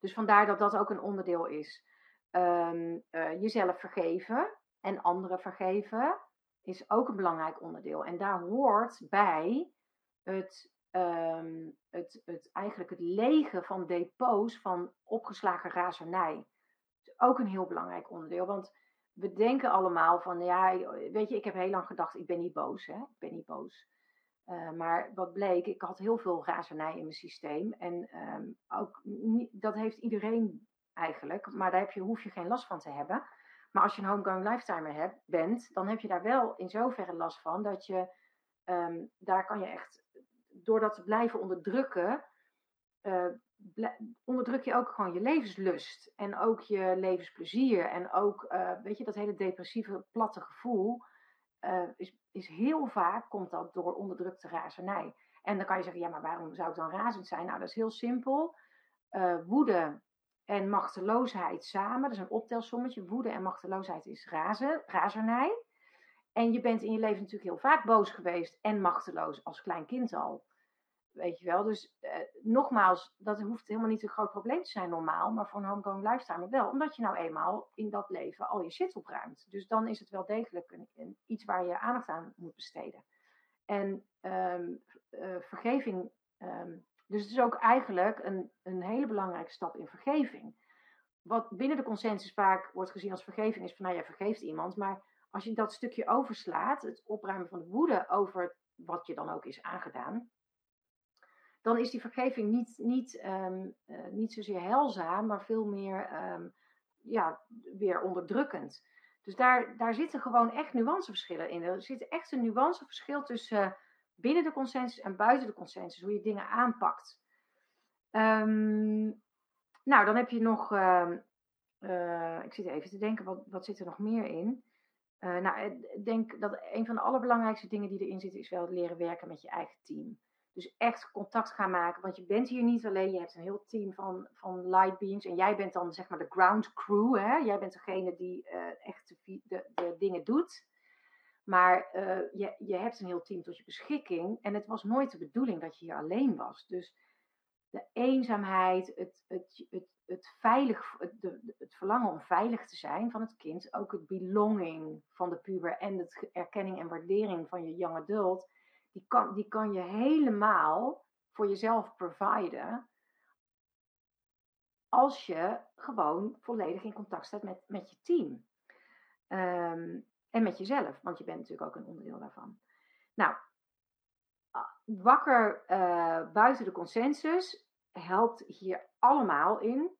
Dus vandaar dat dat ook een onderdeel is. Um, jezelf vergeven en anderen vergeven is ook een belangrijk onderdeel. En daar hoort bij het um, het, het, eigenlijk het legen van depots van opgeslagen razernij. Is ook een heel belangrijk onderdeel. Want we denken allemaal van, ja, weet je, ik heb heel lang gedacht, ik ben niet boos, hè? ik ben niet boos. Uh, maar wat bleek, ik had heel veel razernij in mijn systeem. En um, ook dat heeft iedereen eigenlijk, maar daar heb je, hoef je geen last van te hebben. Maar als je een homegrown lifetimer bent, dan heb je daar wel in zoverre last van dat je, um, daar kan je echt door dat te blijven onderdrukken, uh, onderdruk je ook gewoon je levenslust. En ook je levensplezier. En ook, uh, weet je, dat hele depressieve, platte gevoel. Uh, is, is heel vaak, komt dat door onderdrukte razernij. En dan kan je zeggen, ja, maar waarom zou ik dan razend zijn? Nou, dat is heel simpel. woede en machteloosheid samen, dat is een optelsommetje. Woede en machteloosheid is razen, razernij. En je bent in je leven natuurlijk heel vaak boos geweest en machteloos als klein kind al. Weet je wel, dus eh, nogmaals, dat hoeft helemaal niet een groot probleem te zijn normaal, maar voor een homegrown lifestyle wel, omdat je nou eenmaal in dat leven al je shit opruimt. Dus dan is het wel degelijk een, iets waar je aandacht aan moet besteden. En um, uh, vergeving, um, dus het is ook eigenlijk een, een hele belangrijke stap in vergeving. Wat binnen de consensus vaak wordt gezien als vergeving is van, nou, je vergeeft iemand, maar als je dat stukje overslaat, het opruimen van de woede over wat je dan ook is aangedaan, dan is die vergeving niet, niet, um, uh, niet zozeer heilzaam, maar veel meer um, ja, weer onderdrukkend. Dus daar, daar zitten gewoon echt nuanceverschillen in. Er zit echt een nuanceverschil tussen binnen de consensus en buiten de consensus, hoe je dingen aanpakt. Um, nou, dan heb je nog, uh, ik zit even te denken, wat, wat zit er nog meer in? Uh, nou, ik denk dat een van de allerbelangrijkste dingen die erin zitten, is wel het leren werken met je eigen team. Dus echt contact gaan maken, want je bent hier niet alleen, je hebt een heel team van, van light beings en jij bent dan zeg maar de ground crew, hè? jij bent degene die uh, echt de, de, dingen doet. Maar je, je hebt een heel team tot je beschikking en het was nooit de bedoeling dat je hier alleen was. Dus de eenzaamheid, het, het, het, het, veilig, het, het verlangen om veilig te zijn van het kind, ook het belonging van de puber en het erkenning en waardering van je young adult, die kan, die kan je helemaal voor jezelf providen als je gewoon volledig in contact staat met, met je team. Um, en met jezelf, want je bent natuurlijk ook een onderdeel daarvan. Nou, wakker uh, buiten de consensus helpt hier allemaal in.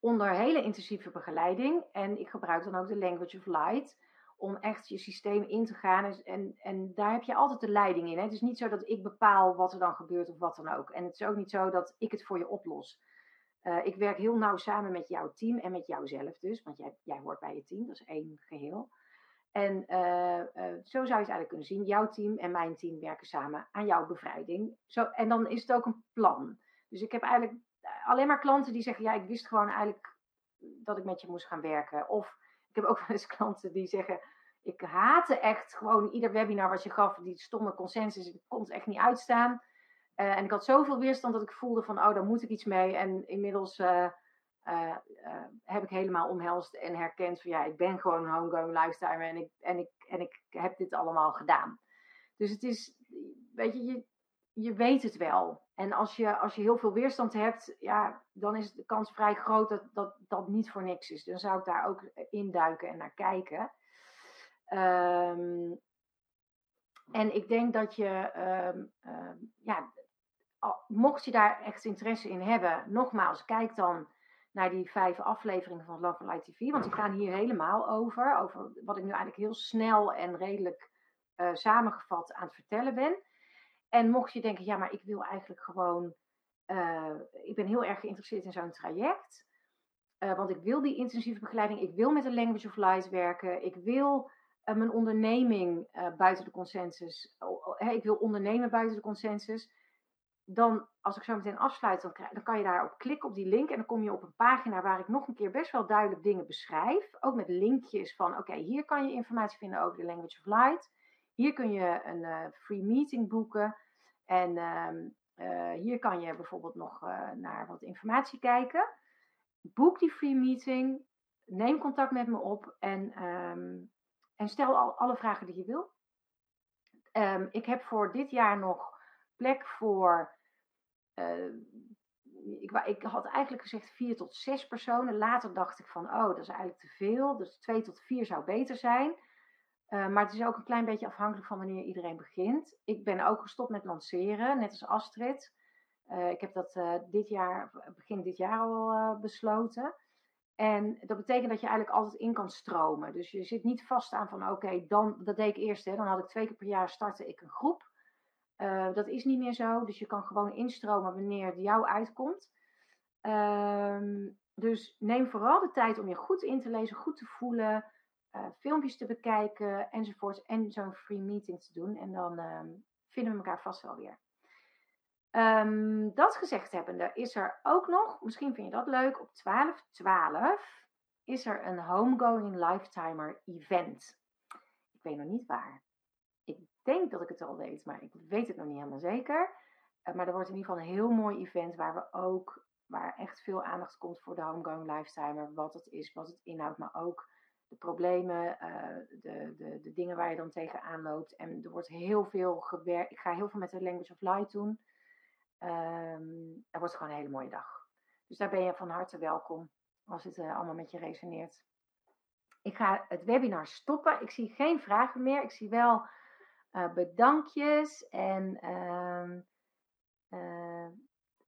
Onder hele intensieve begeleiding. En ik gebruik dan ook de Language of Light. Om echt je systeem in te gaan. En, en daar heb je altijd de leiding in. Hè? Het is niet zo dat ik bepaal wat er dan gebeurt of wat dan ook. En het is ook niet zo dat ik het voor je oplos. Uh, ik werk heel nauw samen met jouw team en met jouzelf dus. Want jij, jij hoort bij je team, dat is één geheel. En uh, uh, zo zou je het eigenlijk kunnen zien. Jouw team en mijn team werken samen aan jouw bevrijding. Zo, en dan is het ook een plan. Dus ik heb eigenlijk eh, alleen maar klanten die zeggen: Ja, ik wist gewoon eigenlijk dat ik met je moest gaan werken. Of ik heb ook *laughs* wel eens klanten die zeggen: Ik haatte echt gewoon ieder webinar wat je gaf, die stomme consensus. Ik kon het echt niet uitstaan. Uh, en ik had zoveel weerstand dat ik voelde: van, Oh, daar moet ik iets mee. En inmiddels. Uh, heb ik helemaal omhelst en herkend van ja, ik ben gewoon een homegoing lifestyle en ik, en, ik, en ik heb dit allemaal gedaan. Dus het is, weet je, je, je weet het wel. En als je, als je heel veel weerstand hebt, ja, dan is de kans vrij groot dat dat, dat niet voor niks is. Dan zou ik daar ook induiken en naar kijken. Um, en ik denk dat je, um, um, ja, mocht je daar echt interesse in hebben, nogmaals, kijk dan naar die vijf afleveringen van Love Light TV. Want die gaan hier helemaal over. Over wat ik nu eigenlijk heel snel en redelijk uh, samengevat aan het vertellen ben. En mocht je denken, ja, maar ik wil eigenlijk gewoon. Uh, ik ben heel erg geïnteresseerd in zo'n traject. Uh, want ik wil die intensieve begeleiding. Ik wil met de Language of Light werken. Ik wil mijn onderneming buiten de consensus. ik wil ondernemen buiten de consensus dan, als ik zo meteen afsluit, dan, kan je daarop klikken op die link. En dan kom je op een pagina waar ik nog een keer best wel duidelijk dingen beschrijf. Ook met linkjes van, oké, hier kan je informatie vinden over de Language of Light. Hier kun je een uh, free meeting boeken. En uh, uh, hier kan je bijvoorbeeld nog uh, naar wat informatie kijken. Boek die free meeting. Neem contact met me op. En, um, en stel al, alle vragen die je wil. Um, ik heb voor dit jaar nog plek voor ik, ik, had eigenlijk gezegd vier tot zes personen. Later dacht ik van, oh, dat is eigenlijk te veel. Dus twee tot vier zou beter zijn. Uh, maar het is ook een klein beetje afhankelijk van wanneer iedereen begint. Ik ben ook gestopt met lanceren, net als Astrid. Uh, ik heb dat dit jaar, begin dit jaar al besloten. En dat betekent dat je eigenlijk altijd in kan stromen. Dus je zit niet vast aan van, oké, dan, dat deed ik eerst. Hè, dan had ik twee keer per jaar startte ik een groep. Dat is niet meer zo, dus je kan gewoon instromen wanneer het jou uitkomt. Um, dus neem vooral de tijd om je goed in te lezen, goed te voelen, filmpjes te bekijken enzovoort. En zo'n free meeting te doen. En dan um, vinden we elkaar vast wel weer. Um, dat gezegd hebbende, is er ook nog, misschien vind je dat leuk, op 12-12 is er een Homegoing Lifetimer event. Ik weet nog niet waar denk dat ik het al weet, maar ik weet het nog niet helemaal zeker. Uh, maar er wordt in ieder geval een heel mooi event waar we ook, waar echt veel aandacht komt voor de homegoing lifetimer. Wat het is, wat het inhoudt, maar ook de problemen, uh, de, de, de dingen waar je dan tegenaan loopt. En er wordt heel veel gewerkt. Ik ga heel veel met de Language of Light doen. Um, er wordt gewoon een hele mooie dag. Dus daar ben je van harte welkom als het uh, allemaal met je resoneert. Ik ga het webinar stoppen. Ik zie geen vragen meer. Ik zie wel uh, bedankjes. En Uh,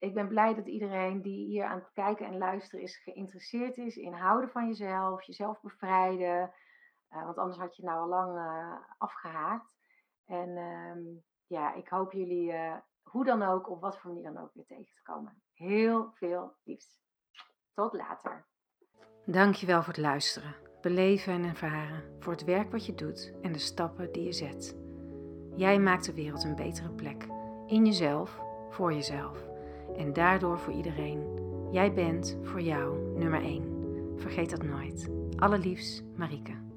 ik ben blij dat iedereen die hier aan het kijken en luisteren is, geïnteresseerd is in houden van jezelf, jezelf bevrijden. Uh, want anders had je nou al lang uh, afgehaakt. En ehm, ja, ik hoop jullie hoe dan ook, op wat voor manier dan ook, weer tegen te komen. Heel veel liefs. Tot later. Dankjewel voor het luisteren, beleven en ervaren, voor het werk wat je doet en de stappen die je zet. Jij maakt de wereld een betere plek. In jezelf, voor jezelf. En daardoor voor iedereen. Jij bent voor jou nummer 1. Vergeet dat nooit. Allerliefst, Marieke.